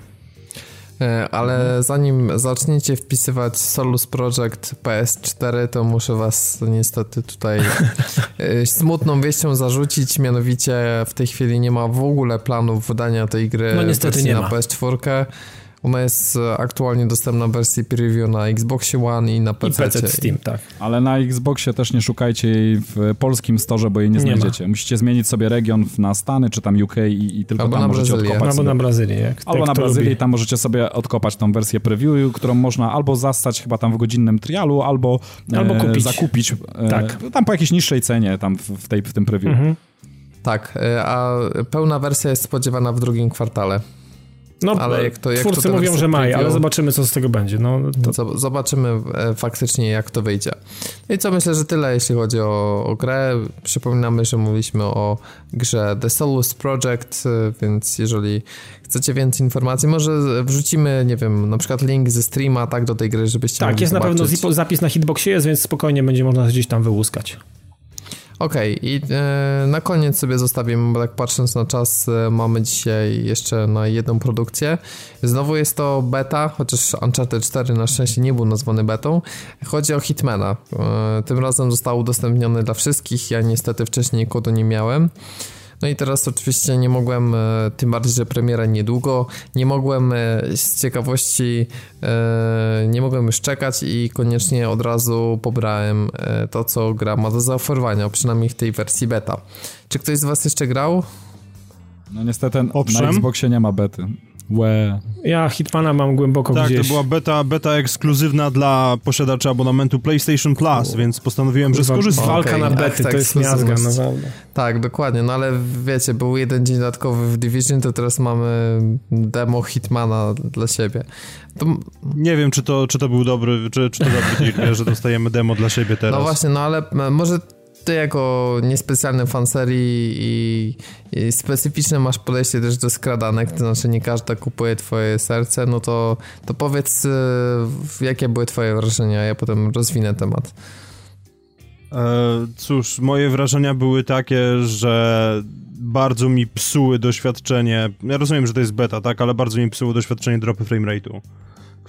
A: E, Ale zanim zaczniecie wpisywać Solus Project PS4, to muszę was niestety tutaj [laughs] e, smutną wieścią zarzucić, mianowicie w tej chwili nie ma w ogóle planów wydania tej gry
B: No niestety nie
A: na
B: ma.
A: PS4. Ona jest e, aktualnie dostępna w wersji preview na Xboxie One i na
B: I
A: PC.
B: PC Steam, tak.
D: Ale na Xboxie też nie szukajcie jej w polskim storze, bo jej nie
B: Nie
D: znajdziecie. Musicie zmienić sobie region w- na Stany, czy tam UK i, i tylko
A: Albo
D: tam możecie
A: Brazylię.
D: odkopać
B: Albo na Brazylię. Jak,
D: Albo
B: jak
D: na Brazylii,
B: lubi.
D: tam możecie sobie odkopać tą wersję preview, którą można albo zastać chyba tam w godzinnym trialu, albo,
B: Albo kupić.
D: zakupić. e,
B: Tak.
D: Tam po jakiejś niższej cenie tam w, w, tej, w tym preview.
B: Mhm.
A: Tak, e, a pełna wersja jest spodziewana w drugim kwartale.
B: No,
A: Ale jak to- jak
B: twórcy
A: to
B: mówią, że maj, ale zobaczymy, co z tego będzie. No, to,
A: Zob- Zobaczymy e, faktycznie, jak to wyjdzie. No I co myślę, że tyle, jeśli chodzi o, o grę. Przypominamy, że mówiliśmy o grze The Solus Project, e, więc jeżeli chcecie więcej informacji, może wrzucimy, nie wiem, na przykład link ze streama, tak, do tej gry, żebyście
B: tak, jest na pewno
A: zobaczyć.
B: zapis na hitboxie jest, więc spokojnie będzie można gdzieś tam wyłuskać.
A: Okej, i e, na koniec sobie zostawimy, bo tak patrząc na czas, e, mamy dzisiaj jeszcze na jedną produkcję. Znowu jest to beta, chociaż Uncharted 4 na szczęście nie był nazwany betą. Chodzi o Hitmana. E, tym razem został udostępniony dla wszystkich, ja niestety wcześniej kodu nie miałem. No i teraz oczywiście nie mogłem, e, tym bardziej, że premiera niedługo, nie mogłem e, z ciekawości, e, nie mogłem już czekać i koniecznie od razu pobrałem to, co gra ma do zaoferowania, przynajmniej w tej wersji beta. Czy ktoś z was jeszcze grał?
D: No niestety
C: Owszem.
D: na Xboxie nie ma bety. Łe.
B: Ja Hitmana mam głęboko
C: Tak,
B: gdzieś.
C: to była beta, beta ekskluzywna dla posiadaczy abonamentu PlayStation Plus, więc postanowiłem, że skorzystam.
B: Walka
A: Okej,
B: na bety,
A: tak,
B: to jest miazga,
A: ekskluzywność.
B: naprawdę.
A: Tak, dokładnie, no ale wiecie, był jeden dzień dodatkowy w Division, to teraz mamy demo Hitmana dla siebie. To,
C: Nie wiem, czy to, czy to był dobry, czy, czy to dobry deal, że dostajemy demo dla siebie teraz.
A: No właśnie, no ale może ty jako niespecjalny fan serii i, i specyficzne masz podejście też do skradanek, to znaczy nie każda kupuje twoje serce, no to, to powiedz, y, jakie były twoje wrażenia, ja potem rozwinę temat.
C: E, cóż, moje wrażenia były takie, że bardzo mi psuły doświadczenie. Ja rozumiem, że to jest beta, tak, ale bardzo mi psuło doświadczenie dropy frame rate'u,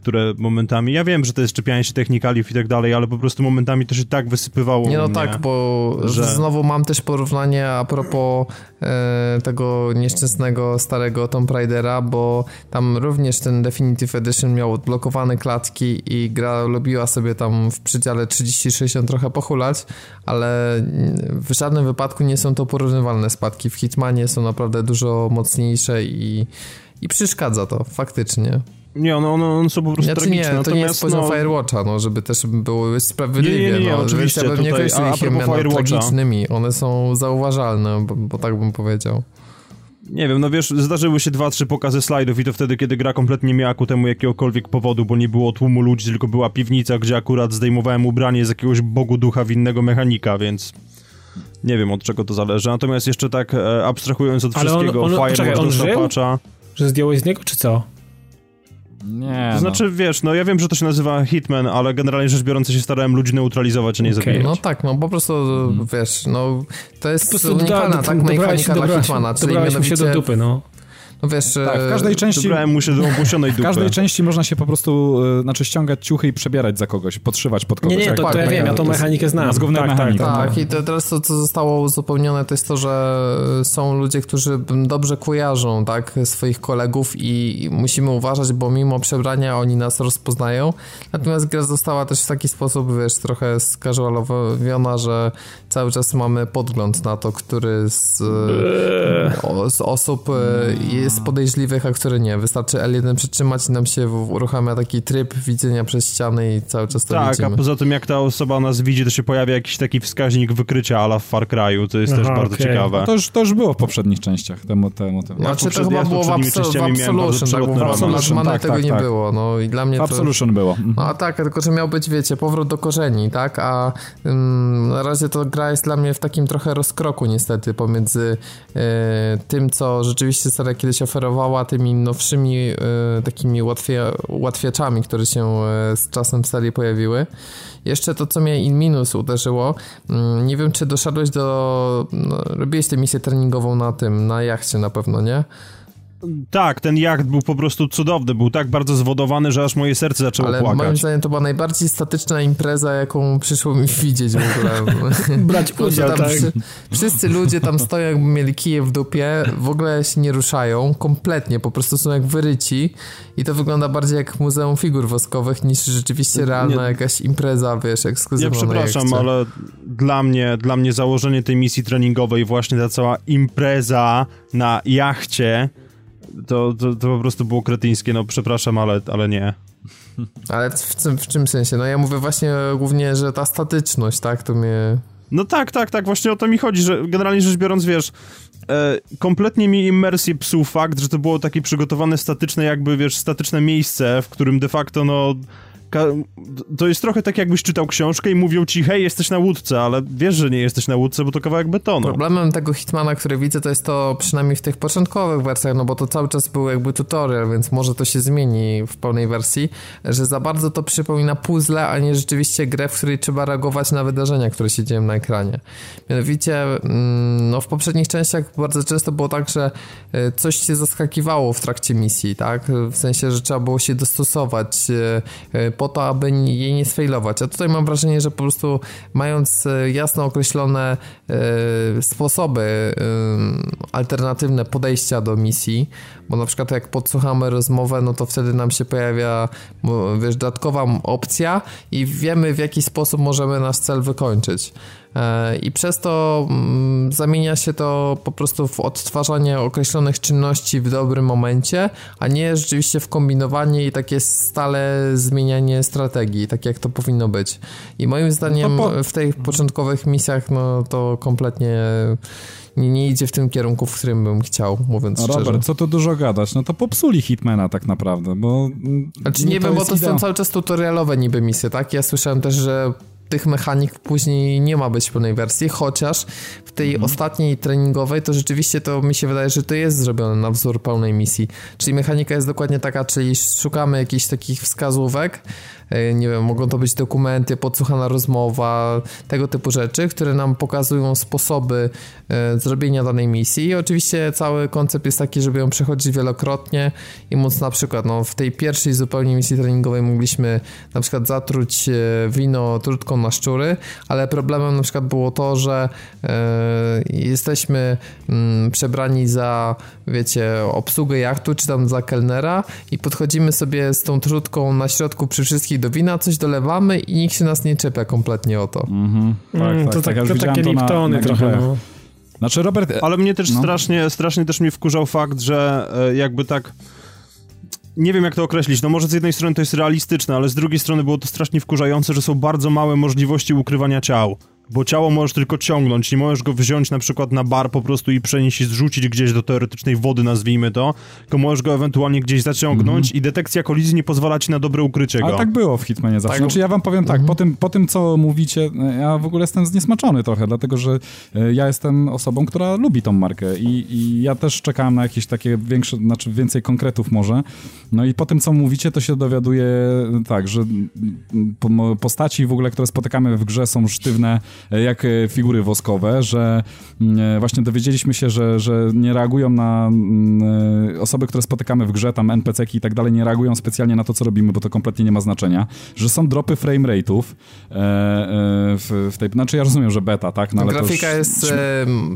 C: które momentami, ja wiem, że to jest czepianie się technikaliów i tak dalej, ale po prostu momentami to się tak wysypywało
A: Nie no
C: mnie,
A: tak, bo
C: że-
A: znowu mam też porównanie a propos e, tego nieszczęsnego starego Tomb Raidera, bo tam również ten Definitive Edition miał odblokowane klatki i gra lubiła sobie tam w przedziale 30-60 trochę pochulać, ale w żadnym wypadku nie są to porównywalne spadki. W Hitmanie są naprawdę dużo mocniejsze i, i przeszkadza to faktycznie.
C: Nie, one, one, one są po prostu
A: Znaczy nie,
C: tragiczne.
A: to nie jest poziom
C: no,
A: Firewatcha, no, żeby też było sprawiedliwie.
C: Nie, nie, nie, nie,
A: no,
C: oczywiście,
A: ja bym nie
C: tutaj,
A: określił ich
C: propos
A: mianem
C: Firewatcha.
A: tragicznymi. One są zauważalne, bo, bo tak bym powiedział.
C: Nie wiem, no wiesz, zdarzyły się dwa, trzy pokazy slajdów i to wtedy, kiedy gra kompletnie nie miała ku temu jakiegokolwiek powodu, bo nie było tłumu ludzi, tylko była piwnica, gdzie akurat zdejmowałem ubranie z jakiegoś bogu ducha winnego mechanika, więc nie wiem od czego to zależy. Natomiast jeszcze tak e, abstrahując od
B: Ale on-
C: wszystkiego,
B: on-
C: Firewatch
B: czekaj, on żył?
C: patcha.
B: Że zdjąłeś z niego, czy co?
D: Nie,
C: To znaczy, wiesz, no ja wiem, że to się nazywa Hitman, ale generalnie rzecz biorąc się starałem ludzi neutralizować, a nie
B: Okej.
C: zabijać.
A: No tak, no po prostu, wiesz, no to jest unikalna
B: do-
A: tak mechanika dla
B: dobrałeś-
A: Hitmana, czyli
B: dobrałeś mu się
A: mianowicie,
B: do dupy, no.
A: No wiesz,
D: no, tak, w
A: e,
D: każdej części...
C: Dobrałem mu się do opuszczonej
D: W
C: dupy.
D: każdej części można się po prostu, y, znaczy ściągać ciuchy i przebierać za kogoś, podszywać pod kogoś.
B: Nie, nie,
D: jak-
B: to, to ja
A: tak,
B: wiem, ja tą
A: to jest
B: mechanikę znam.
D: mózgówna
B: tak,
D: mechanika.
B: Tak, tak.
A: Tak, i to teraz to, co zostało uzupełnione, to jest to, że są ludzie, którzy dobrze kojarzą tak, swoich kolegów i musimy uważać, bo mimo przebrania oni nas rozpoznają. Natomiast gra została też w taki sposób, wiesz, trochę skażualowiona, że cały czas mamy podgląd na to, który z, o, z osób e, jest podejrzliwych, a który nie. Wystarczy L1 przytrzymać i nam się uruchamia taki tryb widzenia przez ściany i cały czas to
C: Tak,
A: widzimy.
C: a poza tym jak ta osoba nas widzi, to się pojawia jakiś taki wskaźnik wykrycia ala w Far Cry'u, to jest
B: Aha,
C: też bardzo
B: okej.
C: ciekawe.
D: No to, już, to już było w poprzednich częściach, temu, temu, temu.
A: Znaczy to
C: poprzednio-
A: chyba
C: ja
A: było w,
C: poprzednimi
A: Absol- w
C: częściami miałem bardzo
A: Absolution, tak, bo w Absolution
D: Absolution, tak,
A: tego
D: tak,
A: nie
D: tak.
A: było, no i dla mnie
D: W
A: to...
D: Absolution było. Mhm.
A: No a tak, tylko że miał być, wiecie, powrót do korzeni, tak, a ym, na razie to gra jest dla mnie w takim trochę rozkroku niestety pomiędzy e, tym, co rzeczywiście seria kiedyś oferowała, tymi nowszymi e, takimi ułatwia, ułatwiaczami, które się e, z czasem w serii pojawiły. Jeszcze to, co mnie in minus uderzyło, mm, nie wiem, czy doszedłeś do... No, robiłeś tę misję treningową na tym, na jachcie na pewno, nie?
C: Tak, ten jacht był po prostu cudowny, był tak bardzo zwodowany, że aż moje serce zaczęło
A: Ale moim
C: płakać.
A: zdaniem to była najbardziej statyczna impreza, jaką przyszło mi widzieć w ogóle. [laughs]
B: Brać udział, tak.
A: wszy- wszyscy ludzie tam stoją, jakby mieli kije w dupie, w ogóle się nie ruszają, kompletnie, po prostu są jak wyryci i to wygląda bardziej jak muzeum figur woskowych niż rzeczywiście realna
C: Nie.
A: jakaś impreza, wiesz,
C: Ja
A: ekskluzywna na
C: przepraszam, ale dla mnie, dla mnie założenie tej misji treningowej, właśnie ta cała impreza na jachcie, to, to, to po prostu było kretyńskie, no przepraszam, ale, ale nie.
A: Ale w, czym- w czym sensie? No ja mówię właśnie głównie, że ta statyczność, tak, to mnie...
C: No tak, tak, tak, właśnie o to mi chodzi, że generalnie rzecz biorąc, wiesz, e, kompletnie mi immersję psuł fakt, że to było takie przygotowane statyczne, jakby, wiesz, statyczne miejsce, w którym de facto, no, to jest trochę tak, jakbyś czytał książkę i mówią ci, hej, jesteś na łódce, ale wiesz, że nie jesteś na łódce, bo to kawałek betonu.
A: Problemem tego Hitmana, który widzę, to jest to przynajmniej w tych początkowych wersjach, no bo to cały czas był jakby tutorial, więc może to się zmieni w pełnej wersji, że za bardzo to przypomina puzzle, a nie rzeczywiście grę, w której trzeba reagować na wydarzenia, które się dzieją na ekranie. Mianowicie, mm, no w poprzednich częściach bardzo często było tak, że e, coś się zaskakiwało w trakcie misji, tak? W sensie, że trzeba było się dostosować e, e, po to, aby jej nie sfailować. A tutaj mam wrażenie, że po prostu mając e, jasno określone e, sposoby e, alternatywne podejścia do misji, bo na przykład jak podsłuchamy rozmowę, no to wtedy nam się pojawia wiesz, dodatkowa opcja i wiemy w jaki sposób możemy nasz cel wykończyć. I przez to mm, zamienia się to po prostu w odtwarzanie określonych czynności w dobrym momencie, a nie rzeczywiście w kombinowanie i takie stale zmienianie strategii, tak jak to powinno być. I moim zdaniem
D: No po-
A: w tych początkowych misjach no to kompletnie nie, idzie w tym kierunku, w którym bym chciał, mówiąc
D: No,
A: szczerze.
D: Robert, co tu dużo gadać? No to popsuli Hitmana tak naprawdę, bo...
A: Znaczy nie, wiem, bo to są cały czas tutorialowe niby misje, tak? Ja słyszałem też, że tych mechanik później nie ma być w pełnej wersji, chociaż w tej
D: Mhm.
A: ostatniej treningowej to rzeczywiście to mi się wydaje, że to jest zrobione na wzór pełnej misji. Czyli mechanika jest dokładnie taka, czyli szukamy jakichś takich wskazówek, nie wiem, mogą to być dokumenty, podsłuchana rozmowa, tego typu rzeczy, które nam pokazują sposoby e, zrobienia danej misji. I oczywiście cały koncept jest taki, żeby ją przechodzić wielokrotnie i móc na przykład, no w tej pierwszej zupełnie misji treningowej mogliśmy na przykład zatruć e, wino trutką na szczury, ale problemem na przykład było to, że jesteśmy mm, przebrani za, wiecie, obsługę jachtu, czy tam za kelnera i podchodzimy sobie z tą trutką na środku przy wszystkich do wina, coś dolewamy i nikt się nas nie czepia kompletnie o to.
B: Mhm. Tak, mm, tak, to, tak, to, to takie Liptony trochę. No.
C: Znaczy Robert... Ale mnie też no. strasznie, strasznie też mnie wkurzał fakt, że e, jakby tak nie wiem jak to określić, no może z jednej strony to jest realistyczne, ale z drugiej strony było to strasznie wkurzające, że są bardzo małe możliwości ukrywania ciał bo ciało możesz tylko ciągnąć, nie możesz go wziąć na przykład na bar po prostu i przenieść i zrzucić gdzieś do teoretycznej wody, nazwijmy to, tylko możesz go ewentualnie gdzieś zaciągnąć mm -hmm. i detekcja kolizji nie pozwala ci na dobre ukrycie go.
D: Ale tak było w Hitmanie zawsze. Tak. Znaczy ja wam powiem tak, mm -hmm. po, tym, po tym co mówicie, ja w ogóle jestem zniesmaczony trochę, dlatego że e, ja jestem osobą, która lubi tą markę i, i ja też czekałem na jakieś takie większe, znaczy więcej konkretów może, no i po tym co mówicie, to się dowiaduję tak, że postaci w ogóle, które spotykamy w grze są sztywne jak e, figury woskowe, że mm, e, właśnie dowiedzieliśmy się, że, że nie reagują na mm, osoby, które spotykamy w grze, tam NPC-ki i tak dalej, nie reagują specjalnie na to, co robimy, bo to kompletnie nie ma znaczenia, że są dropy frame rate'ów w, w tej, znaczy ja rozumiem, że beta, tak?
A: No, ale Grafika już... jest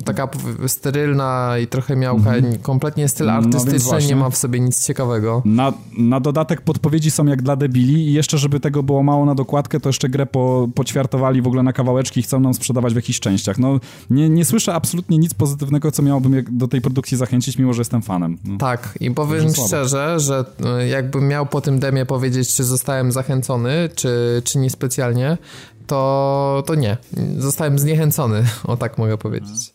A: taka sterylna i trochę miałka, mhm. kompletnie styl no artystyczny, no nie ma w sobie nic ciekawego.
D: Na, na dodatek podpowiedzi są jak dla debili i jeszcze, żeby tego było mało na dokładkę, to jeszcze grę po, poćwiartowali w ogóle na kawałeczki chcą nam sprzedawać w jakichś częściach. No, nie, nie słyszę absolutnie nic pozytywnego, co miałoby do tej produkcji zachęcić, mimo że jestem fanem. No.
A: Tak, i powiem szczerze, że e, jakbym miał po tym demie powiedzieć, czy zostałem zachęcony, czy, czy niespecjalnie, to, to nie. Zostałem zniechęcony, [laughs] o tak mogę powiedzieć.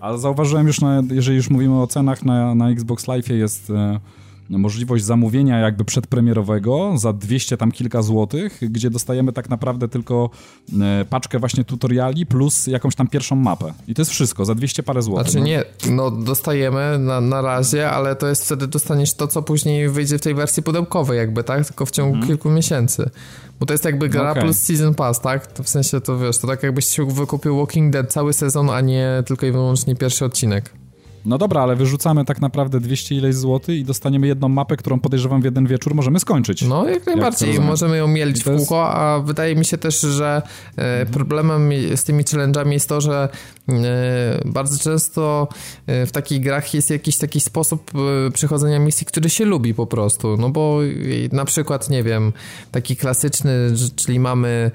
D: A zauważyłem już, na, jeżeli już mówimy o cenach, na, na Xbox Live jest... E, możliwość zamówienia jakby przedpremierowego za 200 tam kilka złotych, gdzie dostajemy tak naprawdę tylko e, paczkę właśnie tutoriali plus jakąś tam pierwszą mapę. I to jest wszystko, za 200 parę złotych.
A: Znaczy no. nie, no dostajemy na, na razie, ale to jest wtedy dostaniesz to, co później wyjdzie w tej wersji pudełkowej jakby, tak? Tylko w ciągu hmm. kilku miesięcy. Bo to jest jakby gra okay. plus Season Pass, tak? To w sensie to wiesz, to tak jakbyś się wykupił Walking Dead cały sezon, a nie tylko i wyłącznie pierwszy odcinek.
D: No dobra, ale wyrzucamy tak naprawdę 200 ileś złotych i dostaniemy jedną mapę, którą podejrzewam w jeden wieczór możemy skończyć.
A: No jak najbardziej, jak możemy ją mielić w kółko, a wydaje mi się też, że e, problemem z tymi challenge'ami jest to, że e, bardzo często e, w takich grach jest jakiś taki sposób przechodzenia misji, który się lubi po prostu, no bo na przykład, nie wiem, taki klasyczny, czyli mamy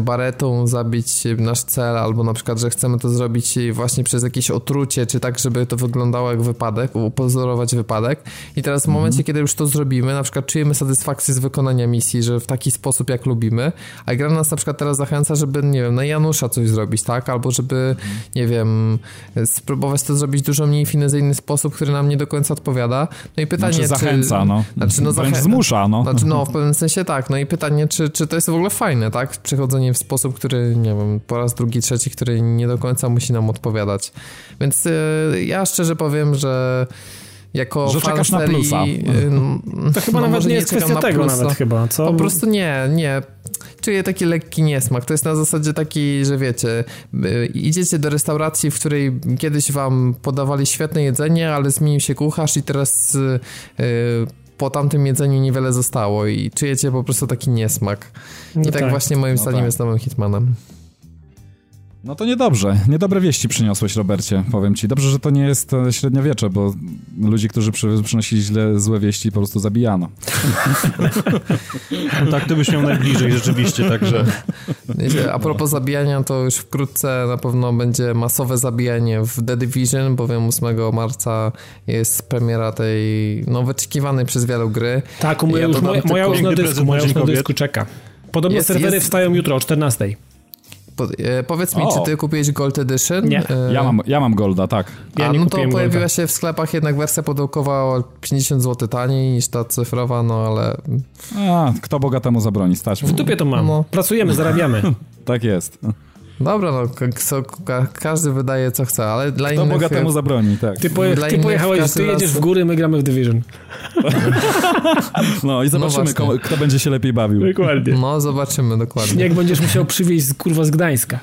A: baretą zabić nasz cel, albo na przykład, że chcemy to zrobić właśnie przez jakieś otrucie, czy tak, żeby to wyglądało jak wypadek, upozorować wypadek. I teraz w mhm. momencie, kiedy już to zrobimy, na przykład czujemy satysfakcję z wykonania misji, że w taki sposób, jak lubimy, a gra nas na przykład teraz zachęca, żeby, nie wiem, na Janusza coś zrobić, tak? Albo żeby, mhm. nie wiem, spróbować to zrobić dużo mniej finezyjny sposób, który nam nie do końca odpowiada. No i pytanie,
D: znaczy, zachęca,
A: czy...
D: no. Znaczy, no zachę... zmusza, no.
A: Znaczy, no, [laughs] w pewnym sensie tak. No i pytanie, czy, czy to jest w ogóle fajne, tak? Przechodzenie w sposób, który, nie wiem, po raz drugi, trzeci, który nie do końca musi nam odpowiadać. Więc yy, ja szczerze powiem, że jako
D: że fan czekasz serii, na plusa.
B: Y, to chyba no nawet nie jest kwestia tego plusa. nawet chyba, co?
A: Po prostu nie, nie. Czuję taki lekki niesmak. To jest na zasadzie taki, że wiecie, y, idziecie do restauracji, w której kiedyś wam podawali świetne jedzenie, ale zmienił się kucharz i teraz yy, po tamtym jedzeniu niewiele zostało i czujecie po prostu taki niesmak. I no tak, tak, właśnie moim no zdaniem tak. jest nowym Hitmanem.
D: No to niedobrze. Niedobre wieści przyniosłeś, Robercie, powiem ci. Dobrze, że to nie jest e, średniowiecze, bo ludzi, którzy przy, przynosili źle, złe wieści, po prostu zabijano.
C: No tak, to byś miał najbliżej rzeczywiście, także...
A: A propos zabijania, to już wkrótce na pewno będzie masowe zabijanie w The Division, bowiem 8 marca jest premiera tej, no, wyczekiwanej przez wielu gry.
B: Tak, moja, ja już, moja, moja już na dysku, moja już na dysku czeka. Podobno jest, serwery jest... wstają jutro o 14.
A: E, powiedz mi, o. czy ty kupiłeś Gold Edition?
B: Nie.
D: E... Ja, mam, ja mam Golda, tak.
A: Ja A, no to pojawiła Golda. się w sklepach jednak wersja pudełkowa o 50 zł taniej niż ta cyfrowa, no ale...
D: A, kto bogatemu zabroni, stać.
B: W dupie to mam. No. Pracujemy, zarabiamy. [laughs]
D: tak jest.
A: Dobra, no co, ka- każdy wydaje co chce, ale dla
D: To
A: innych...
D: bogatemu zabroni, tak.
B: Ty, poje, ty pojechałeś, ty jedziesz w góry, my gramy w Division. [laughs]
D: No i zobaczymy,
A: właśnie.
D: komu, kto będzie się lepiej bawił.
B: Dokładnie.
A: No, zobaczymy dokładnie.
B: Śnieg będziesz musiał przywieźć kurwa z Gdańska.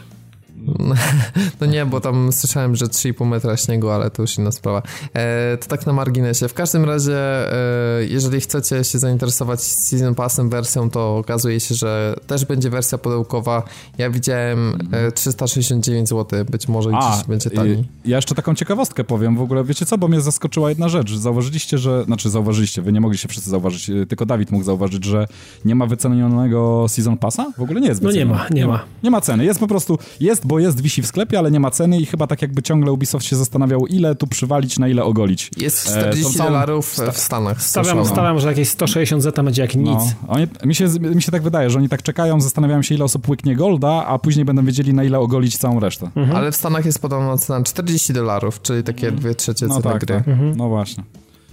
B: [laughs]
A: No nie, bo tam słyszałem, że 3,5 metra śniegu, ale to już inna sprawa. E, to tak na marginesie. W każdym razie, e, jeżeli chcecie się zainteresować Season Passem wersją, to okazuje się, że też będzie wersja pudełkowa. Ja widziałem e, 369 zł, być może gdzieś będzie taniej.
D: ja jeszcze taką ciekawostkę powiem. W ogóle, wiecie co, bo mnie zaskoczyła jedna rzecz. Zauważyliście, że... Znaczy, zauważyliście, wy nie mogliście wszyscy zauważyć, y, tylko Dawid mógł zauważyć, że nie ma wycenionego Season Passa? W ogóle nie jest
B: No nie
D: wyceniony.
B: ma, nie ma.
D: Nie ma ceny. Jest po prostu... Jest, bo jest, wisi w sklepie, ale nie ma ceny i chyba tak jakby ciągle Ubisoft się zastanawiał, ile tu przywalić, na ile ogolić.
A: Jest
D: E,
A: 40
D: tą całą-
A: dolarów w Stanach.
B: Stawiam, stawiam, że jakieś 160 zeta będzie jak nic.
D: No, oni, mi, się, mi się tak wydaje, że oni tak czekają, zastanawiają się, ile osób łyknie Golda, a później będą wiedzieli, na ile ogolić całą resztę.
A: Ale w Stanach jest podobna cena 40 dolarów, czyli takie dwie trzecie
D: No
A: ceny
D: tak,
A: gry.
D: tak. No właśnie.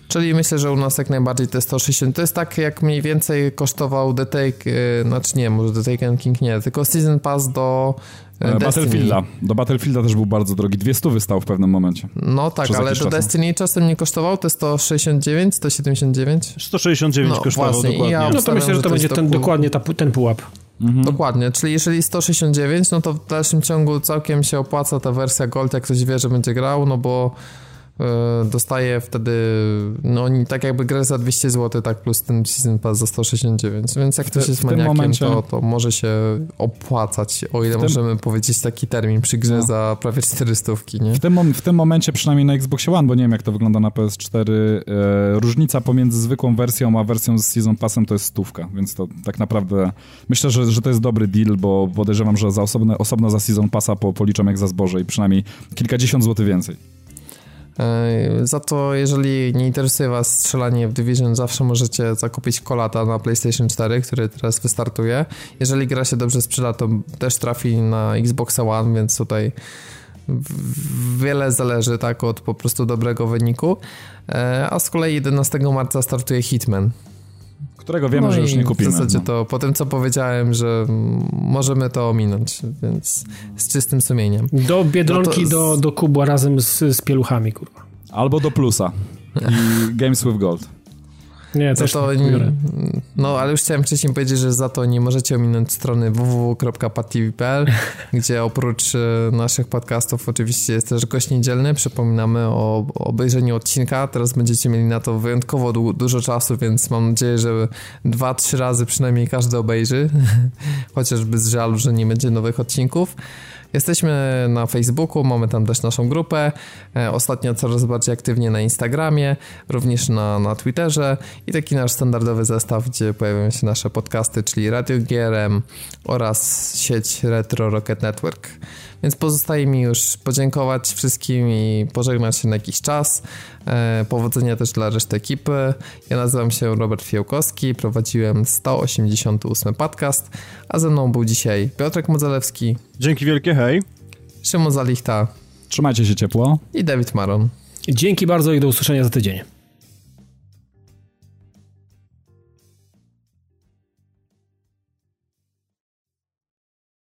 A: Czyli myślę, że u nas jak najbardziej te 160. To jest tak, jak mniej więcej kosztował The Take, yy, znaczy nie, może The Taken King nie, tylko Season Pass do e,
D: E,
A: Destiny.
D: Battlefielda. Do Battlefielda też był bardzo drogi. 200 wystał w pewnym momencie.
A: No tak, ale do
D: czas, no.
A: Destiny czasem nie kosztował, to 169, 179?
C: 169
A: No,
C: kosztował
A: właśnie,
C: dokładnie.
A: ja-
B: No to myślę, że to
A: to
B: będzie ten, dokładnie ta, ten pułap.
D: Mhm.
A: Dokładnie, czyli jeżeli 169, no to w dalszym ciągu całkiem się opłaca ta wersja Gold, jak ktoś wie, że będzie grał, no bo e, dostaje wtedy, no tak jakby grę za 200 zł, tak plus ten Season Pass za 169, więc jak ktoś jest maniakiem,
D: momencie-
A: to, to może się opłacać, o ile możemy powiedzieć taki termin przy grze
D: No.
A: za prawie 400, nie?
D: W tym, w tym momencie, przynajmniej na Xbox One, bo nie wiem jak to wygląda na PS4, e, różnica pomiędzy zwykłą wersją a wersją z Season Passem to jest stówka, więc to tak naprawdę myślę, że, że to jest dobry deal, bo podejrzewam, że za osobne, osobno za Season Passa po, policzą jak za zboże i przynajmniej kilkadziesiąt złotych więcej.
A: Za to, jeżeli nie interesuje Was strzelanie w Division, zawsze możecie zakupić kolata na PlayStation 4, który teraz wystartuje. Jeżeli gra się dobrze sprzeda, to też trafi na Xbox One, więc tutaj wiele zależy tak od po prostu dobrego wyniku. A z kolei 11 marca startuje Hitman.
D: Którego wiemy,
A: no
D: że już nie kupimy.
A: W zasadzie
D: no.
A: to po tym, co powiedziałem, że możemy to ominąć, więc z czystym sumieniem.
B: Do Biedronki,
A: No z-
B: do, do kubła razem z, z pieluchami, kurwa.
D: Albo do plusa. I Games with Gold.
B: Nie,
A: Za
B: to, biorę.
A: no ale już chciałem wcześniej powiedzieć, że za to nie możecie ominąć strony www.patv.pl, [laughs] gdzie oprócz e, naszych podcastów oczywiście jest też gość niedzielny. Przypominamy o o obejrzeniu odcinka. Teraz będziecie mieli na to wyjątkowo du- dużo czasu, więc mam nadzieję, że dwa, trzy razy przynajmniej każdy obejrzy. [laughs] Chociażby z żalu, że nie będzie nowych odcinków. Jesteśmy na Facebooku, mamy tam też naszą grupę. E, Ostatnio coraz bardziej aktywnie na Instagramie, również na, na Twitterze i taki nasz standardowy zestaw, gdzie pojawiają się nasze podcasty, czyli Radio GRM oraz sieć Retro Rocket Network. Więc pozostaje mi już podziękować wszystkim i pożegnać się na jakiś czas. E, powodzenia też dla reszty ekipy. Ja nazywam się Robert Fiołkowski, prowadziłem 188 podcast, a ze mną był dzisiaj Piotrek Modzelewski,
C: Dzięki wielkie, hej.
A: Szymon Zalichta
D: Trzymajcie się ciepło.
A: i Dawid Maron.
B: Dzięki bardzo i do usłyszenia za tydzień.